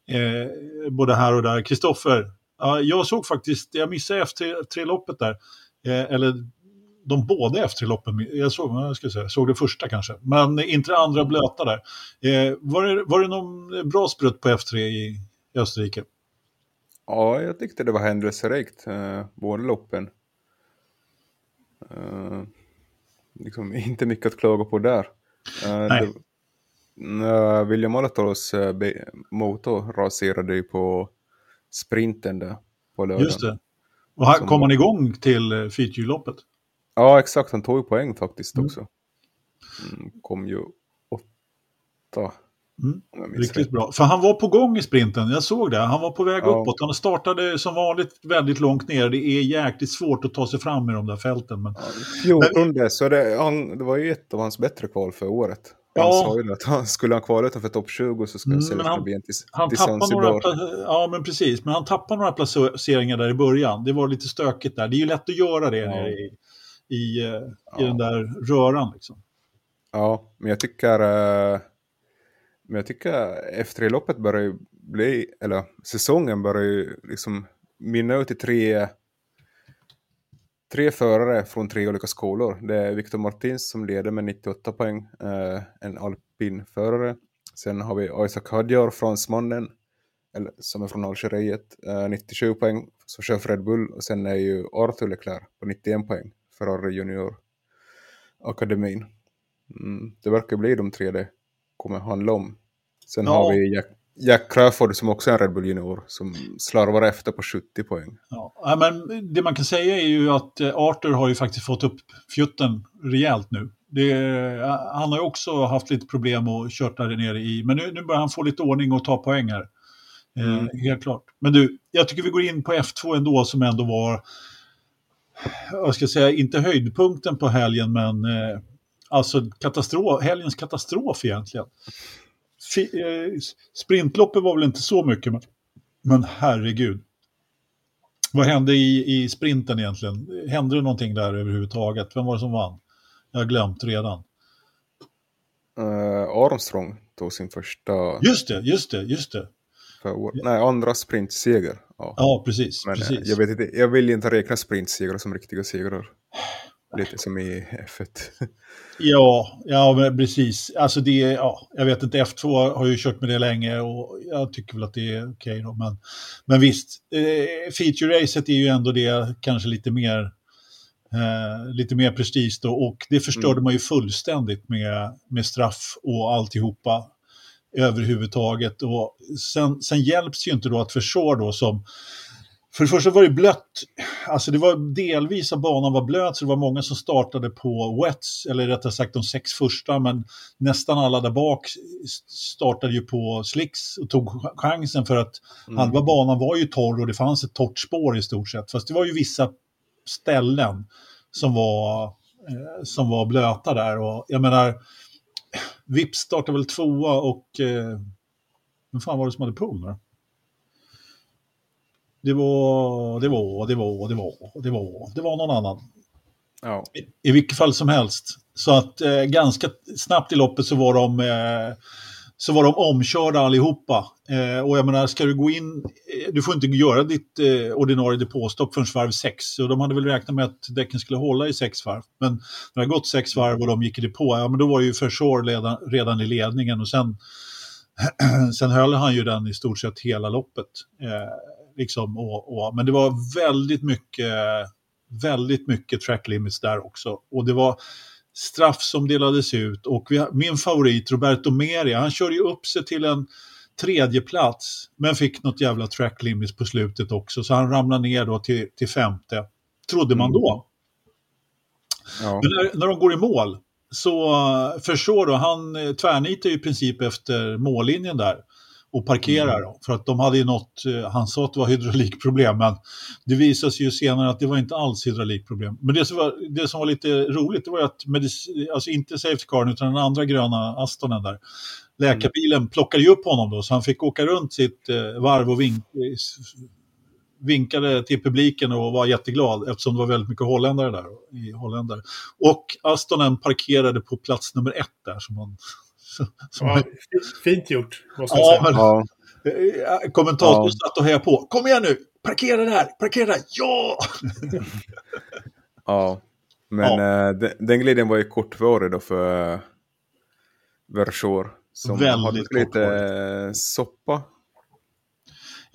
S3: Eh, både här och där. Kristoffer, ja, jag såg faktiskt, jag missade F3-loppet där. Eh, eller de båda F3-loppen. Jag såg, jag ska säga, såg det första kanske. Men inte det andra blöta där. Eh, var, det, var det någon bra sprutt på F3 i, i Österrike?
S4: Ja, jag tyckte det var händelserikt, eh, båda loppen. Eh, liksom inte mycket att klaga på där. Eh,
S3: Nej.
S4: det, William Alatoros eh, motor raserade ju på sprinten där på lördagen.
S3: Just det. Och här kom man igång till eh, fyrhjulsloppet?
S4: Ja, exakt. Han tog ju poäng faktiskt
S3: Mm.
S4: också. Mm, kom ju åtta.
S3: Mm, Riktigt
S4: rätt.
S3: bra. För han var på gång i sprinten, jag såg det. Han var på väg
S4: Ja.
S3: uppåt. Han startade som vanligt väldigt långt ner. Det är jäkligt svårt att ta sig fram i de där fälten. Men...
S4: Fjortonde, så det, han, det var ju ett av hans bättre kval för året. Han
S3: Ja.
S4: sa ju att han, skulle han kvala utanför topp 20 så skulle
S3: Mm,
S4: han
S3: men han-
S4: bli en till,
S3: Han tappade några, ja, men precis. Men han tappade några placeringar där i början. Det var lite stökigt där. Det är ju lätt att göra det
S4: Ja.
S3: i, i, eh, i
S4: Ja.
S3: den där röran. Liksom.
S4: Ja, men jag tycker... eh, men jag tycker efter loppet börjar ju bli, eller säsongen börjar ju liksom mynna ut i tre, tre förare från tre olika skolor. Det är Victor Martins som leder med 98 poäng, eh, en alpinförare. Sen har vi Isaac Hadjar, fransmannen, eller, som är från Algeriet, eh, 97 poäng, som kör för Red Bull. Och sen är ju Arthur Leclerc på 91 poäng, Ferrari Junior akademin. Mm, det verkar bli de tre det kommer handla om. Sen
S3: Ja.
S4: har vi Jack, Jack Crawford som också är en Red Bull Junior som slarvar efter på 70 poäng.
S3: Ja. Men det man kan säga är ju att eh, Arthur har ju faktiskt fått upp fjutten rejält nu. Det, han har ju också haft lite problem och kört där nere i, men nu, nu börjar han få lite ordning och ta poäng här. Eh,
S4: Mm.
S3: Helt klart. Men du, jag tycker vi går in på F2 ändå som ändå var, vad ska jag säga, inte höjdpunkten på helgen, men eh, alltså katastrof, helgens katastrof egentligen. Eh, sprintloppet var väl inte så mycket, men, men herregud. Vad hände i, i sprinten egentligen? Hände det någonting där överhuvudtaget? Vem var det som vann? Jag har glömt redan.
S4: Uh, Armstrong tog sin första,
S3: Just det, just det, just det.
S4: för nej, andra sprintseger. Ja.
S3: Ja, precis.
S4: Men eh,
S3: precis.
S4: jag, vet inte, jag vill inte räkna sprintsegrar som riktiga segrar. Lite som i F1.
S3: Ja, ja precis. Alltså det, ja, jag vet inte, F2 har ju kört med det länge och jag tycker väl att det är okej då. Men, men visst, eh, feature-racet är ju ändå det kanske lite mer, eh, lite mer prestige då. Och det förstörde
S4: Mm.
S3: man ju fullständigt med, med straff och alltihopa överhuvudtaget. Och sen, sen hjälps ju inte då att förså då som för det första var det blött, alltså det var delvis av banan var blöt så det var många som startade på wets, eller rättare sagt de sex första, men nästan alla där bak startade ju på slicks och tog ch- chansen för att
S4: Mm.
S3: halva banan var ju torr och det fanns ett torrt spår i stort sett. Fast det var ju vissa ställen som var, eh, som var blöta där och jag menar, Vips startade väl tvåa och eh, vem fan var det som hade pool då? Det var, det var, det var, det var, det var, det var någon annan.
S4: Ja.
S3: I vilket fall som helst. Så att eh, ganska snabbt i loppet så var de, eh, så var de omkörda allihopa. Eh, och jag menar, ska du gå in, eh, du får inte göra ditt eh, ordinarie depåstopp förrän varv 6. Så de hade väl räknat med att däcken skulle hålla i sex varv. Men när det har gått sex varv och de gick i depå, ja men då var det ju för sure redan, redan i ledningen. Och sen, sen höll han ju den i stort sett hela loppet. Eh, liksom, och, och, men det var väldigt mycket, väldigt mycket track limits där också. Och det var straff som delades ut. Och vi, min favorit, Roberto Meria, han körde ju upp sig till en tredje plats men fick något jävla track limits på slutet också. Så han ramlade ner då till, till femte. Trodde man då.
S4: Ja.
S3: Men när, när de går i mål så förstår du, han uh, tvärnitar ju i princip efter mållinjen där och parkerar då, för att de hade ju något, eh, han sa att det var hydraulikproblem, men det visade sig ju senare att det var inte alls hydraulikproblem. Men det som var, det som var lite roligt, det var ju att, medic- alltså inte safety caren utan den andra gröna Astonen där, läkarbilen plockade ju upp honom då, så han fick åka runt sitt eh, varv och vink, vinkade till publiken och var jätteglad eftersom det var väldigt mycket holländare där. I holländare. Och Astonen parkerade på plats nummer ett där. Som man, som
S2: Ja, fint gjort, måste jag
S3: ja,
S2: säga.
S3: men,
S4: Ja.
S3: eh, kommentatorn
S4: Ja.
S3: satt och hejade på. Kom igen nu! Parkera där! Parkera där! Ja!
S4: ja. Men eh, den, den glidningen var ju kortvarig då för uh, Versor. Som
S3: Väldigt
S4: hade lite eh, soppa.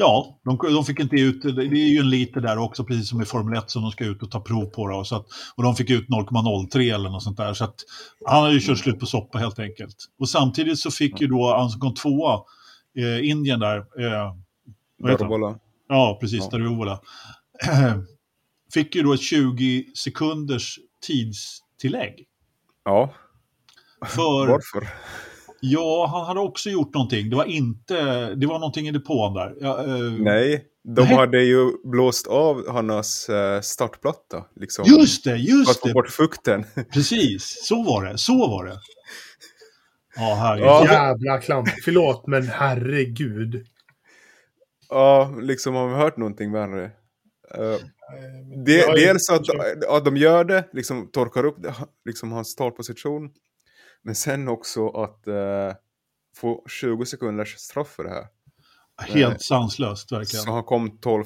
S3: Ja, de, de fick inte ut, det är ju en liter där också, precis som i Formel 1 som de ska ut och ta prov på. Då, så att, och de fick ut 0,03 eller något sånt där. Så att han hade ju kört slut på soppa helt enkelt. Och samtidigt så fick ju då han som kom tvåa, eh, Indien där, eh, han? Ja, precis,
S4: Ja.
S3: Dariola. Fick ju då ett 20 sekunders tidstillägg.
S4: Ja,
S3: För,
S4: varför?
S3: Ja, han hade också gjort någonting. Det var inte, det var någonting i depån där. Ja, eh,
S4: Nej, de
S3: Nej.
S4: hade ju blåst av hans eh, startplatta. Liksom,
S3: Just det,
S4: för att
S3: just
S4: få
S3: det.
S4: bort fukten.
S3: Precis, så var det. Så var det. Ja, herregud.
S4: Ja.
S2: Jävla klant. Förlåt, men herregud.
S4: ja, liksom har vi hört någonting värre? Uh, det,
S2: ju-
S4: dels att, att de gör det, liksom torkar upp det, liksom hans startposition. Men sen också att eh, få 20 sekunders straff för det här.
S3: Helt sanslöst, verkligen.
S4: Så han kom 12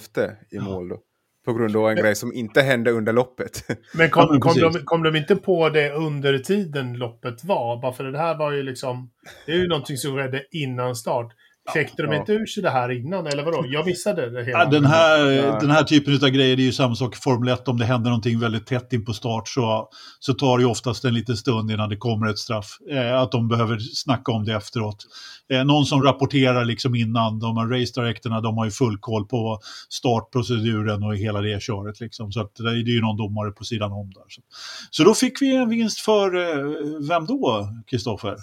S4: i mål då. På grund av en
S2: Men-
S4: grej som inte hände under loppet.
S2: Men
S3: Ja,
S2: kom,
S3: men
S2: kom, de, kom de inte på det under tiden loppet var? Bara för det här var ju liksom... Det är ju någonting som skedde innan start. Kläckte de
S4: Ja.
S2: inte ur sig det här innan, eller vadå? Jag missade det hela.
S3: Ja, den, här,
S4: Ja.
S3: den här typen av grejer det är ju samma sak i Formel 1. Om det händer någonting väldigt tätt in på start så, så tar det ju oftast en liten stund innan det kommer ett straff. Eh, att de behöver snacka om det efteråt. Eh, någon som rapporterar liksom innan, de här race directorna, de har ju full koll på startproceduren och hela det köret. Liksom. Så att det är ju någon domare på sidan om där. Så, så då fick vi en vinst för, eh, vem då, Kristoffer?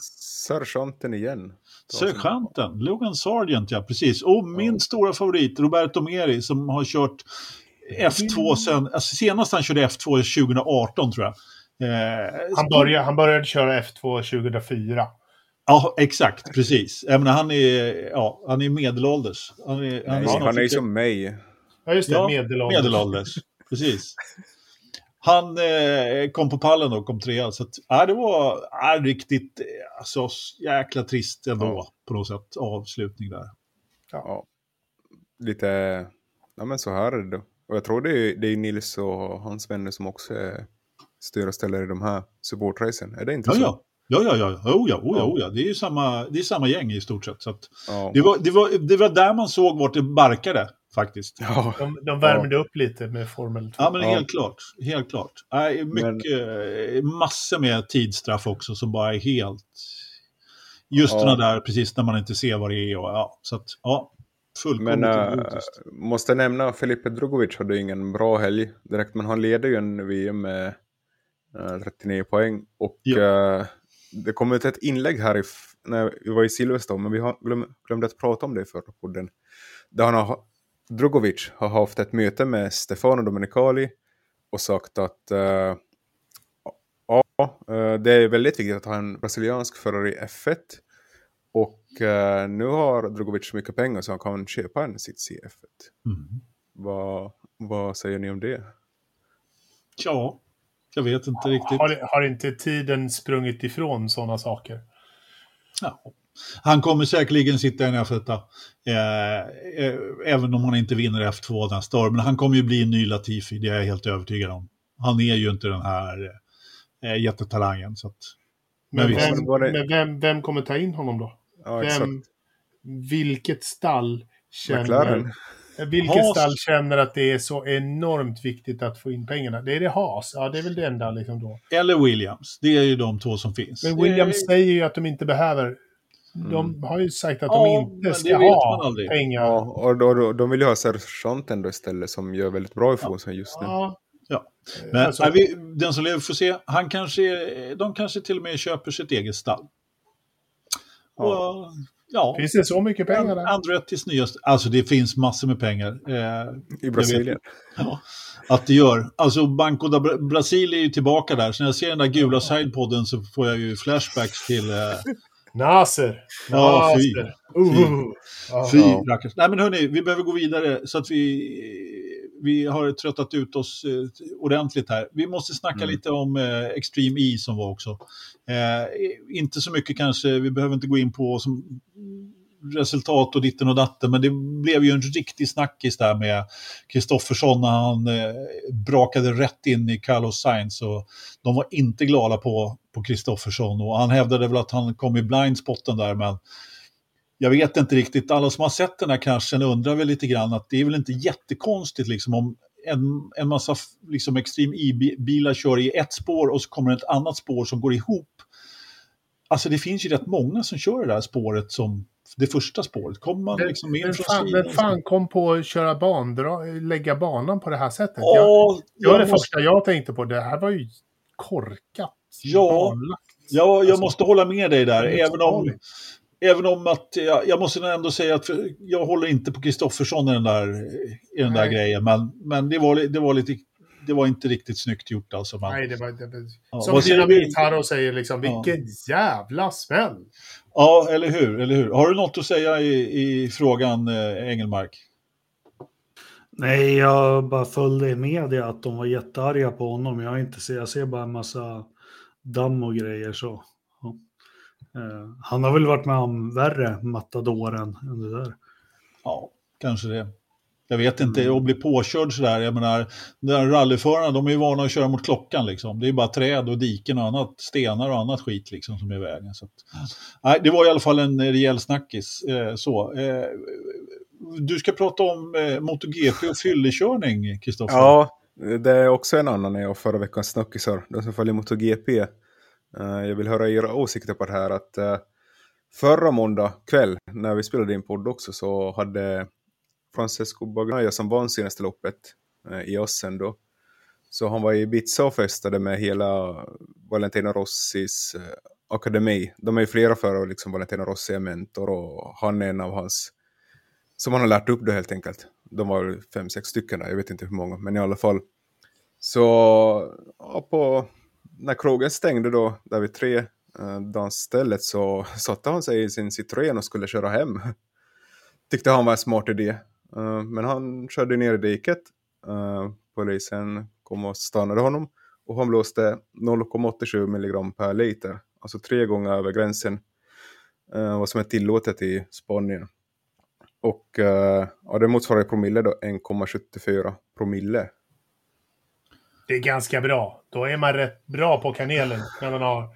S4: Sergeanten igen.
S3: Sergeanten, Logan Sargent, ja precis. Och min stora favorit, Roberto Meri, som har kört F2 sen, alltså senast han körde F2 2018 tror jag. Eh,
S2: Han, började, han började köra F2 2004.
S3: Ja, exakt, precis. Jag menar, han, är, ja, han är medelålders. Han är,
S4: Nej, han är ju
S3: ute-
S4: som mig.
S2: Ja, just det.
S3: Ja,
S2: medelålders.
S3: medelålders. Precis. Han eh, kom på pallen och kom trea. Så att, ja, det var ja, riktigt alltså, jäkla trist ändå
S4: Ja.
S3: på något sätt. Avslutning där.
S4: Ja. Lite, ja men så här är det då. Och jag tror det är, det är Nils och hans vänner som också är styr och ställer i de här supportracen. Är det inte
S3: Ja,
S4: så?
S3: ja. Ja, ja, ja. Oh, ja, oh, Ja. oh, ja. Det är ju samma, det är samma gäng i stort sett. Så att,
S4: Ja.
S3: det, var, det, var, det var där man såg vart det barkade faktiskt.
S4: Ja.
S2: De, de värmde upp lite med Formel 2.
S3: Ja, men
S4: Ja.
S3: helt klart. Helt klart. Nej, mycket, eh, massor med tidsstraff också som bara är helt... Just
S4: Ja.
S3: ja. där precis när man inte ser vad det är. Och, ja, så att, ja, fullkomligt
S4: Men äh, måste nämna Felipe Drugovic hade ju ingen bra helg direkt. Men han leder ju en VM med äh, 39 poäng. Och
S3: Ja.
S4: äh, det kom ut ett inlägg här i, när vi var i Silverstone. Men vi har glöm, glömde att prata om det i förra podden. Där han har, Drugovic har haft ett möte med Stefano Domenicali. Och sagt att äh, ja, äh, det är väldigt viktigt att ha en brasiliansk förare i F1. Och eh, nu har Drogovic så mycket pengar så han kan köpa en sits i F1.
S3: Mm.
S4: Vad, vad säger ni om det?
S3: Ja, jag vet inte riktigt.
S2: Har, har inte tiden sprungit ifrån sådana saker?
S3: Ja. Han kommer säkerligen sitta i en F1. Eh, eh, även om han inte vinner F2 nästa år. Men han kommer ju bli en ny Latifi, det är jag helt övertygad om. Han är ju inte den här eh, jättetalangen. Så att, men
S2: Men, vem,
S4: Var det-
S2: men vem, vem kommer ta in honom då?
S4: Ja, exakt.
S2: Vem, vilket stall känner...
S4: McLaren.
S2: Vilket
S3: Haas.
S2: stall känner att det är så enormt viktigt att få in pengarna? Det är det Haas. Ja, det är väl det enda liksom då.
S3: Eller Williams, det är ju de två som finns.
S2: Men Williams
S3: Eh,
S2: säger ju att de inte behöver... De
S4: Mm.
S2: har ju sagt att de inte ska ha pengar.
S4: Ja, och då, då, de vill ju ha sergeanten då istället som gör väldigt bra ifrån sig just nu.
S2: Ja.
S3: Ja. Men
S2: Alltså-
S3: nej, vi, den som lever får se. Han kanske, de kanske till och med köper sitt eget stall. Och, ja.
S2: Finns det så mycket pengar där?
S3: Andrettis nyaste. Alltså det finns massor med pengar. Eh,
S4: I Brasilien.
S3: ja, att det gör. Alltså Banco da Bra- Brasil är ju tillbaka där. Så när jag ser den där gula sidepodden så får jag ju flashbacks till... Eh,
S2: Naser!
S3: Ja, fy.
S2: Naser. Uh.
S3: Fy. Nej men hörni, vi behöver gå vidare så att vi, vi har tröttat ut oss eh, ordentligt här. Vi måste snacka
S4: Mm.
S3: lite om eh, Extreme E som var också. Eh, inte så mycket kanske, vi behöver inte gå in på som resultat och ditten och datten, men det blev ju en riktig snackis där med Kristoffersson när han eh, brakade rätt in i Carlos Sainz och de var inte glada på på Kristoffersson och han hävdade väl att han kom i blindspotten där, men jag vet inte riktigt, alla som har sett den här kraschen undrar väl lite grann att det är väl inte jättekonstigt liksom om en, en massa liksom Extreme E-bilar kör i ett spår och så kommer ett annat spår som går ihop. Alltså det finns ju rätt många som kör det där spåret som det första spåret. Kommer man liksom in från
S2: fan,
S3: sidan?
S2: men fan kom på att köra ban, dra, lägga banan på det här sättet? Jag,
S3: Ja,
S2: det var det
S3: jag måste-
S2: första jag tänkte på. Det här var ju korkat.
S3: Ja. Ja, jag
S2: Alltså,
S3: måste hålla med dig där.
S2: det är
S3: Även om, även om att jag, jag måste ändå säga att jag håller inte på Kristoffersson i den där, i den där
S2: Nej.
S3: grejen. Men, men det, var, det, var lite, det var inte riktigt snyggt gjort alltså. Men,
S2: Nej, det var, det var,
S3: Ja,
S2: som? Dynamit-Harro säger liksom,
S3: Ja.
S2: vilken jävla smäll!
S3: Ja, eller hur, eller hur. Har du något att säga i, i frågan, eh, Engelmark?
S1: Nej, jag bara följde i media att de var jättearga på honom. Jag, inte jag ser bara en massa damm och grejer så. Ja. Eh, han har väl varit med om värre matadoren än det där.
S3: Ja, kanske det. Jag vet inte, att bli påkörd sådär, jag menar, där rallyförarna, de är ju vana att köra mot klockan liksom. Det är bara träd och diken och annat, stenar och annat skit liksom som är i vägen. Så att, nej, det var i alla fall en rejäl snackis. Eh, så. Eh, du ska prata om eh, MotoGP och fyllekörning, Kristoffer.
S4: Ja, det är också en annan av förra veckans snackisar. De som följer MotoGP. Eh, jag vill höra era åsikter på det här. att eh, Förra måndag kväll, när vi spelade in podd också, så hade Francesco Bagnaia som vann senaste loppet eh, i Assen då. Så han var i Ibiza och festade med hela Valentino Rossis akademi. De är ju flera förare, liksom Valentino Rossi är mentor och han är en av hans som man har lärt upp det helt enkelt. De var väl fem, sex stycken där, jag vet inte hur många, men i alla fall. Så ja, på, när krogen stängde då, där vid tre, eh, dansstället, så satte han sig i sin Citroën och skulle köra hem. Tyckte han var en smart idé. Eh, men han körde ner i diket. Eh, polisen kom och stannade honom. Och han blåste 0,87 milligram per liter. Alltså tre gånger över gränsen. Eh, vad som är tillåtet i Spanien. Och eh, ja, det motsvarar i promille då 1,74 promille.
S2: Det är ganska bra. Då är man rätt bra på kanelen när man har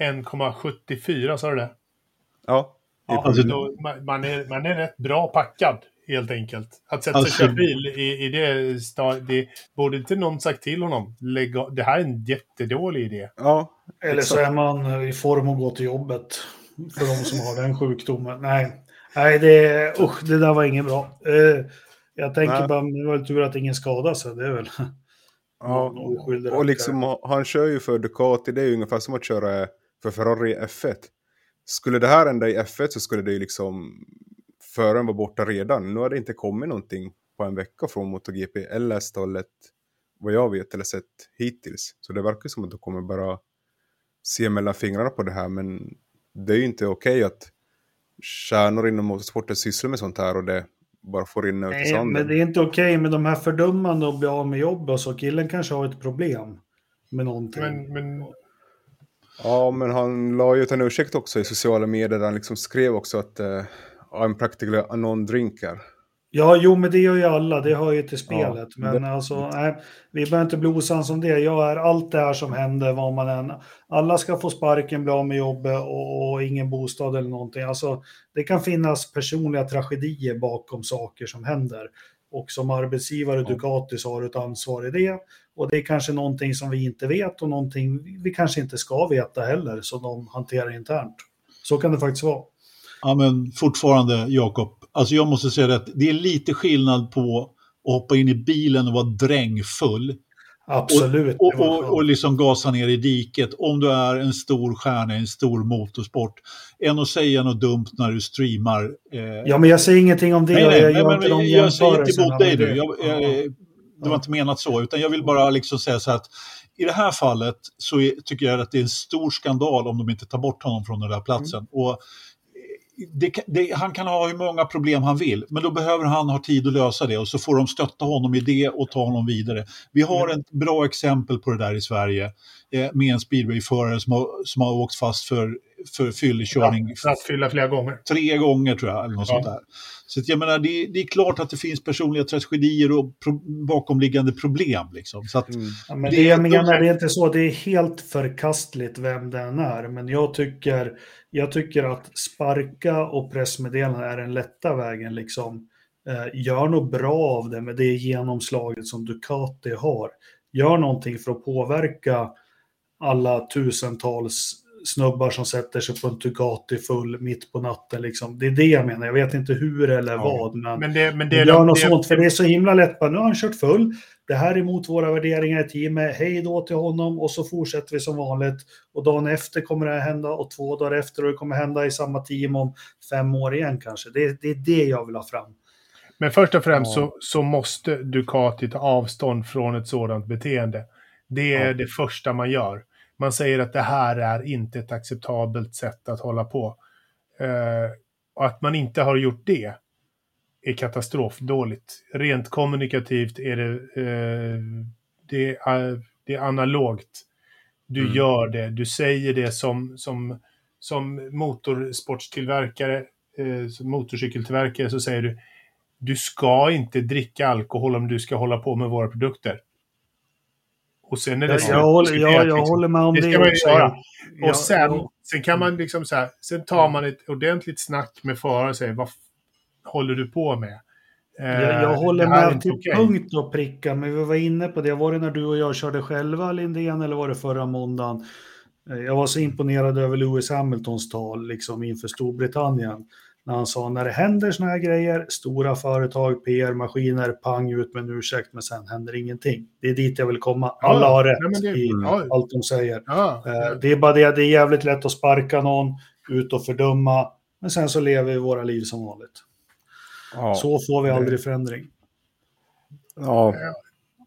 S2: 1,74, sa du det?
S4: Ja,
S2: Ja,
S3: Alltså-
S2: då, man, är, man är rätt bra packad, helt enkelt. Att sätta sig
S3: Alltså-
S2: och köra bil i, i det, sta- det borde inte någon sagt till honom. Lägg av, det här är en jättedålig idé.
S4: ja
S1: Eller så är man i form att gå till jobbet. För de som har den sjukdomen. Nej, Nej det, usch, det där var inget bra. Eh, jag tänker
S4: Nej.
S1: bara, det var tur att ingen skadade sig. Det är väl
S4: Ja,
S1: någon oskyldig
S4: och liksom han kör ju för Ducati, det är ju ungefär som att köra för Ferrari i F1. Skulle det här hända i F1 så skulle det ju liksom föraren vara borta redan. Nu har det inte kommit någonting på en vecka från MotoGP eller stallet vad jag vet eller sett hittills. Så det verkar som att de kommer bara se mellan fingrarna på det här men det är ju inte okej att stjärnor inom motorsporten sysslar med sånt här och det bara får rinna ut i sanden.
S1: men det är inte okej med de här fördömande och bli av med jobb och så. Killen kanske har ett problem med någonting.
S2: Men, men
S4: Ja, men han la ju ut en ursäkt också i sociala medier där han liksom skrev också att uh, I'm practically a non-drinker.
S1: Ja, jo, men det gör ju alla. Det hör ju till spelet.
S4: Ja,
S1: men
S4: det-
S1: alltså, nej, vi behöver inte bli osams om det. Jag är allt det här som händer, vad man än... Alla ska få sparken, bli av med jobbet och, och ingen bostad eller någonting. Alltså, det kan finnas personliga tragedier bakom saker som händer. Och som arbetsgivare, Ducati, så har du ett ansvar i det. Och det är kanske någonting som vi inte vet och någonting vi kanske inte ska veta heller, som de hanterar internt. Så kan det faktiskt vara.
S3: Ja, men fortfarande, Jakob. Alltså jag måste säga att det är lite skillnad på att hoppa in i bilen och vara drängfull
S1: Absolut.
S3: och, och,
S1: skönt.
S3: och liksom gasa ner i diket om du är en stor stjärna i en stor motorsport. Än att säga något dumt när du streamar. Eh,
S1: Ja, men jag säger ingenting om det.
S3: nej,
S1: och
S3: nej,
S1: jag
S3: nej, men
S1: de
S3: jag säger inte emot dig nu.
S1: det.
S3: Jag,
S1: Ja.
S3: eh, det var inte menat så, utan jag vill bara liksom säga så här att i det här fallet så är, tycker jag att det är en stor skandal om de inte tar bort honom från den där platsen. Och eh, det, det, han kan ha hur många problem han vill, men då behöver han ha tid att lösa det och så får de stötta honom i det och ta honom vidare. Vi har ett bra exempel på det där i Sverige eh, med en speedwayförare som har, som har åkt fast för, för fyllekörning
S2: för att fylla flera gånger.
S3: tre gånger tror jag, eller något
S2: Ja.
S3: sånt där. Så att jag menar, det, det är klart att det finns personliga tragedier och pro, bakomliggande problem. Liksom. Så att,
S4: Mm.
S1: Ja, men
S3: Det
S1: det,
S3: är
S1: jag
S3: de
S1: menar, det är inte så. Det är helt förkastligt vem den är. Men jag tycker, jag tycker att sparka och pressmeddelande är den lätta vägen. Liksom. Eh, gör något bra av det med det genomslaget som Ducati har. Gör någonting för att påverka alla tusentals snubbar som sätter sig på en Tugati full mitt på natten. Liksom. Det är det jag menar. Jag vet inte hur eller
S2: Ja.
S1: vad. Men,
S2: Men det, men det,
S1: det gör något
S2: det,
S1: sånt, för det är så himla lätt. Bara, nu har han kört full. Det här är emot våra värderingar i teamet. Hej då till honom och så fortsätter vi som vanligt. Och dagen efter kommer det här hända och två dagar efter och det kommer hända i samma team om fem år igen kanske. Det, det är det jag vill ha fram.
S2: Men först och främst
S1: Ja.
S2: så, så måste Ducati ta avstånd från ett sådant beteende. Det är
S1: Ja.
S2: det första man gör. Man säger att det här är inte ett acceptabelt sätt att hålla på. Eh, och att man inte har gjort det är katastrofdåligt. Rent kommunikativt är det, eh, det, är, det är analogt. Du
S1: Mm.
S2: gör det, du säger det som, som, som motorsportstillverkare, eh, som motorcykeltillverkare så säger du du ska inte dricka alkohol om du ska hålla på med våra produkter. Och sen är det
S1: Jag,
S2: slut
S1: jag, håller,
S2: diskuterat,
S1: jag,
S2: liksom.
S1: håller med om
S2: Det
S1: det,
S2: ska man ju göra.
S1: Jag-
S2: Och sen, sen kan man liksom så här, sen tar man ett ordentligt snack med föraren och säger vad håller du på med? Eh,
S1: Jag, jag håller med till
S2: okej.
S1: punkt och pricka, men vi var inne på det. Var det när du och jag körde själva Lindén eller var det förra måndagen? Eh, Jag var så imponerad över Lewis Hamiltons tal liksom inför Storbritannien. När han sa när det händer såna här grejer, stora företag, PR-maskiner, pang ut med en ursäkt, men sen händer ingenting. Det är dit jag vill komma. Alla
S2: Ja,
S1: har rätt
S2: men det-
S1: i
S2: ja.
S1: allt de säger.
S2: Ja,
S1: Eh, Det är bara det, det är jävligt lätt att sparka någon, ut och fördöma, men sen så lever vi våra liv som vanligt.
S4: Ja.
S1: Så får vi aldrig förändring.
S4: Ja,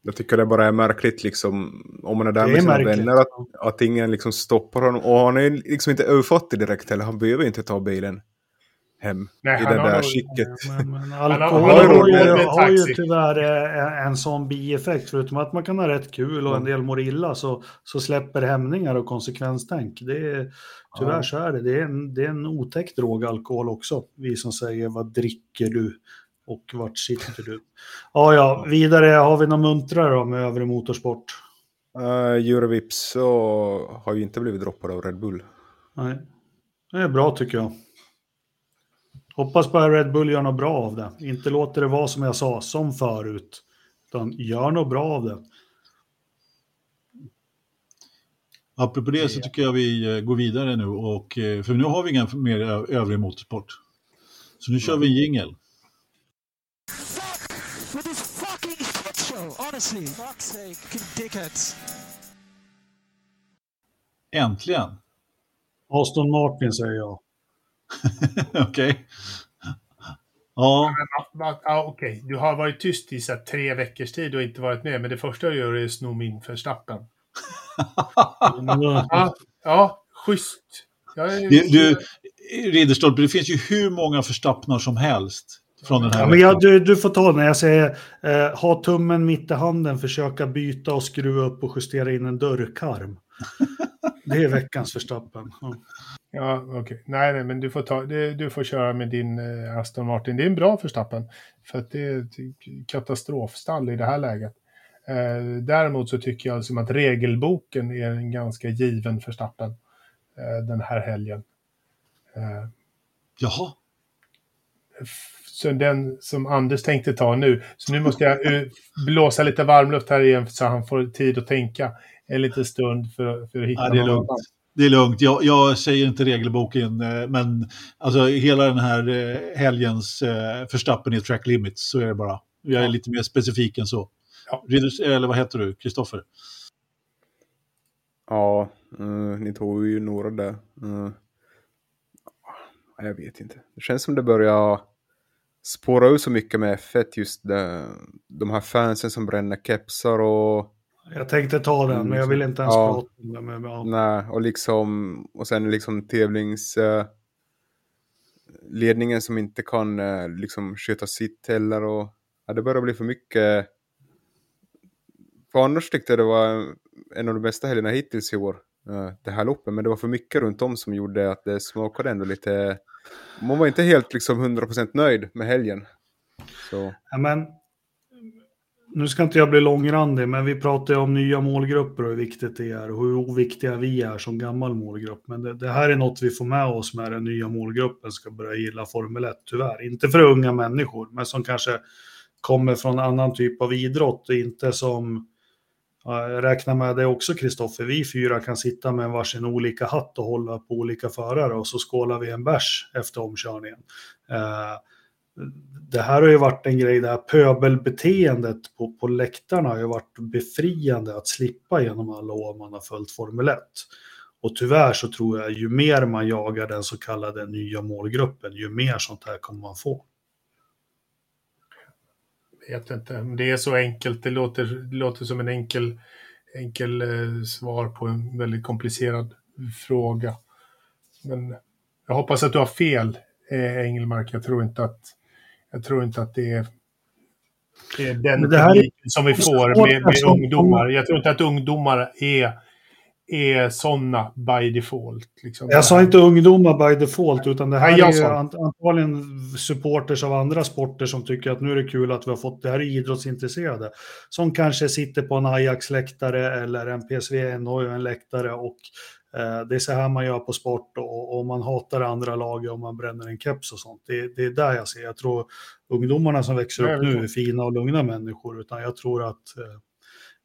S4: jag tycker det bara är märkligt liksom. Om man är där
S1: Det
S4: med sina
S1: märkligt.
S4: vänner. Att, att ingen liksom stoppar honom. Och han är liksom inte överfattig direkt heller. Han behöver inte ta bilen hem.
S2: Nej,
S4: I det där skicket.
S1: Men, men alkohol
S2: han
S4: har
S1: ju, har ju tyvärr eh, en sån bieffekt. Förutom att man kan ha rätt kul och en del mår illa så, så släpper hämningar och konsekvenstänk. Det är, tyvärr
S4: Ja.
S1: så är det. Det är, en, det är en otäck drog, alkohol också. Vi som säger vad dricker du och vart sitter du? Ja, ja, vidare har vi några muntrare då med övrig motorsport.
S4: Uh, Eurovips så har ju inte blivit droppad av Red Bull.
S1: Nej, det är bra tycker jag. Hoppas bara Red Bull gör något bra av det. Inte låter det vara som jag sa, som förut. Utan gör något bra av det.
S3: Apropå det så tycker jag vi eh, går vidare nu, och, eh, för nu har vi ingen mer ö- övrig motorsport. Så nu kör vi en jingel. Äntligen!
S1: Aston Martin säger jag.
S3: Okej. Ja,
S2: Va- va- Ja, Okej, du har varit tyst i så här, tre veckors tid och inte varit med. Men det första du gör är att sno min förstappen. Ja, ja schysst. Jag är,
S3: det, du, Ridderstolpe, det finns ju hur många förstappnar som helst från den här
S1: Ja, men jag, du, du får ta när jag säger eh, ha tummen mitt i handen, försöka byta och skruva upp och justera in en dörrkarm. Det är veckans förstappen. Ja.
S2: Ja, okej. Nej, nej, men du får, ta, du får köra med din eh, Aston Martin. Det är en bra förstappen. För att det är ett katastrofstall i det här läget. Eh, däremot så tycker jag som att regelboken är en ganska given förstappen eh, den här helgen. Eh,
S3: Jaha,
S2: så den som Anders tänkte ta nu. Så nu måste jag blåsa lite varmluft här igen så han får tid att tänka en liten stund för, för att hitta
S3: ja, det är
S2: någon
S3: lugnt.
S2: annan.
S3: Det är lugnt. Jag, jag säger inte regelboken, eh, men alltså hela den här eh, helgens eh, förstappen i track limits, så är det bara. Jag är
S2: Ja.
S3: lite mer specifik än så.
S2: Ja.
S3: Eller vad heter du? Kristoffer?
S4: Ja, eh, ni tog ju några där. Eh, jag vet inte. Det känns som det börjar spåra ur så mycket med F1 just det, de här fansen som bränner kepsar och
S1: Jag tänkte ta den, men jag vill inte ens
S4: Ja.
S1: prata om det. Men, ja.
S4: Nej, och liksom och sen liksom tävlings eh, som inte kan eh, liksom sköta sitt heller och ja, det börjar bli för mycket. För annars tyckte jag det var en av de bästa helgerna hittills i år, eh, det här loppet, men det var för mycket runt om som gjorde att det smakade ändå lite. Man var inte helt liksom 100% nöjd med helgen. Så
S1: Ja, men, nu ska inte jag bli långrandig, men vi pratar ju om nya målgrupper och hur viktigt det är och hur oviktiga vi är som gammal målgrupp. Men det, det här är något vi får med oss med den nya målgruppen ska börja gilla Formel 1, tyvärr. Inte för unga människor, men som kanske kommer från annan typ av idrott och inte som Jag räknar med det också, Kristoffer. Vi fyra kan sitta med varsin olika hatt och hålla på olika förare och så skålar vi en bärs efter omkörningen. Eh, det här har ju varit en grej, det här pöbelbeteendet på, på läktarna har ju varit befriande att slippa genom alla år man har följt Formel 1. Och tyvärr så tror jag ju mer man jagar den så kallade nya målgruppen, ju mer sånt här kommer man få.
S2: vet inte. om Det är så enkelt. Det låter, det låter som en enkel, enkel eh, svar på en väldigt komplicerad fråga. Men jag hoppas att du har fel, eh, Engelmark. Jag tror inte att, jag tror inte att det är, det är den
S1: det
S2: publiken som vi får med, med ungdomar. Jag tror inte att ungdomar är, är sådana by default. Liksom.
S1: Jag sa inte ungdomar by default, utan det här
S2: Nej,
S1: är antagligen supporters av andra sporter som tycker att nu är det kul att vi har fått det här är idrottsintresserade. Som kanske sitter på en Ajax-läktare eller en PSV en läktare och eh, det är så här man gör på sport och, och man hatar andra lag och man bränner en keps och sånt. Det, det är där jag ser. Jag tror ungdomarna som växer upp nu är fina och lugna människor, utan jag tror att eh,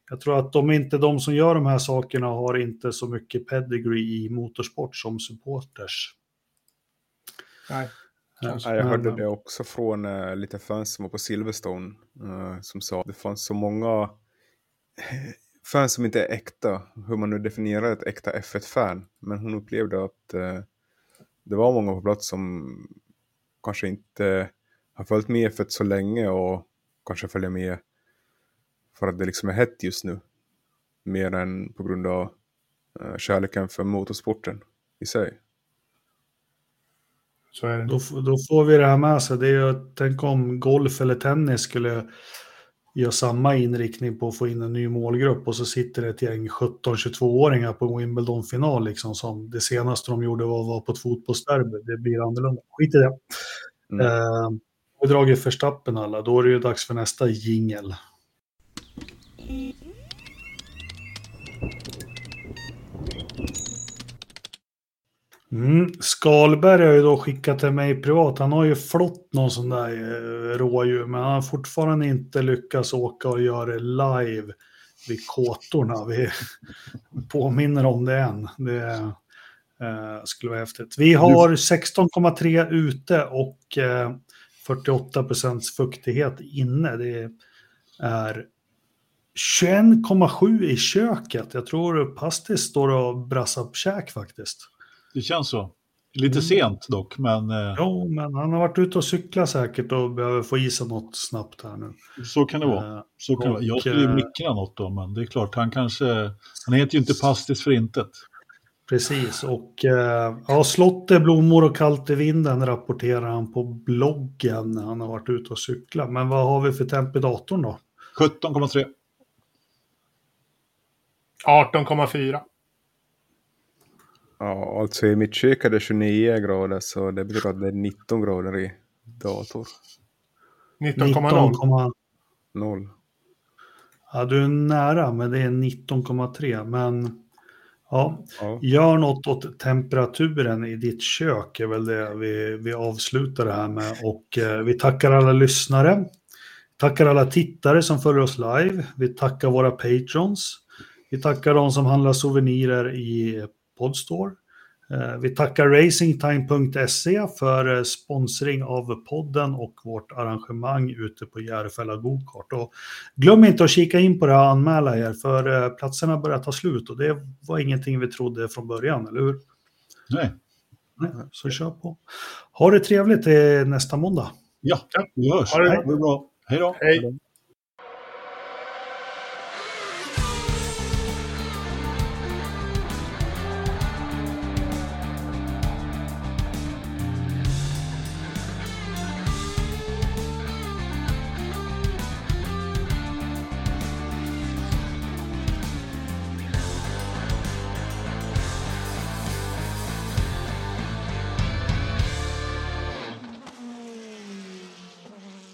S1: jag tror att de inte, de som gör de här sakerna har inte så mycket pedigree i motorsport som supporters.
S2: Nej. Kanske.
S4: Ja, jag hörde det också från uh, lite fans som var på Silverstone. eh, som sa att det fanns så många fans som inte är äkta. Hur man nu definierar ett äkta F1-fan. Men hon upplevde att eh, det var många på plats som kanske inte har följt med F1 så länge och kanske följer med för att det liksom är hett just nu. Mer än på grund av eh, kärleken för motorsporten i sig.
S2: Så är det.
S1: Då, då får vi det här med sig. Det är ju, tänk om golf eller tennis skulle göra samma inriktning på att få in en ny målgrupp och så sitter det ett gäng 17-22-åringar på en Wimbledon-final liksom som det senaste de gjorde var att vara på ett fotbollsderby. Det blir annorlunda. Skit i det.
S4: Mm.
S1: Eh, vi dragit förstappen alla, då är det ju dags för nästa jingel. Mm. Skalberg har ju då skickat till mig privat. Han har ju flott någon sån där eh, rådjur, men han har fortfarande inte lyckats åka och göra det live vid kåtorna. Vi påminner om det än. Det eh, skulle vara häftigt. Vi har 16,3 ute och eh, 48 procents fuktighet inne. Det är 21,7 i köket. Jag tror Pastis står och brassar på käk faktiskt.
S3: Det känns så. Lite
S1: Mm.
S3: sent dock, men eh,
S1: Jo, men han har varit ute och cyklat säkert och behöver få i sig något snabbt här nu.
S3: så kan det vara.
S1: Eh,
S3: Så kan det vara. Jag
S1: och,
S3: skulle ju
S1: eh,
S3: mickra något då, men det är klart, han kanske... Han heter ju inte Pastis för intet.
S1: Precis, och eh, ja, slottet, blommor och kallt i vinden rapporterar han på bloggen när han har varit ute och cyklat. Men vad har vi för temp i datorn då?
S3: 17,3.
S2: 18,4.
S4: Ja, alltså i mitt kök är det 29 grader så det betyder att det är 19 grader i dator.
S2: 19,0.
S1: 19,0.
S4: Noll.
S1: Ja, du är nära, men det är 19,3. Men ja,
S4: Ja.
S1: gör något åt temperaturen i ditt kök är väl det vi, vi avslutar det här med. Och eh, vi tackar alla lyssnare. Tackar alla tittare som följer oss live. Vi tackar våra patrons. Vi tackar de som handlar souvenirer i Podstore. Eh, Vi tackar racingtime.se för eh, sponsring av podden och vårt arrangemang ute på Järfälla Gokart. Och glöm inte att kika in på det här och anmäla er för eh, platserna börjar ta slut och det var ingenting vi trodde från början, eller hur?
S3: Nej.
S1: Nej, Så kör på. Ha det trevligt till nästa måndag.
S3: Ja, vi hörs.
S2: Ha det
S3: Ha
S2: bra.
S3: det bra. Hej då.
S2: Hej.